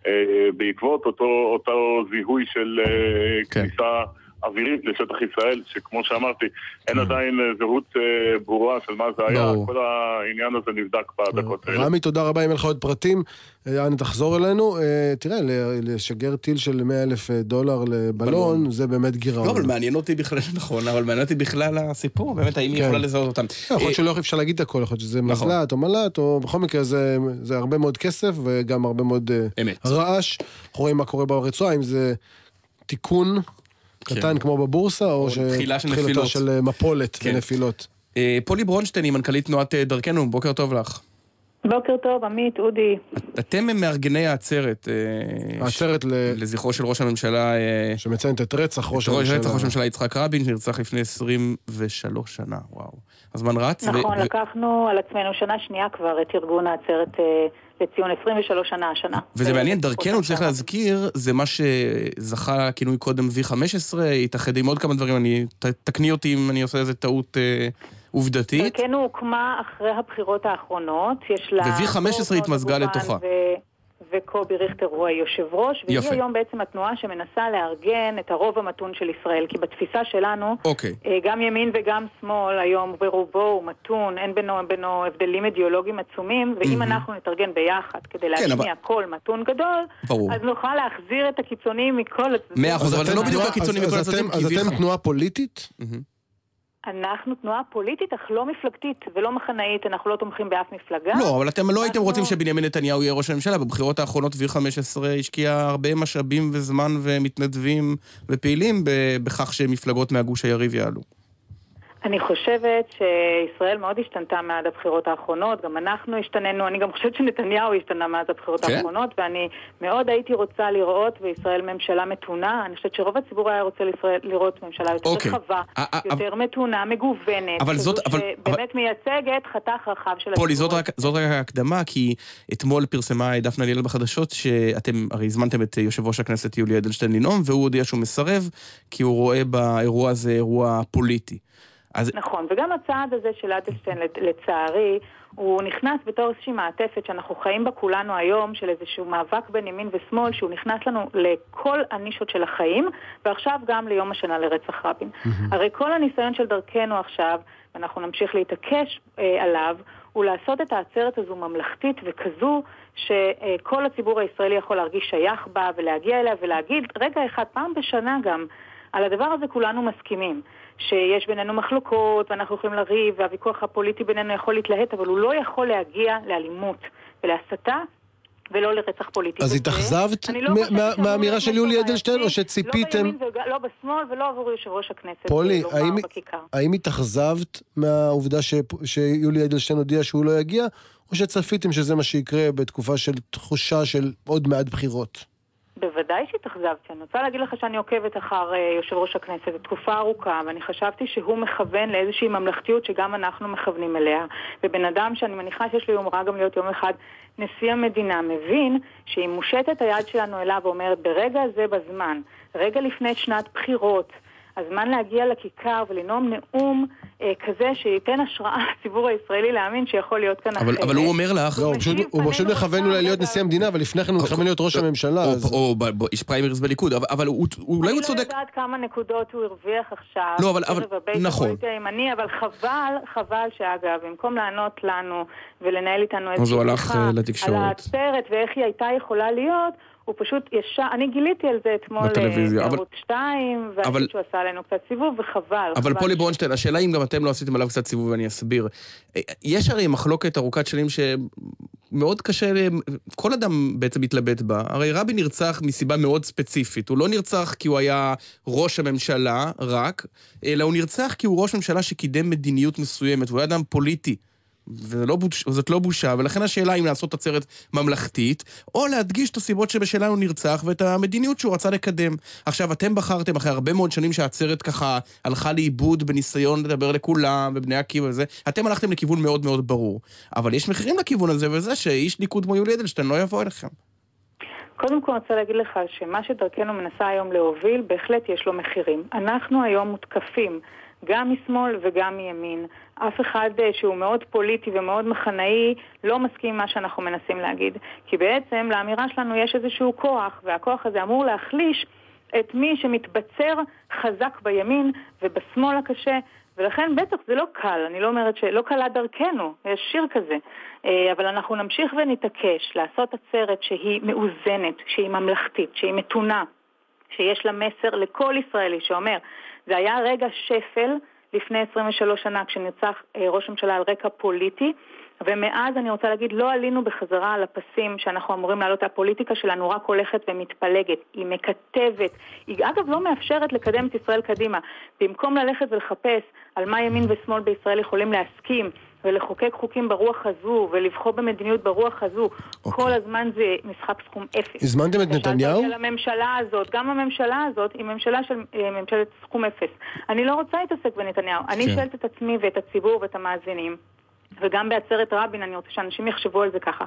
אה, בעקבות אותו, אותו זיהוי של אה, כניסה אווירית לשטח ישראל, שכמו שאמרתי, אין עדיין אה, זהות אה, ברורה של מה זה היה, ברור. כל העניין הזה נבדק בדקות האלה. רמי, תודה רבה, אם אין לך עוד פרטים, אה, אנא תחזור אלינו. אה, תראה, ל- לשגר טיל של 100 אלף דולר לבלון, זה באמת גירעון. לא, אבל מעניין אותי בכלל, נכון, אבל מעניין אותי בכלל הסיפור, באמת, האם היא כן. יכולה לזהות אותם. יכול להיות אה, שלא אפשר להגיד את הכל, יכול להיות שזה נכון. מזל"ט או מל"ט, או בכל מקרה זה, זה הרבה מאוד כסף וגם הרבה מאוד אה, רעש. אנחנו רואים מה קורה ברצועה, אם זה תיקון קטן כמו בבורסה, או, כן. תחילה של אה, מפולת כן. ונפילות. אה, פולי ברונשטיין היא מנכ"לית תנועת אה, דרכנו, בוקר טוב לך. בוקר טוב, עמית, אודי. אתם מארגני העצרת. אה, העצרת ל... לזכרו של ראש הממשלה... אה, שמציינת את רצח ראש את הממשלה. רצח ראש הממשלה יצחק רבין, שנרצח לפני 23 שנה, וואו. הזמן רץ. נכון, ו- לקחנו על עצמנו שנה שנייה כבר את ארגון העצרת אה, לציון 23 שנה השנה. וזה מעניין, דרכנו, צריך להזכיר, זה מה שזכה לכינוי קודם V15, התאחד עם עוד כמה דברים, אני, ת, תקני אותי אם אני עושה איזה טעות אה, עובדתית. דרכנו הוקמה אחרי הבחירות האחרונות, יש לה... ו-V15 התמזגה לתוכה. ו... וקובי ריכטר הוא היושב ראש, והיא יפה. היום בעצם התנועה שמנסה לארגן את הרוב המתון של ישראל, כי בתפיסה שלנו, אוקיי. אה, גם ימין וגם שמאל היום ברובו הוא מתון, אין בינו, בינו הבדלים אידיאולוגיים עצומים, ואם מהמם. אנחנו נתארגן ביחד כדי כן, להשמיע אבל- קול מתון גדול, ברור. אז נוכל להחזיר את הקיצוניים מכל הצדדים. מאה אחוז, אבל זה אתם לא בדיוק הקיצונים אז- מכל הצדדים, אז אתם V15 תנועה פוליטית? אנחנו תנועה פוליטית, אך לא מפלגתית ולא מחנאית, אנחנו לא תומכים באף מפלגה. לא, אבל אתם לא הייתם רוצים שבנימין נתניהו יהיה ראש הממשלה. בבחירות האחרונות V15 השקיע הרבה משאבים וזמן ומתנדבים ופעילים בכך שמפלגות מהגוש היריב יעלו. אני חושבת שישראל מאוד השתנתה מאז הבחירות האחרונות, גם אנחנו השתננו, אני גם חושבת שנתניהו השתנה מאז הבחירות כן? האחרונות, ואני מאוד הייתי רוצה לראות בישראל ממשלה מתונה. אני חושבת שרוב הציבור היה רוצה לישראל, לראות ממשלה יותר אוקיי. רחבה, אה, אה, יותר מתונה, מגוונת, אבל זאת- אבל- שבאמת מייצגת חתך רחב של פולי, הציבור. זאת רק, זאת רק ההקדמה, כי אתמול פרסמה דפנה ליאל בחדשות שאתם הרי הזמנתם את יושב ראש הכנסת יולי אדלשטיין לנאום, והוא הודיע שהוא מסרב, כי הוא רואה באירוע הזה אירוע פוליטי. אז נכון, וגם הצעד הזה של אדלשטיין, לצערי, הוא נכנס בתור איזושהי מעטפת שאנחנו חיים בה כולנו היום, של איזשהו מאבק בין ימין ושמאל, שהוא נכנס לנו לכל הנישות של החיים, ועכשיו גם ליום השנה לרצח רבין. הרי כל הניסיון של דרכנו עכשיו, ואנחנו נמשיך להתעקש אה, עליו, הוא לעשות את העצרת הזו ממלכתית וכזו שכל הציבור הישראלי יכול להרגיש שייך בה ולהגיע אליה ולהגיד, רגע אחד, פעם בשנה גם, על הדבר הזה כולנו מסכימים. שיש בינינו מחלוקות ואנחנו יכולים לריב והוויכוח הפוליטי בינינו יכול להתלהט, אבל הוא לא יכול להגיע לאלימות ולהסתה ולא לרצח פוליטי. אז התאכזבת לא מהאמירה של יולי אדלשטיין, או בעייתי, שציפיתם... לא בימין לא בשמאל ולא עבור יושב ראש הכנסת פולי, האם- בכיכר. האם התאכזבת מהעובדה שיולי אדלשטיין הודיע שהוא לא יגיע, או שצפיתם שזה מה שיקרה בתקופה של תחושה של עוד מעט בחירות? בוודאי שהתאכזבתי. אני רוצה להגיד לך שאני עוקבת אחר אה, יושב ראש הכנסת תקופה ארוכה, ואני חשבתי שהוא מכוון לאיזושהי ממלכתיות שגם אנחנו מכוונים אליה. ובן אדם שאני מניחה שיש לו יומרה גם להיות יום אחד נשיא המדינה, מבין שאם מושטת היד שלנו אליו ואומרת ברגע הזה בזמן, רגע לפני שנת בחירות, הזמן להגיע לכיכר ולנאום נאום אה, כזה שייתן השראה לציבור הישראלי להאמין שיכול להיות כאן אבל, אחרת. אבל הוא אומר לך... לא, הוא פשוט- הוא פשוט מכוון אולי להיות נשיא המדינה, אבל לפני כן הוא מכוון להיות ראש הממשלה. או, אז- או, ב- ב- יש פריימריז בליכוד, אבל, אבל הוא, אולי הוא אני צודק. לא יודעת כמה נקודות הוא הרוויח עכשיו. לא, אבל- אבל- נכון. הימני, אבל חבל, חבל שאגב, במקום לענות לנו ולנהל איתנו אז איזושהי הוא הלך, שיחה אה, לתקשורת. על העצרת ואיך היא הייתה יכולה להיות, הוא פשוט ישר, אני גיליתי על זה אתמול בטלוויזיה, אה, בערוץ 2, ואני חושבת שהוא עשה עלינו קצת סיבוב, וחבל. אבל חבל פולי ברונשטיין, השאלה אם גם אתם לא עשיתם עליו קצת סיבוב ואני אסביר. אה, יש הרי מחלוקת ארוכת שנים שמאוד קשה, כל אדם בעצם מתלבט בה. הרי רבין נרצח מסיבה מאוד ספציפית. הוא לא נרצח כי הוא היה ראש הממשלה רק, אלא הוא נרצח כי הוא ראש ממשלה שקידם מדיניות מסוימת, והוא היה אדם פוליטי. ולא בוש... וזאת לא בושה, ולכן השאלה אם לעשות עצרת ממלכתית, או להדגיש את הסיבות שבשלנו נרצח ואת המדיניות שהוא רצה לקדם. עכשיו, אתם בחרתם אחרי הרבה מאוד שנים שהעצרת ככה הלכה לאיבוד בניסיון לדבר לכולם, ובני עקיבא וזה, אתם הלכתם לכיוון מאוד מאוד ברור. אבל יש מחירים לכיוון הזה, וזה שאיש ליכוד כמו יולי אדלשטיין לא יבוא אליכם. קודם כל אני רוצה להגיד לך שמה שדרכנו מנסה היום להוביל, בהחלט יש לו מחירים. אנחנו היום מותקפים, גם משמאל וגם מימין. אף אחד אה, שהוא מאוד פוליטי ומאוד מחנאי לא מסכים עם מה שאנחנו מנסים להגיד. כי בעצם לאמירה שלנו יש איזשהו כוח, והכוח הזה אמור להחליש את מי שמתבצר חזק בימין ובשמאל הקשה. ולכן בטח זה לא קל, אני לא אומרת שלא קלה דרכנו, יש שיר כזה. אה, אבל אנחנו נמשיך ונתעקש לעשות עצרת שהיא מאוזנת, שהיא ממלכתית, שהיא מתונה, שיש לה מסר לכל ישראלי שאומר, זה היה רגע שפל לפני 23 שנה כשנרצח אה, ראש ממשלה על רקע פוליטי, ומאז אני רוצה להגיד, לא עלינו בחזרה על הפסים שאנחנו אמורים לעלות, הפוליטיקה שלנו רק הולכת ומתפלגת, היא מקטבת, היא אגב לא מאפשרת לקדם את ישראל קדימה. במקום ללכת ולחפש על מה ימין ושמאל בישראל יכולים להסכים ולחוקק חוקים ברוח הזו ולבחור במדיניות ברוח הזו, okay. כל הזמן זה משחק סכום אפס. הזמנתם את נתניהו? על הממשלה הזאת, גם הממשלה הזאת היא ממשלה של אה, ממשלת סכום אפס. אני לא רוצה להתעסק בנתניהו, אני כן. שואלת את עצמי ואת הציבור ואת המאזינים. וגם בעצרת רבין, אני רוצה שאנשים יחשבו על זה ככה.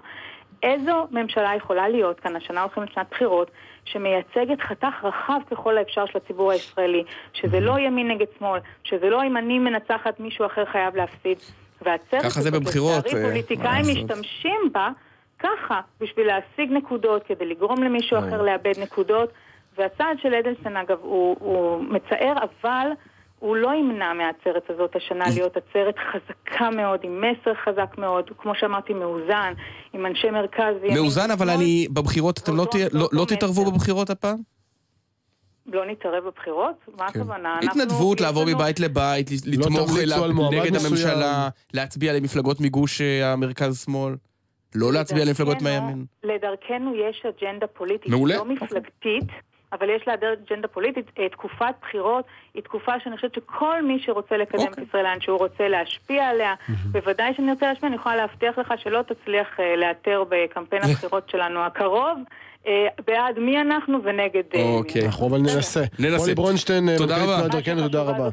איזו ממשלה יכולה להיות כאן, השנה הולכים לשנת בחירות, שמייצגת חתך רחב ככל האפשר של הציבור הישראלי, שזה לא ימין נגד שמאל, שזה לא אם אני מנצחת מישהו אחר חייב להפסיד. והעצרת ככה זה בבחירות, לצערי אה, פוליטיקאים? משתמשים בה ככה, בשביל להשיג נקודות, כדי לגרום למישהו אחר לאבד נקודות. והצעד של אדלסון, אגב, הוא, הוא מצער, אבל הוא לא ימנע מהעצרת הזאת השנה להיות עצרת חזקה מאוד, עם מסר חזק מאוד, כמו שאמרתי, מאוזן, עם אנשי מרכז. מאוזן, אבל אני, בבחירות, אתם לא לא- לא תתערבו בבחירות הפעם? לא נתערב בבחירות? מה הכוונה? אנחנו- התנדבות, לעבור לנו- מבית לבית, לתמוך תמליצו לה- על מועמד נגד מסוים. הממשלה, להצביע למפלגות מגוש אה, המרכז-שמאל. לא להצביע למפלגות מהימין. לדרכנו יש אג'נדה פוליטית, מעולה. לא מפלגתית, אבל יש לה אג'נדה פוליטית. אה, תקופת בחירות היא תקופה שאני חושבת שכל מי שרוצה לקדם את אוקיי. ישראל לאן שהוא רוצה להשפיע עליה, בוודאי שאני רוצה להשפיע, אני יכולה להבטיח לך שלא תצליח אה, לאתר בקמפיין הבחירות שלנו הקרוב. אה, בעד מי אנחנו ונגד אה, מי. אוקיי. אנחנו אבל ננסה. ננסה. רוני ברונשטיין, אה, תודה מנכ"לית רבה. תודה רבה.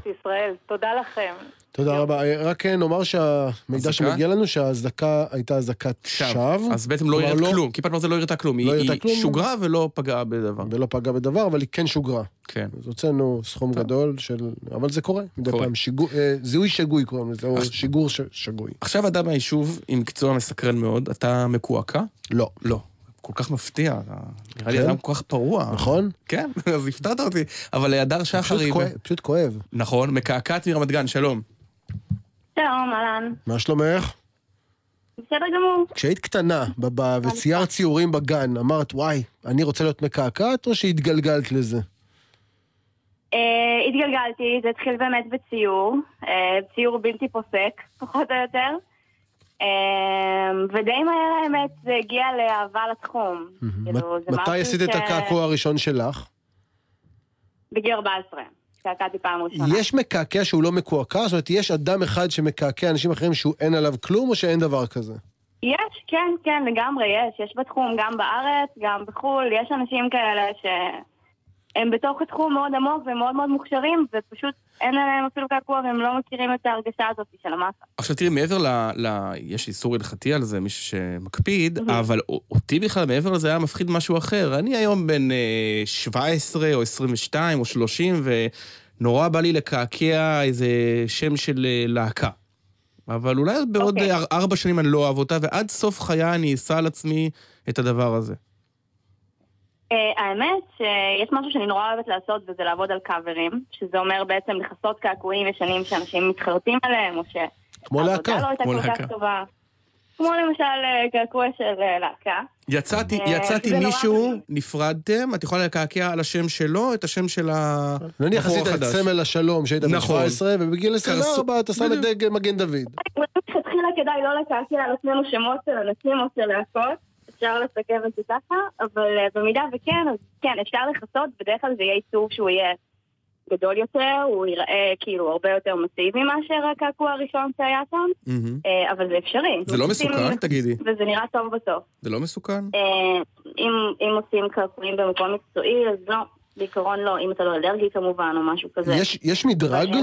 תודה לכם. תודה רבה. אה, רק אה, נאמר שהמידע? שמגיע לנו שההזעקה הייתה אזעקת שווא. אז בעצם לא כלומר, הראית כלום, כיפת ברזל לא הראתה כלום, היא לא הראתה היא. שוגרה ולא פגעה בדבר. ולא פגע בדבר, אבל היא כן שוגרה. כן. אז הוצאנו סכום גדול של... אבל זה קורה, מדי קורה. פעם. שיגור- אה, זיהוי שגוי קוראים לזה, או שיגור ש- שגוי. עכשיו אדם מהיישוב עם מקצוע מסקרן מאוד, אתה מקועקע? לא. לא. כל כך מפתיע, נראה לי כן? אדם כל כך פרוע. נכון? כן, אז הפתעת אותי. אבל הדר שחר פשוט. כואב- פשוט כואב. נכון, מקעקעת מרמת גן, שלום. שלום, אהלן. מה שלומך? בסדר גמור. כשהיית קטנה וציירת ציורים בגן, אמרת, וואי, אני רוצה להיות מקעקעת, או שהתגלגלת לזה? אה, התגלגלתי, זה התחיל באמת בציור, אה, ציור בלתי פוסק, פחות או יותר. אה, ודי מהר האמת זה הגיע לאהבה לתחום. כאילו, מתי עשית את ש- הקעקוע הראשון שלך? בגיל 14. קעקעתי פעם ראשונה. יש מקעקע שהוא לא מקועקע? זאת אומרת, יש אדם אחד שמקעקע אנשים אחרים שהוא אין עליו כלום, או שאין דבר כזה? יש, כן, כן, לגמרי יש. יש בתחום גם בארץ, גם בחו"ל. יש אנשים כאלה שהם בתוך התחום מאוד עמוק ומאוד מאוד מוכשרים, ופשוט אין עליהם אפילו קעקוע והם לא מכירים את ההרגשה הזאת של המסה. עכשיו תראי, מעבר ל... ל... יש איסור הלכתי על זה, מישהו שמקפיד, אבל א- אותי בכלל מעבר לזה היה מפחיד משהו אחר. אני היום בן אה, 17 או 22 או 30, ונורא בא לי לקעקע איזה שם של אה, להקה. אבל אולי עוד בעוד אוקיי. ארבע שנים אני לא אוהב אותה, ועד סוף חיי אני אשא על עצמי את הדבר הזה. Uh, האמת שיש משהו שאני נורא אוהבת לעשות וזה לעבוד על קאברים, שזה אומר בעצם לכסות קעקועים ישנים שאנשים מתחרטים עליהם, או כמו שהעבודה להקה. לא הייתה כמו כל להקה. כך טובה. כמו למשל אה, קעקוע של אה, להקה. יצאתי, אה, יצאתי מישהו, נפרדתם, את יכולה לקעקע על השם שלו, את השם של נניח הבחור עשית את החדש. סמל השלום כשהיית בן נכון. 17, ובגיל 24 אתה שם את דגל מגן דוד. אולי מלכתחילה כדאי לא לקעקע על עצמנו שמות של אנשים או של להקות, אפשר לסכם את זה ככה, אבל אה, במידה וכן, אז כן, אפשר לכסות, בדרך כלל זה יהיה עיצוב שהוא יהיה גדול יותר, הוא ייראה כאילו הרבה יותר מסיבי מאשר הקעקוע הראשון שהיה שם. אה, אבל זה אפשרי. זה לא מסוכן, תגידי. וזה נראה טוב בסוף. זה לא מסוכן? אה, אם, אם עושים קעקועים במקום מקצועי, אז לא. בעיקרון לא, אם אתה לא אלרגי כמובן, או משהו כזה. יש, יש מדרג,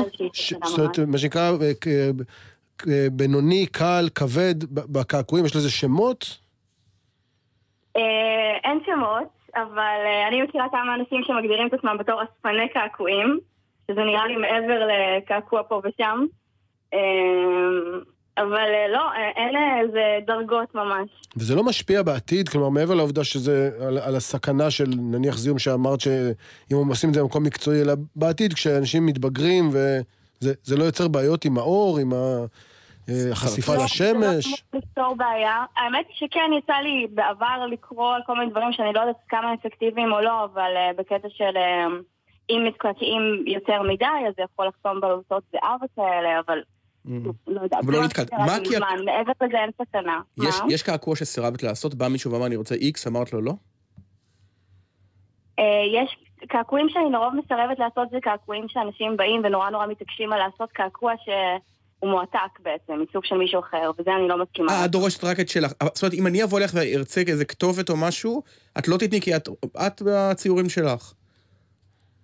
זאת אומרת. מה שנקרא בינוני, קל, כבד, בקעקועים, יש לזה שמות? אה, אין שמות, אבל אה, אני מכירה כמה אנשים שמגדירים את עצמם בתור אספני קעקועים, שזה נראה לי מעבר לקעקוע פה ושם. אה, אבל לא, אין איזה דרגות ממש. וזה לא משפיע בעתיד? כלומר, מעבר לעובדה שזה על, על הסכנה של נניח זיהום שאמרת שאם הם עושים את זה במקום מקצועי, אלא בעתיד כשאנשים מתבגרים וזה זה לא יוצר בעיות עם האור, עם ה- אה, החשיפה לא, לשמש. לא לפתור בעיה. האמת היא שכן, יצא לי בעבר לקרוא על כל מיני דברים שאני לא יודעת כמה אפקטיביים או לא, אבל אה, בקטע של אה, אם מתקעקעים יותר מדי, אז זה יכול לחסום בלוטות זהב וכאלה, אבל לא יודעת. אבל לא נתקעת. משהו מה כי- מעבר לזה אין סכנה. יש, קעקוע שסירבת לעשות, בא מישהו ואמר אני רוצה איקס, אמרת לו לא? יש קעקועים שאני לרוב מסרבת לעשות, זה קעקועים שאנשים באים ונורא נורא מתעקשים על לעשות קעקוע שהוא מועתק בעצם, מסוג של מישהו אחר, וזה אני לא מסכימה. אה, את דורשת רק את שלך. זאת אומרת, אם אני אבוא אליך וארצה איזה כתובת או משהו, את לא תתני כי את, את בציורים שלך.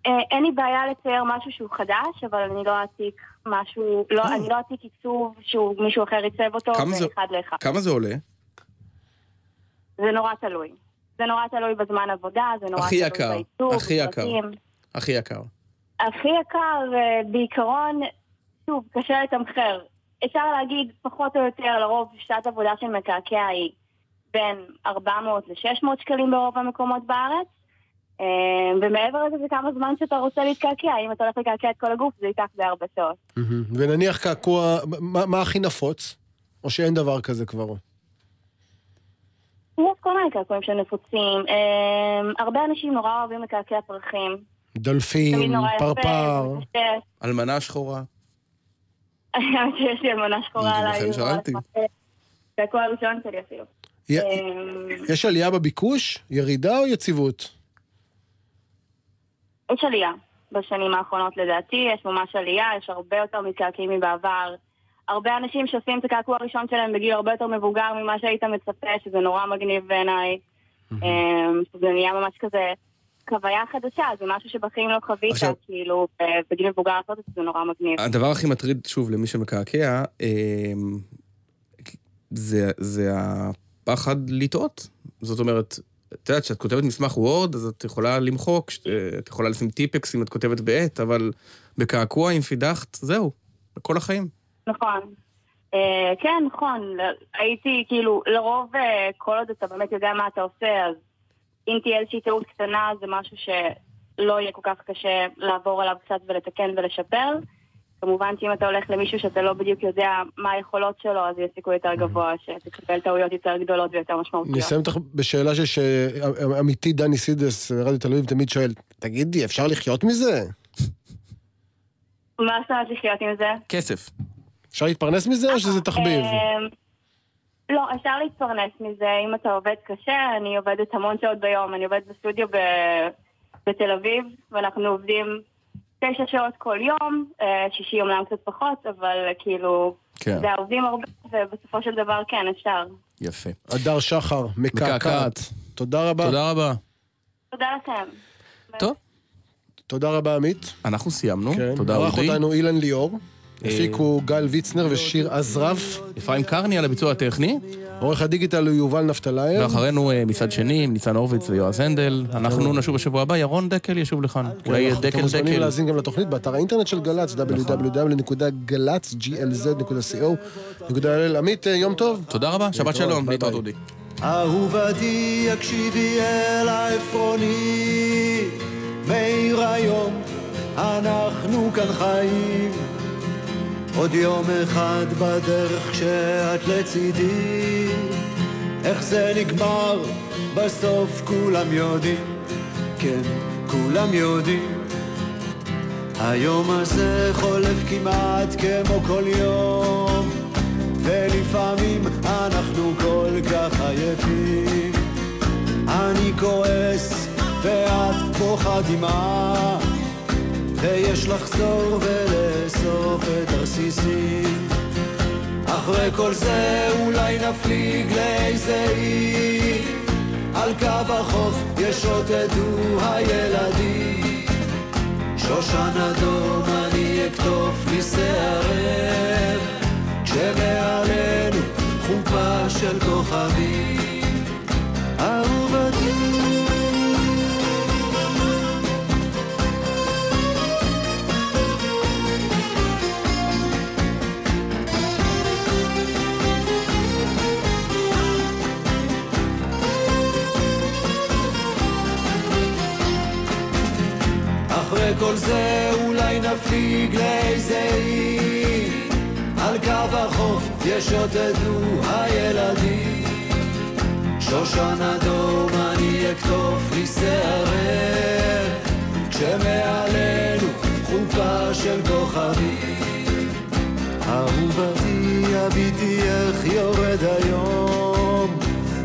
אה, אין לי בעיה לצייר משהו שהוא חדש, אבל אני לא אעתיק משהו, לא, אני לא אעתיק עיצוב שהוא מישהו אחר עיצב אותו, זה- ואחד לאחד. כמה זה עולה? זה נורא תלוי. זה נורא תלוי בזמן עבודה, זה נורא תלוי יקר, בעיצוב, הכי יקר. הכי יקר. הכי יקר, אה, בעיקרון, שוב, קשה לתמחר. אפשר להגיד, פחות או יותר, לרוב שעת עבודה של מקעקע היא בין 400 ל-600 שקלים ברוב המקומות בארץ. אה, ומעבר לזה זה כמה זמן שאתה רוצה להתקעקע. אם אתה הולך לקעקע את כל הגוף, זה ייקח די הרבה שעות. ונניח קעקוע, מה, מה הכי נפוץ? או שאין דבר כזה כבר? יש כל מיני קעקועים שנפוצים. אה, הרבה אנשים נורא אוהבים לקעקע פרחים. דולפין, פרפר. אלמנה שחורה. האמת שיש לי אלמנה שחורה עליי. לכן שאלתי. יפה. קעקוע הראשון שלי אפילו. יש עלייה בביקוש? ירידה או יציבות? יש עלייה בשנים האחרונות לדעתי, יש ממש עלייה, יש הרבה יותר מקעקעים מבעבר. הרבה אנשים שעושים את הקעקוע הראשון שלהם בגיל הרבה יותר מבוגר ממה שהיית מצפה, שזה נורא מגניב בעיניי. שזה נהיה ממש כזה חוויה חדשה, זה משהו שבחיים לא חווית, עכשיו- כאילו, בגיל מבוגר לעשות את זה, זה נורא מגניב. הדבר הכי מטריד, שוב, למי שמקעקע, אמ, זה, זה הפחד לטעות. זאת אומרת, את יודעת, כשאת כותבת מסמך וורד, אז את יכולה למחוק, את יכולה לשים טיפקס אם את כותבת בעט, אבל בקעקוע, אם פידחת, זהו, לכל החיים. נכון. אה, כן, נכון. הייתי, כאילו, לרוב, אה, כל עוד אתה באמת יודע מה אתה עושה, אז אם תהיה איזושהי טעות קטנה, זה משהו שלא יהיה כל כך קשה לעבור עליו קצת ולתקן ולשפר. כמובן שאם אתה הולך למישהו שאתה לא בדיוק יודע מה היכולות שלו, אז יש סיכוי יותר גבוה שתקבל טעויות יותר גדולות ויותר משמעותיות. אני אסיים אותך בשאלה שש- עמיתי דני סידס, רדיו תל אביב, תמיד שואל, תגידי, אפשר לחיות מזה? מה זאת אומרת לחיות עם זה? כסף. אפשר להתפרנס מזה או שזה תחביב? לא, אפשר להתפרנס מזה אם אתה עובד קשה. אני עובדת המון שעות ביום. אני עובדת בסטודיו ב- בתל אביב, ואנחנו עובדים תשע שעות כל יום, אה, שישי אומנם קצת פחות, אבל כאילו, כן. זה עובדים הרבה, ובסופו של דבר כן, אפשר. יפה. הדר שחר, מקעקעת. תודה רבה. תודה רבה. תודה לכם. טוב. תודה רבה, עמית. אנחנו סיימנו. כן. תודה, ערך אודי. אותנו אילן ליאור. אה, הפיקו גל ויצנר ושיר עזרף. אפרים קרני על הביצוע הטכני. עורך הדיגיטל הוא יובל נפתלייב. ואחרינו אה, מצד שני, ניצן הורוביץ ויועז הנדל. אנחנו נשוב בשבוע הבא, ירון דקל ישוב לכאן. אולי כן, אתם דקל מוזמנים דקל. להאזין גם לתוכנית באתר האינטרנט של גל"צ, www.glz.co.il. עמית, אה, יום טוב. תודה רבה, שבת שלום, להתראות. אודי. אהובתי, הקשיבי אל העפרוני, מאיר היום, אנחנו כאן חיים. עוד יום אחד בדרך כשאת לצידי, איך זה נגמר, בסוף כולם יודעים, כן, כולם יודעים. היום הזה חולף כמעט כמו כל יום, ולפעמים אנחנו כל כך עייפים. אני כועס ואת בוכה דמעה, ויש לחזור ולאסוף את הרסיסים. אחרי כל זה אולי נפליג לאיזה אי, על קו החוף ישוטטו הילדים. שושן אדום אני אקטוף לי שערב, כשמעלינו חופה של כוכבים. אהובתי אחרי כל זה אולי נפליג לאיזה אי על קו החוף ישוטטו הילדים. שושן אדום אני אקטוף לי שערב כשמעלינו חופה של כוכבים. אהובתי הביטי איך יורד היום.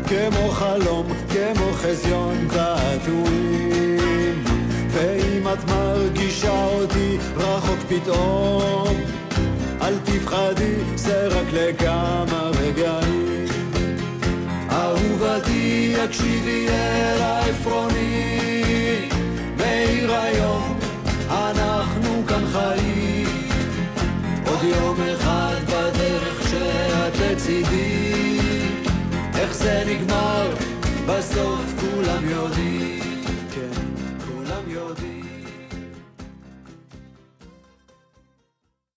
כמו חלום, כמו חזיון תעתועים ואם את מרגישה אותי רחוק פתאום, אל תפחדי, זה רק לכמה רגעים. אהובתי, הקשיבי אל העפרוני, מאיר היום, אנחנו כאן חיים. עוד יום אחד בדרך שאת לצידי, איך זה נגמר, בסוף כולם יודעים.